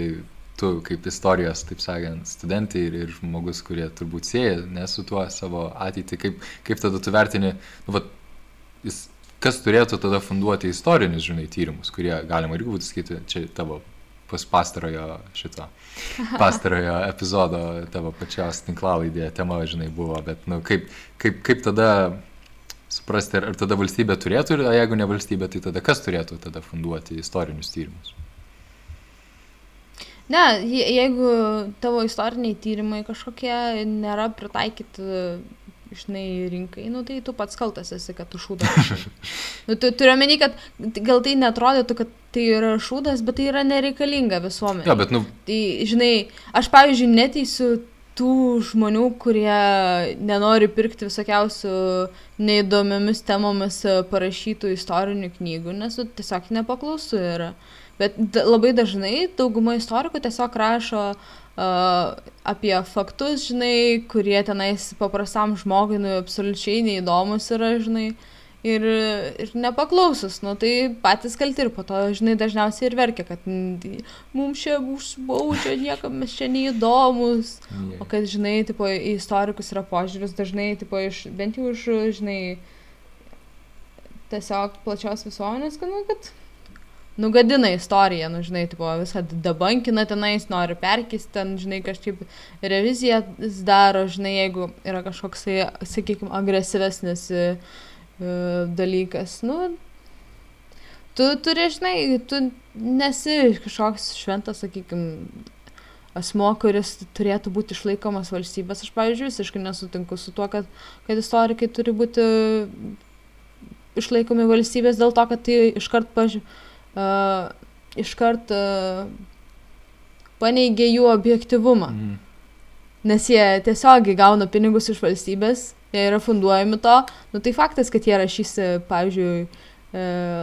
tu kaip istorijos, taip sakant, studentai ir, ir žmogus, kurie turbūt sieja ne su tuo savo ateitį, kaip, kaip tada tu vertini, nu, vat, jis, kas turėtų tada funduoti istorinius, žinai, tyrimus, kurie galima irgi būtų sakyti, čia tavo pas pastarojo šito, *laughs* pastarojo epizodo tavo pačios tinklalaidėje tema, žinai, buvo, bet, nu, kaip, kaip, kaip tada suprasti, ar, ar tada valstybė turėtų, ir jeigu ne valstybė, tai tada kas turėtų tada funduoti istorinius tyrimus? Ne, je- jeigu tavo istoriniai tyrimai kažkokie nėra pritaikyti, žinai, rinkai, nu, tai tu pats kaltas esi, kad tu šūdas. *laughs* nu, tu turiu omeny, kad gal tai netrodytų, kad tai yra šūdas, bet tai yra nereikalinga visuomenė. Jo, bet, nu, Tai, žinai, aš, pavyzdžiui, neteisiu tų žmonių, kurie nenori pirkti visokiausių neįdomiomis temomis parašytų istorinių knygų, nes nu, tiesiog nepaklausų yra. Bet labai dažnai dauguma istorikų tiesiog rašo uh, apie faktus, žinai, kurie tenais paprastam žmogui nu, absoliučiai neįdomus yra, žinai. Ir, ir nepaklausus, nu tai patys kalti ir po to, žinai, dažniausiai ir verkia, kad "N- mums čia užbaudžia, niekam mes čia neįdomus. O kad, žinai, tipo, į istorikus yra požiūris dažnai, tipo, iš, bent jau iš, žinai, tiesiog plačios visuomenės, kad, nu, kad nugadina istoriją, nu, žinai, tipo, viską debankina tenais, nori perkisti ten, žinai, kažkaip reviziją daro, žinai, jeigu yra kažkoksai, sakykime, agresyvesnis e, e, dalykas, nu, tu turi, žinai, tu nesi kažkoks šventas, sakykime, asmo, kuris turėtų būti išlaikomas valstybės. Aš, pavyzdžiui, visiškai nesutinku su tuo, kad, kad istorikai turi būti išlaikomi valstybės dėl to, kad tai iškart, paži... uh, iškart uh, paneigia jų objektivumą. Mhm. Nes jie tiesiogiai gauna pinigus iš valstybės, jie yra funduojami to. Nu tai faktas, kad jie rašysi, pavyzdžiui,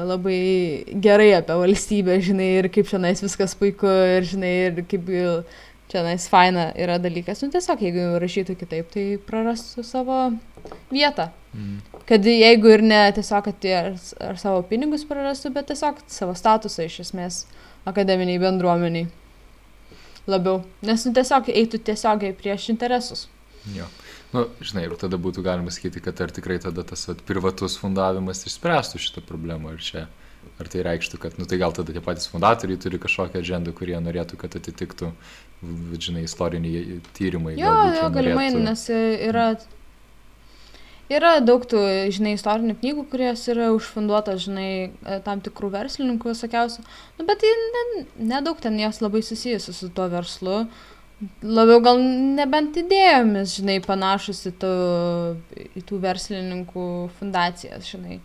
labai gerai apie valstybę, žinai, ir kaip šiandien viskas puiku, ir žinai, ir kaip šiandien faina yra dalykas. Nu tiesiog, jeigu rašytų kitaip, tai prarastų savo vietą. Mhm. Kad jeigu ir ne tiesiog, kad ar, ar savo pinigus prarastų, bet tiesiog savo statusą iš esmės akademiniai bendruomeniai. Labiau. Nes nu, tiesiog eitų tiesiogiai prieš interesus. Jo. Nu, žinai, ir tada būtų galima sakyti, kad ar tikrai tada tas vat, privatus fundavimas išspręstų šitą problemą, ar čia, ar tai reikštų, kad, nu tai gal tada tie patys fundatoriai turi kažkokią agendą, kurie norėtų, kad atitiktų, žinai, istoriniai tyrimai. Jo, jo, galimai, nes yra, yra daug tų, žinai, istorinių knygų, kurios yra užfunduotos, žinai, e, tam tikrų verslininkų visokiausių. Nu, bet tai ne- nedaug ten jos labai susijusi su tuo verslu. Labiau gal nebent idėjomis, žinai, panašus į tų, į tų verslininkų fundacijas, žinai.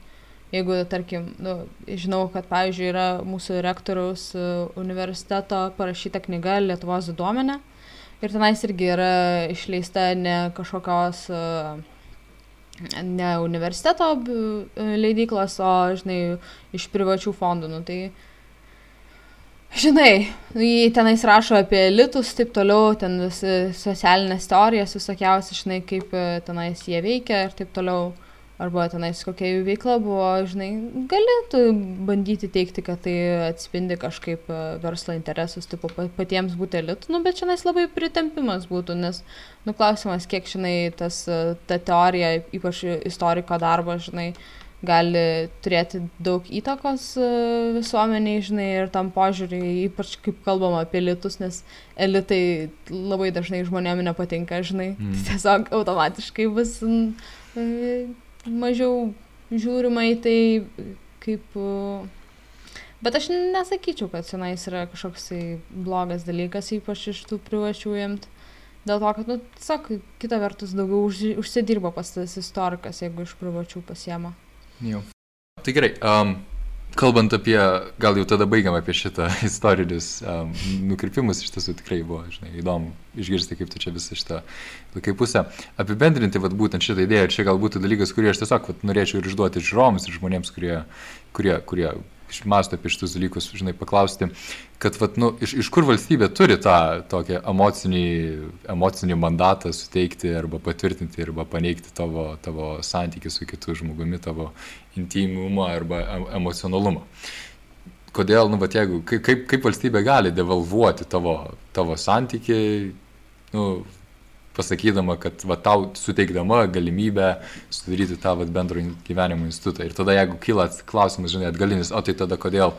Jeigu, tarkim, nu, žinau, kad, pavyzdžiui, yra mūsų rektoriaus e, universiteto parašyta knyga Lietuvos diduomenė. Ir tenais irgi yra išleista ne kažkokios, e, ne universiteto e, leidyklos, o, žinai, iš privačių fondų. Nu, tai, žinai, nu, jį tenais rašo apie elitus, taip toliau, ten socialinės teorijas visokiausias, žinai, kaip e, tenais jie veikia ir taip toliau. Arba tenais kokia jų veikla buvo, žinai, gali tu bandyti teikti, kad tai atspindi kažkaip e, verslo interesus, tipo pa- patiems būti elitų, nu, bet šiandien labai pritempimas būtų, nes, nu, klausimas, kiek, žinai, tas, e, ta teorija, ypač istoriko darbas, žinai, gali turėti daug įtakos e, visuomeniai, žinai, ir tam požiūriui, ypač kaip kalbama apie elitus, nes elitai labai dažnai žmonėm nepatinka, žinai, Mm. tiesiog automatiškai bus mažiau žiūrima į tai kaip... e, Bet aš nesakyčiau, kad senais yra kažkoks tai blogas dalykas, ypač iš tų privačių imt. Dėl to, kad, nu, tiesiog, kita vertus, daugiau už, užsidirba pas tas istorikas, jeigu iš privačių pasiema. Jo. Tai gerai, um, kalbant apie, gal jau tada baigiam apie šitą *laughs* istorinius um, nukrypimus, iš tiesų tikrai buvo, žinai, įdomu išgirsti, kaip tu čia visą šitą, kaip pusę apibendrinti, vat, būtent šitą idėją, čia gal būtų dalykas, kurį aš tiesiog vat, norėčiau ir išduoti žiūrovams ir žmonėms, kurie, kurie, kurie masto apie šitus dalykus, žinai, paklausti, kad, vat, nu, iš, iš kur valstybė turi tą tokią emocinį, emocinį mandatą suteikti arba patvirtinti arba paneigti tavo, tavo santykių su kitu žmogumi, tavo intimumą arba em- emocionalumą. Kodėl, nu, bet jeigu, kaip, kaip valstybė gali devalvuoti tavo, tavo santykiai, nu, pasakydama, kad va, tau suteikdama galimybę sudaryti tą va, bendro gyvenimo institutą. Ir tada jeigu kyla klausimas, žinai, atgalinis, o tai tada kodėl,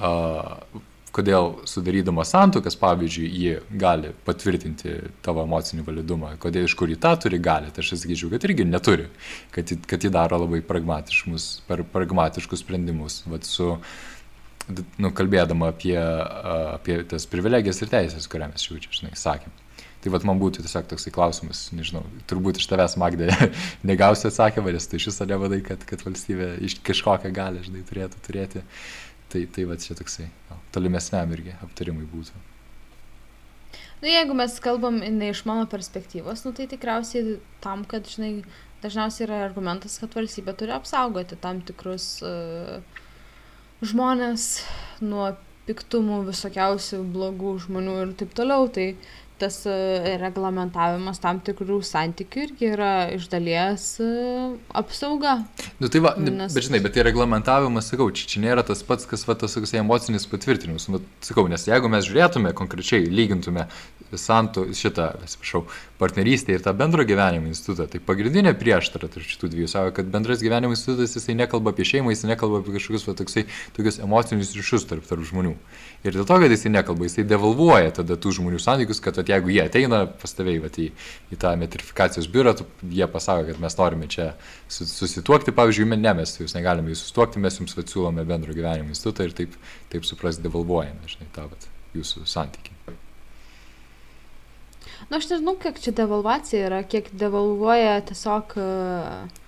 uh, kodėl sudarydama santokas, pavyzdžiui, ji gali patvirtinti tavo emocinį validumą, kodėl iš kur ji tą turi gali, tai aš sakyčiau, kad irgi neturi, kad, kad ji daro labai pragmatiškus, pragmatiškus sprendimus. Vat su, nu, kalbėdama apie, apie tas privilegijas ir teisės, kurią mes jau čia, žinai, sakėm. Tai vad man būtų tiesiog toksai klausimas, nežinau, turbūt iš tavęs Magdė *laughs* negausi atsakymą, nes tai iš viso nevadai, kad, kad valstybė iš kažkokią gali, žinai, turėtų turėti. Tai, tai vad čia toksai, tolimesniam irgi aptarimui būtų. Na, nu, jeigu mes kalbam ne iš mano perspektyvos, nu, tai tikriausiai tam, kad, žinai, dažniausiai yra argumentas, kad valstybė turi apsaugoti tam tikrus uh, žmonės nuo piktumų, visokiausių blogų žmonių ir taip toliau. Tai tas e, reglamentavimas tam tikrų santykių irgi yra iš dalies e, apsauga. Nu, tai va, Nes... bet žinai, bet tai reglamentavimas, sakau, čia, čia nėra tas pats, kas va, tas toksai emocinis patvirtinimas. Nu, sakau, nes jeigu mes žiūrėtume konkrečiai, lygintume santų, šitą, atsiprašau, partnerystę ir tą bendro gyvenimo institutą, tai pagrindinė prieštara tarp šitų dviejų savo, kad bendras gyvenimo institutas jisai nekalba apie šeimą, jisai nekalba apie kažkokius va, toksai, tokius emocinius ryšius tarp, tarp žmonių. Ir dėl to, kad jisai nekalba, jisai devalvuoja tada tų žmonių santykius, kad at, jeigu jie ateina pas tavai vat, į, į tą metrifikacijos biurą, tu, jie pasako, kad mes norime čia susituokti, pavyzdžiui, ne, mes jūs negalime jūs susituokti, mes jums vat, siūlome bendro gyvenimo institutą ir taip, taip supras devalvuojame, žinai, tą vat, jūsų santykį. Na, nu, aš nežinau, kiek čia devalvacija yra, kiek devalvuoja tiesiog uh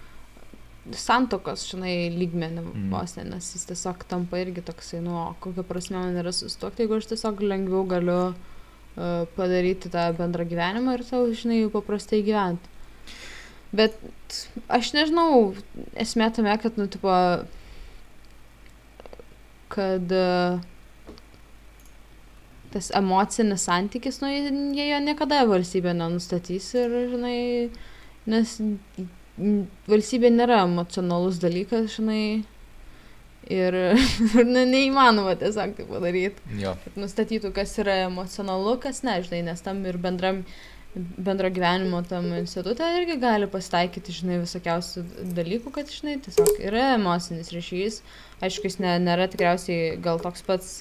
santokos, žinai, lygmenį mm. vos ne, nes jis tiesiog tampa irgi toksai, nu, kokia prasme man yra susituokti, jeigu aš tiesiog lengviau galiu uh, padaryti tą bendrą gyvenimą ir savo, žinai, paprastai gyventi. Bet aš nežinau, esmė tame, kad, nu, tipo, kad tas emocinis santykis, nu, jie jo niekada valstybė nenustatys ir, žinai, nes valstybė nėra emocionalus dalykas, žinai. Ir *laughs* ne, neįmanoma tiesiog tai padaryti. Kad nustatytų, kas yra emocionalu, kas ne, žinai, nes tam ir bendram, bendro gyvenimo tam institutė irgi gali pasitaikyti, žinai, visokiausių dalykų, kad, žinai, tiesiog yra emocinis ryšys. Aišku, jis ne, nėra tikriausiai gal toks pats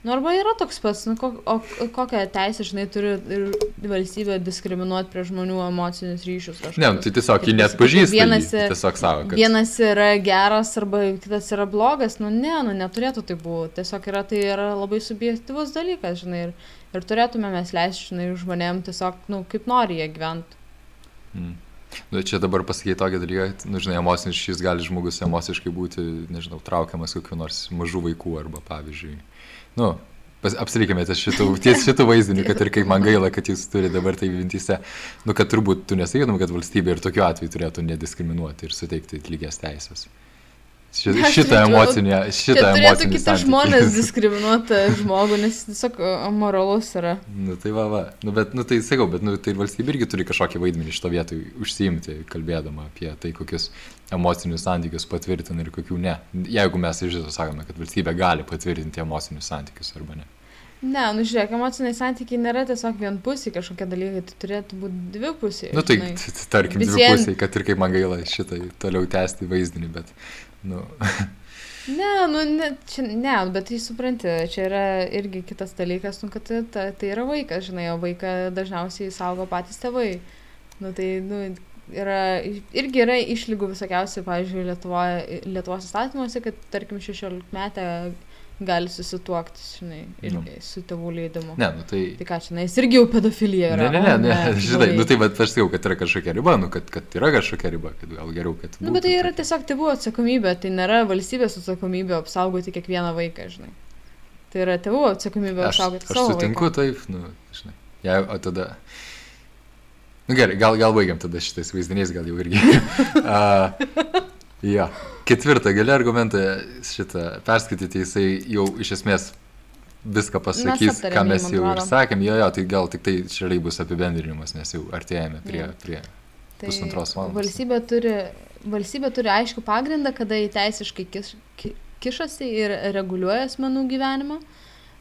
Nu, arba yra toks pats, nu, kok, o kokią teisę, žinai, turi ir valstybė diskriminuoti prie žmonių emocinius ryšius. Kažkokius. Ne, nu, tai tiesiog jį net pažįsta. Vienas, tiesiog savo. Kad... Vienas yra geras arba kitas yra blogas, nu ne, nu neturėtų tai būti. Tiesiog yra, tai yra labai subjektivus dalykas, žinai, ir, ir turėtume mes leisti, žinai, žmonėm tiesiog, nu, kaip nori jie gyventi. Mm. Nu, čia dabar pasakyti tokį dalyką, nu, žinai, emocinis šis gali žmogus emociškai būti, nežinau, traukiamas kokiu nors mažų vaikų arba, pavyzdžiui, nu, apsilikime ties šitų, ties šitų vaizdinių, kad ir kaip man gaila, kad jūs turite dabar tai mintyse, nu, kad turbūt tu nesakytum, kad valstybė ir tokiu atveju turėtų nediskriminuoti ir suteikti lygias teisės. Šitą, šitą emocinę, šitą emocinę. Turėtų kiti žmonės *laughs* diskriminuoti žmogų, nes jis tiesiog moralus yra. Nu tai va, va. Nu, bet, nu tai sakau, bet nu, tai valstybė irgi turi kažkokį vaidmenį šito vietoj užsiimti, kalbėdama apie tai, kokius emocinius santykius patvirtina ir kokių ne. Jeigu mes iš viso sakome, kad valstybė gali patvirtinti emocinius santykius arba ne. Ne, nu žiūrėk, emociniai santykiai nėra tiesiog vienpusiai kažkokie dalykai, tai turėtų būti dvipusiai. Na nu, tai, tarkim, dvipusiai, kad ir kaip man gaila šitai toliau tęsti vaizdinį, bet Nu. ne, nu, ne, čia, ne, bet tai supranti, čia yra irgi kitas dalykas, nu, kad tai, tai yra vaikas, žinai, o vaiką dažniausiai saugo patys tėvai. Nu, tai, nu, yra, irgi yra išlygų visokiausių, pavyzdžiui, Lietuvoje, Lietuvos įstatymuose, kad, tarkim, 16 metę gali susituokti, žinai, irgi nu. su tėvų leidimu. Ne, nu tai... Tai ką, žinai, jis irgi jau pedofilija yra. Ne, ne, ne, ne, ne *laughs* žinai, nu tai bet aš sakiau, kad yra kažkokia riba, nu kad, kad yra kažkokia riba, kad gal geriau, kad... Na, nu, bet tai yra tiesiog tėvų atsakomybė, tai nėra valstybės atsakomybė apsaugoti kiekvieną vaiką, žinai. Tai yra tėvų atsakomybė apsaugoti aš, aš savo sutinku, vaiką. taip, nu, žinai. Ja, o tada... Nu gerai, gal, gal baigiam tada šitais vaizdiniais, gal jau irgi. *laughs* uh, Jo. Ketvirtą gali argumentą šitą perskaityti, jisai jau iš esmės viską pasakys, mes ką mes jau ir sakėm, jo, jo, tai gal tik tai šaliai bus apibendrinimas, nes jau artėjame prie, ja. prie tai pusantros valandos. Valstybė turi, valstybė turi aišku pagrindą, kada jį teisiškai kiš, kišasi ir reguliuoja asmenų gyvenimą.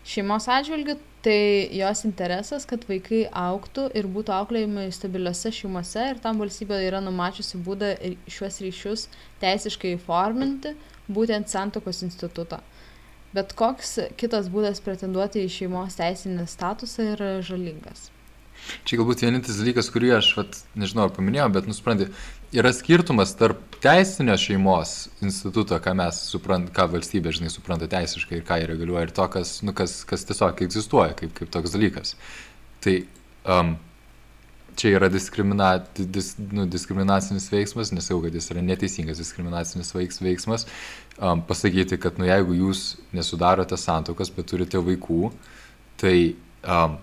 Šeimos atžvilgiu, tai jos interesas, kad vaikai auktų ir būtų auklėjami stabiliuose šeimose ir tam valstybė yra numačiusi būdą šiuos ryšius teisiškai įforminti, būtent santokos institutą. Bet koks kitas būdas pretenduoti į šeimos teisinį statusą yra žalingas. Čia galbūt vienintelis dalykas, kurį aš, vat, nežinau, ar paminėjau, bet nusprendė, yra skirtumas tarp teisinio šeimos instituto, ką mes suprantam, ką valstybė, žinai, supranta teisiškai ir ką jie reguliuoja, ir to, kas, nu, kas, kas tiesiog egzistuoja kaip, kaip toks dalykas. Tai um, čia yra diskrimina, dis, nu, diskriminacinis veiksmas, nesakau, kad jis yra neteisingas diskriminacinis veiks, veiksmas, um, pasakyti, kad, nu, jeigu jūs nesudarote santokas, bet turite vaikų, tai um,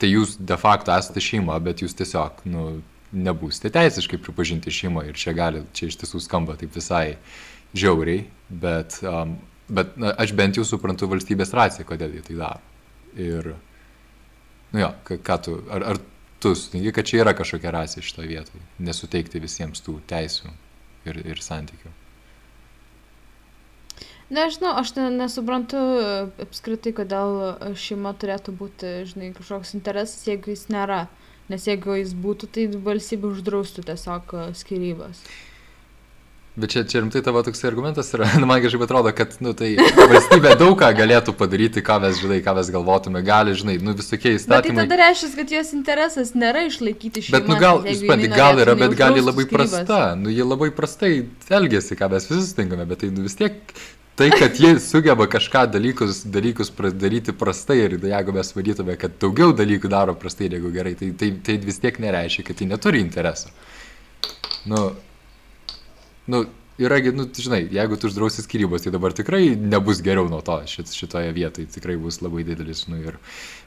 tai jūs de facto esate šeima, bet jūs tiesiog, nu, nebūsite teisiškai pripažinti šeima ir čia gali, čia iš tiesų skamba taip visai žiauriai, bet, um, bet na, aš bent jau suprantu valstybės raciją, kodėl jie tai daro. Ir, nu jo, ką, ką tu, ar, ar tu sutinki, kad čia yra kažkokia racija šitoje vietoje, nesuteikti visiems tų teisų ir, ir santykių. Nežinau, aš ne, nesuprantu e, apskritai, kodėl šeima turėtų būti, žinai, kažkoks interesas, jeigu jis nėra. Nes jeigu jis būtų, tai valstybė uždraustų tiesiog e, skirybas. Bet čia, čia rimtai tavo toks argumentas yra, *laughs* nu, man kažkaip atrodo, kad, nu, tai valstybė daug ką galėtų padaryti, ką mes, žinai, ką mes galvotume, gali, žinai, nu, visokie įstatymai. Bet tai tada reiškia, kad jos interesas nėra išlaikyti šeimą. Bet, nu, gal, supranti, gal yra, bet gali labai skirybas. prasta, nu, jie labai prastai elgesi, ką mes visi sutinkame, bet tai nu, vis tiek tai, kad jie sugeba kažką dalykus, dalykus daryti prastai ir jeigu mes vadytume, kad daugiau dalykų daro prastai negu gerai, tai, tai, tai vis tiek nereiškia, kad jie neturi interesų. Nu, nu, yragi, nu, žinai, jeigu tu uždrausi skirybos, tai dabar tikrai nebus geriau nuo to šit, šitoje vietoje, tikrai bus labai didelis, nu, ir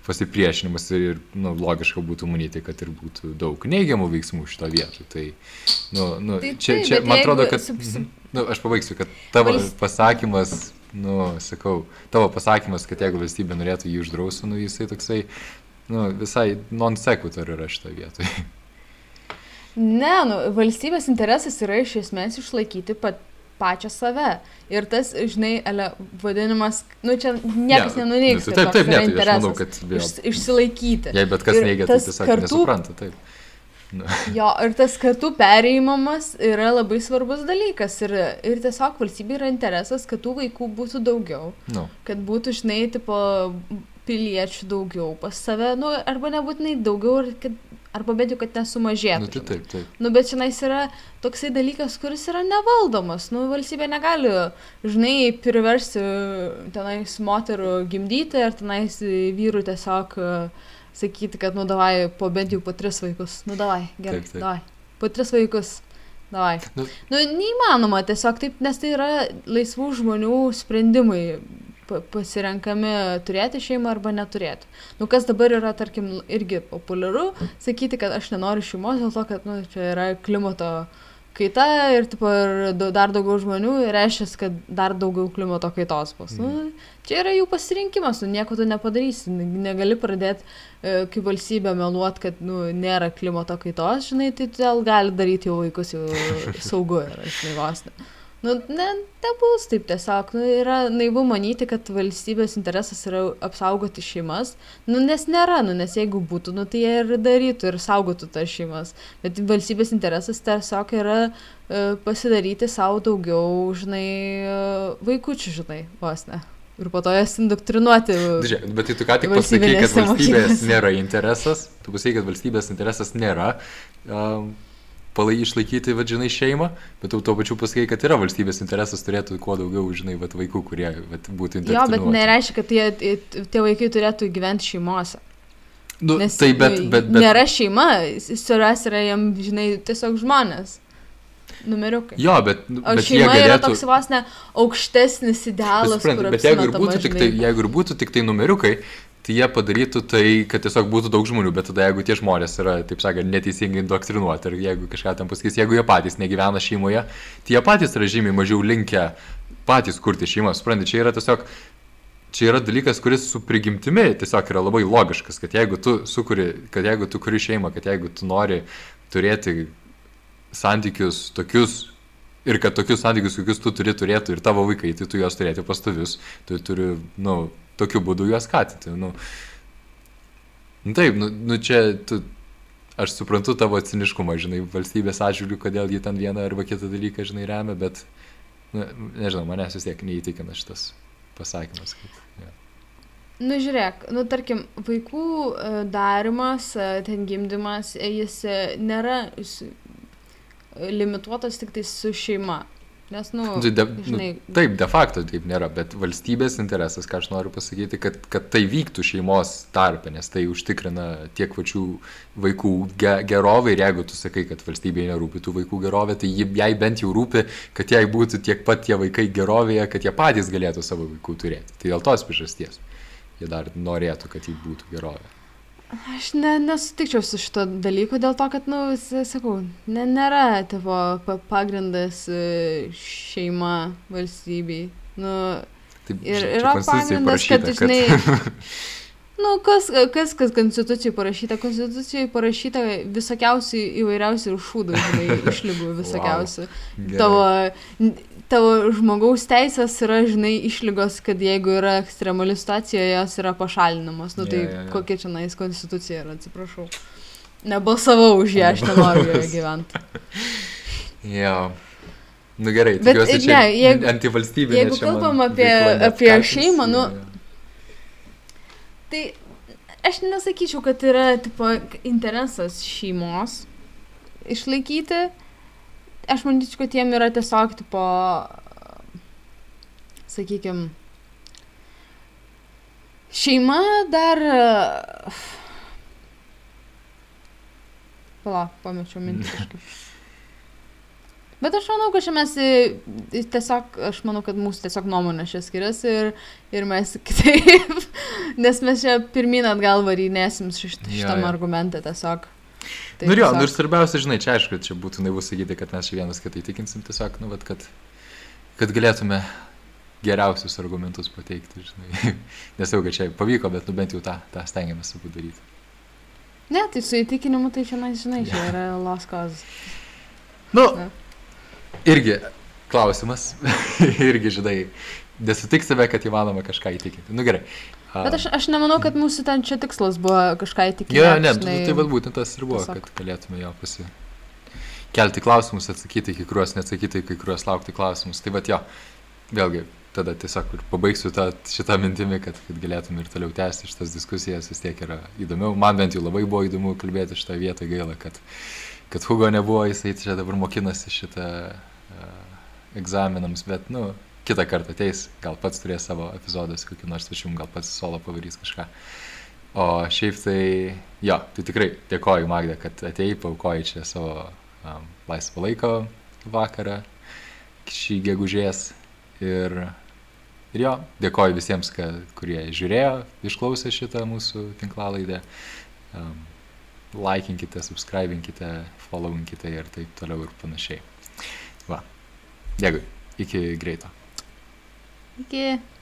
pasipriešinimas ir, nu, logiška būtų manyti, kad ir būtų daug neigiamų veiksmų šito vietoje. Tai, nu, nu, tai, čia, čia, man atrodo, kad, sub, sub... nu, aš pabaigsiu, kad tavo Valst... pasakymas, nu, sakau, tavo pasakymas, kad jeigu valstybė norėtų jį uždrausų, nu, jisai toksai, nu, visai non sequitur yra šitoje vietoje. Ne, nu, valstybės interesas yra iš esmės išlaikyti pat, pačią save. Ir tas, žinai, ele, vadinimas, nu čia niekas ne, nenuneigs. Nu, taip, taip, ne, tai aš manau, kad vėl. Iš, išsilaikyti. Jei bet kas neigia, tai tiesiog kartų, nesupranta, taip. Nu. *laughs* Jo, ir tas kartų perėjimamas yra labai svarbus dalykas. Ir, ir tiesiog valstybė yra interesas, kad tų vaikų būtų daugiau. Nu. Kad būtų, žinai, tipo, piliečių daugiau pas save, nu, arba nebūtinai daugiau, kad arba bent jau, kad nesumažėtų. Nu, tai taip, taip. Nu, bet šiandien yra toksai dalykas, kuris yra nevaldomas. Nu, valstybė negali, žinai, priversti tenais moterų gimdyti ar tenais vyrų tiesiog sakyti, kad, nu, davai, po bent jau po tris vaikus. Nu, davai, gerai, taip, taip. davai. Po tris vaikus. Davai. Nu, nu, neįmanoma tiesiog taip, nes tai yra laisvų žmonių sprendimai pasirenkami turėti šeimą arba neturėti. Nu, kas dabar yra, tarkim, irgi populiaru, sakyti, kad aš nenoriu šeimos dėl to, kad nu, čia yra klimato kaita ir, tipo, ir dar daugiau žmonių reiškia, kad dar daugiau klimato kaitos bus. Mm. Nu, čia yra jų pasirinkimas, nu, nieko tu nepadarysi, negali pradėti e, kaip valstybė meluoti, kad nu, nėra klimato kaitos, žinai, tai gal gali daryti jau vaikus jau *laughs* saugu yra, žinai, vos ne. Nu, ne, nebus taip tiesiog. Nu, yra naivu manyti, kad valstybės interesas yra apsaugoti šeimas. Nu, nes nėra, nu, nes jeigu būtų, nu, tai jie ir darytų ir saugotų tas šeimas. Bet valstybės interesas tiesiog yra e, pasidaryti savo daugiau, žinai, e, vaikučių, žinai, vos ne. Ir po to jas indoktrinuoti. Žiūrėk, bet tai tu ką tik pasakei, kad valstybės mokyklose. nėra interesas. Tu pasakei, kad valstybės interesas nėra. Um, palai išlaikyti, vadžinai, šeimą, bet tu tuo pačiu pasakai, kad yra valstybės interesas turėtų kuo daugiau, žinai, vat, vaikų, kurie vat, būtų interesuoti. Jo, bet nereiškia, kad tie, tie vaikai turėtų gyventi šeimose. Nu, Nes tai bet, bet, bet... Nėra šeima, suras yra jam, žinai, tiesiog žmonės. Numeriukai. Jo, bet, o bet šeima galėtų... yra toks vos ne aukštesnis idealas. Bet, suprantu, bet jeigu ir, būtų tik tai, jeigu ir būtų tik tai numeriukai, tai jie padarytų tai, kad tiesiog būtų daug žmonių, bet tada jeigu tie žmonės yra, taip sakant, neteisingai indoktrinuoti ir jeigu kažką tam pasakys, jeigu jie patys negyvena šeimoje, tai jie patys yra žymiai mažiau linkę patys kurti šeimą, suprantate, čia yra tiesiog, čia yra dalykas, kuris su prigimtimi tiesiog yra labai logiškas, kad jeigu tu sukuri, kad jeigu tu kuri šeimą, kad jeigu tu nori turėti santykius tokius Ir kad tokius santykius, kokius tu turi turėti ir tavo vaikai, tai tu juos turėti pastovius, tu turi, na, nu, tokiu būdu juos skatinti. Nu, nu taip, nu, nu čia tu, aš suprantu tavo ciniškumą, žinai, valstybės atžvilgių, kodėl jie ten vieną arba kitą dalyką, žinai, remia, bet, nu, nežinau, manęs vis tiek neįtikina šitas pasakymas. Kad, ja. Nu žiūrėk, nu tarkim, vaikų e, darimas, e, ten gimdymas, e, jis nėra jis, limituotas tik tai su šeima. Nes, nu, Nu, de, žinai, nu, taip, de facto taip nėra, bet valstybės interesas, ką aš noriu pasakyti, kad, kad tai vyktų šeimos tarpe, nes tai užtikrina tiek pačių vaikų ge, gerovę ir jeigu tu sakai, kad valstybėje nerūpi tų vaikų gerovė, tai jai bent jau rūpi, kad jai būtų tiek pat tie vaikai gerovėje, kad jie patys galėtų savo vaikų turėti. Tai dėl tos priežasties jie dar norėtų, kad jį būtų gerovė. Aš ne, nesutikčiau su šito dalyku dėl to, kad, nu, s- sakau, ne, nėra tavo pa- pagrindas e, šeima valstybei. Nu, Taip, ir yra pagrindas, kad, parašyta, žinai, *laughs* nu, kas, kas, kas konstitucijai parašyta? Konstitucijai parašyta visokiausių įvairiausių šūdų, žinai, *laughs* išlygų visokiausių. Gerai. Tavo, tavo žmogaus teisės yra, žinai, išlygos, kad jeigu yra ekstremali situacija, jos yra pašalinamos. Nu Jo, tai jo, jo. kokia čia nais konstitucija yra, atsiprašau. Nebalsavau už ją, aš nenoriu joje *laughs* gyventi. Jo. Nu gerai, Bet, tikiuosi, ne, jeigu- antivalstybė. jeigu kalbam apie- apie šeimą, nu, Tai aš nesakyčiau, kad yra tipo, interesas šeimos išlaikyti. Aš manyčiau, kad jiem yra tiesiog, tipo, sakykime, šeima dar... *sighs* Pala, pamečiau mintį kažkaip. *laughs* Bet aš manau, kad čia mes tiesiog, aš manau, kad mūsų tiesiog nuomonė čia skiriasi ir, ir mes *laughs* kitaip, nes mes čia pirmin atgal varynėsim šit, šitam argumentą tiesiog. Tai Nu jo, tiesiog- nu ir svarbiausia, žinai, čia aišku, čia būtų naivu sakyti, kad mes čia vienas kitą įtikinsim, tiesiog, nu, vat, kad, kad galėtume geriausius argumentus pateikti, žinai. *laughs* Nesau, kad čia pavyko, bet nu bent jau tą, tą stengiamės abu daryti. Ne, tai su įtikinimu tai čia, na, žinai, čia yra cause. Nu, Ne. Irgi klausimas, *laughs* irgi, žinai, nesutik save, kad įmanoma kažką įtikinti. Nu gerai. Bet aš, aš nemanau, kad mūsų ten čia tikslas buvo kažką įtikinti. Jo, ne, žinai, tai vad būtent tas ir buvo, tiesiog. kad galėtume jo pasi... Kelti klausimus, atsakyti kai kuriuos, neatsakyti kai kuriuos, laukti klausimus. Tai vad jo, vėlgi, tada tiesiog ir pabaigsiu tą, šitą mintimį, kad, kad galėtume ir toliau tęsti šitas diskusijas, vis tiek yra įdomiau. Man bent jau labai buvo įdomu kalbėti šitą vietą, gaila, kad, kad Hugo nebuvo, jisai čia dabar mokinasi šitą uh, egzaminams, bet, nu, kitą kartą ateis, gal pats turės savo epizodą su kokiu nors svečium, gal pats solo pavarys kažką. O šiaip tai, jo, tai tikrai dėkoju Magda, kad atėjai, paukojai čia savo um, laisvo laiko vakarą šį gegužės. Ir, ir jo, dėkoju visiems, ka, kurie žiūrėjo, išklausė šitą mūsų tinklalaidę. Um, Laikinkite, subscribinkite, followinkite ir taip toliau ir panašiai. Va. Dėkui. Iki greito. Iki.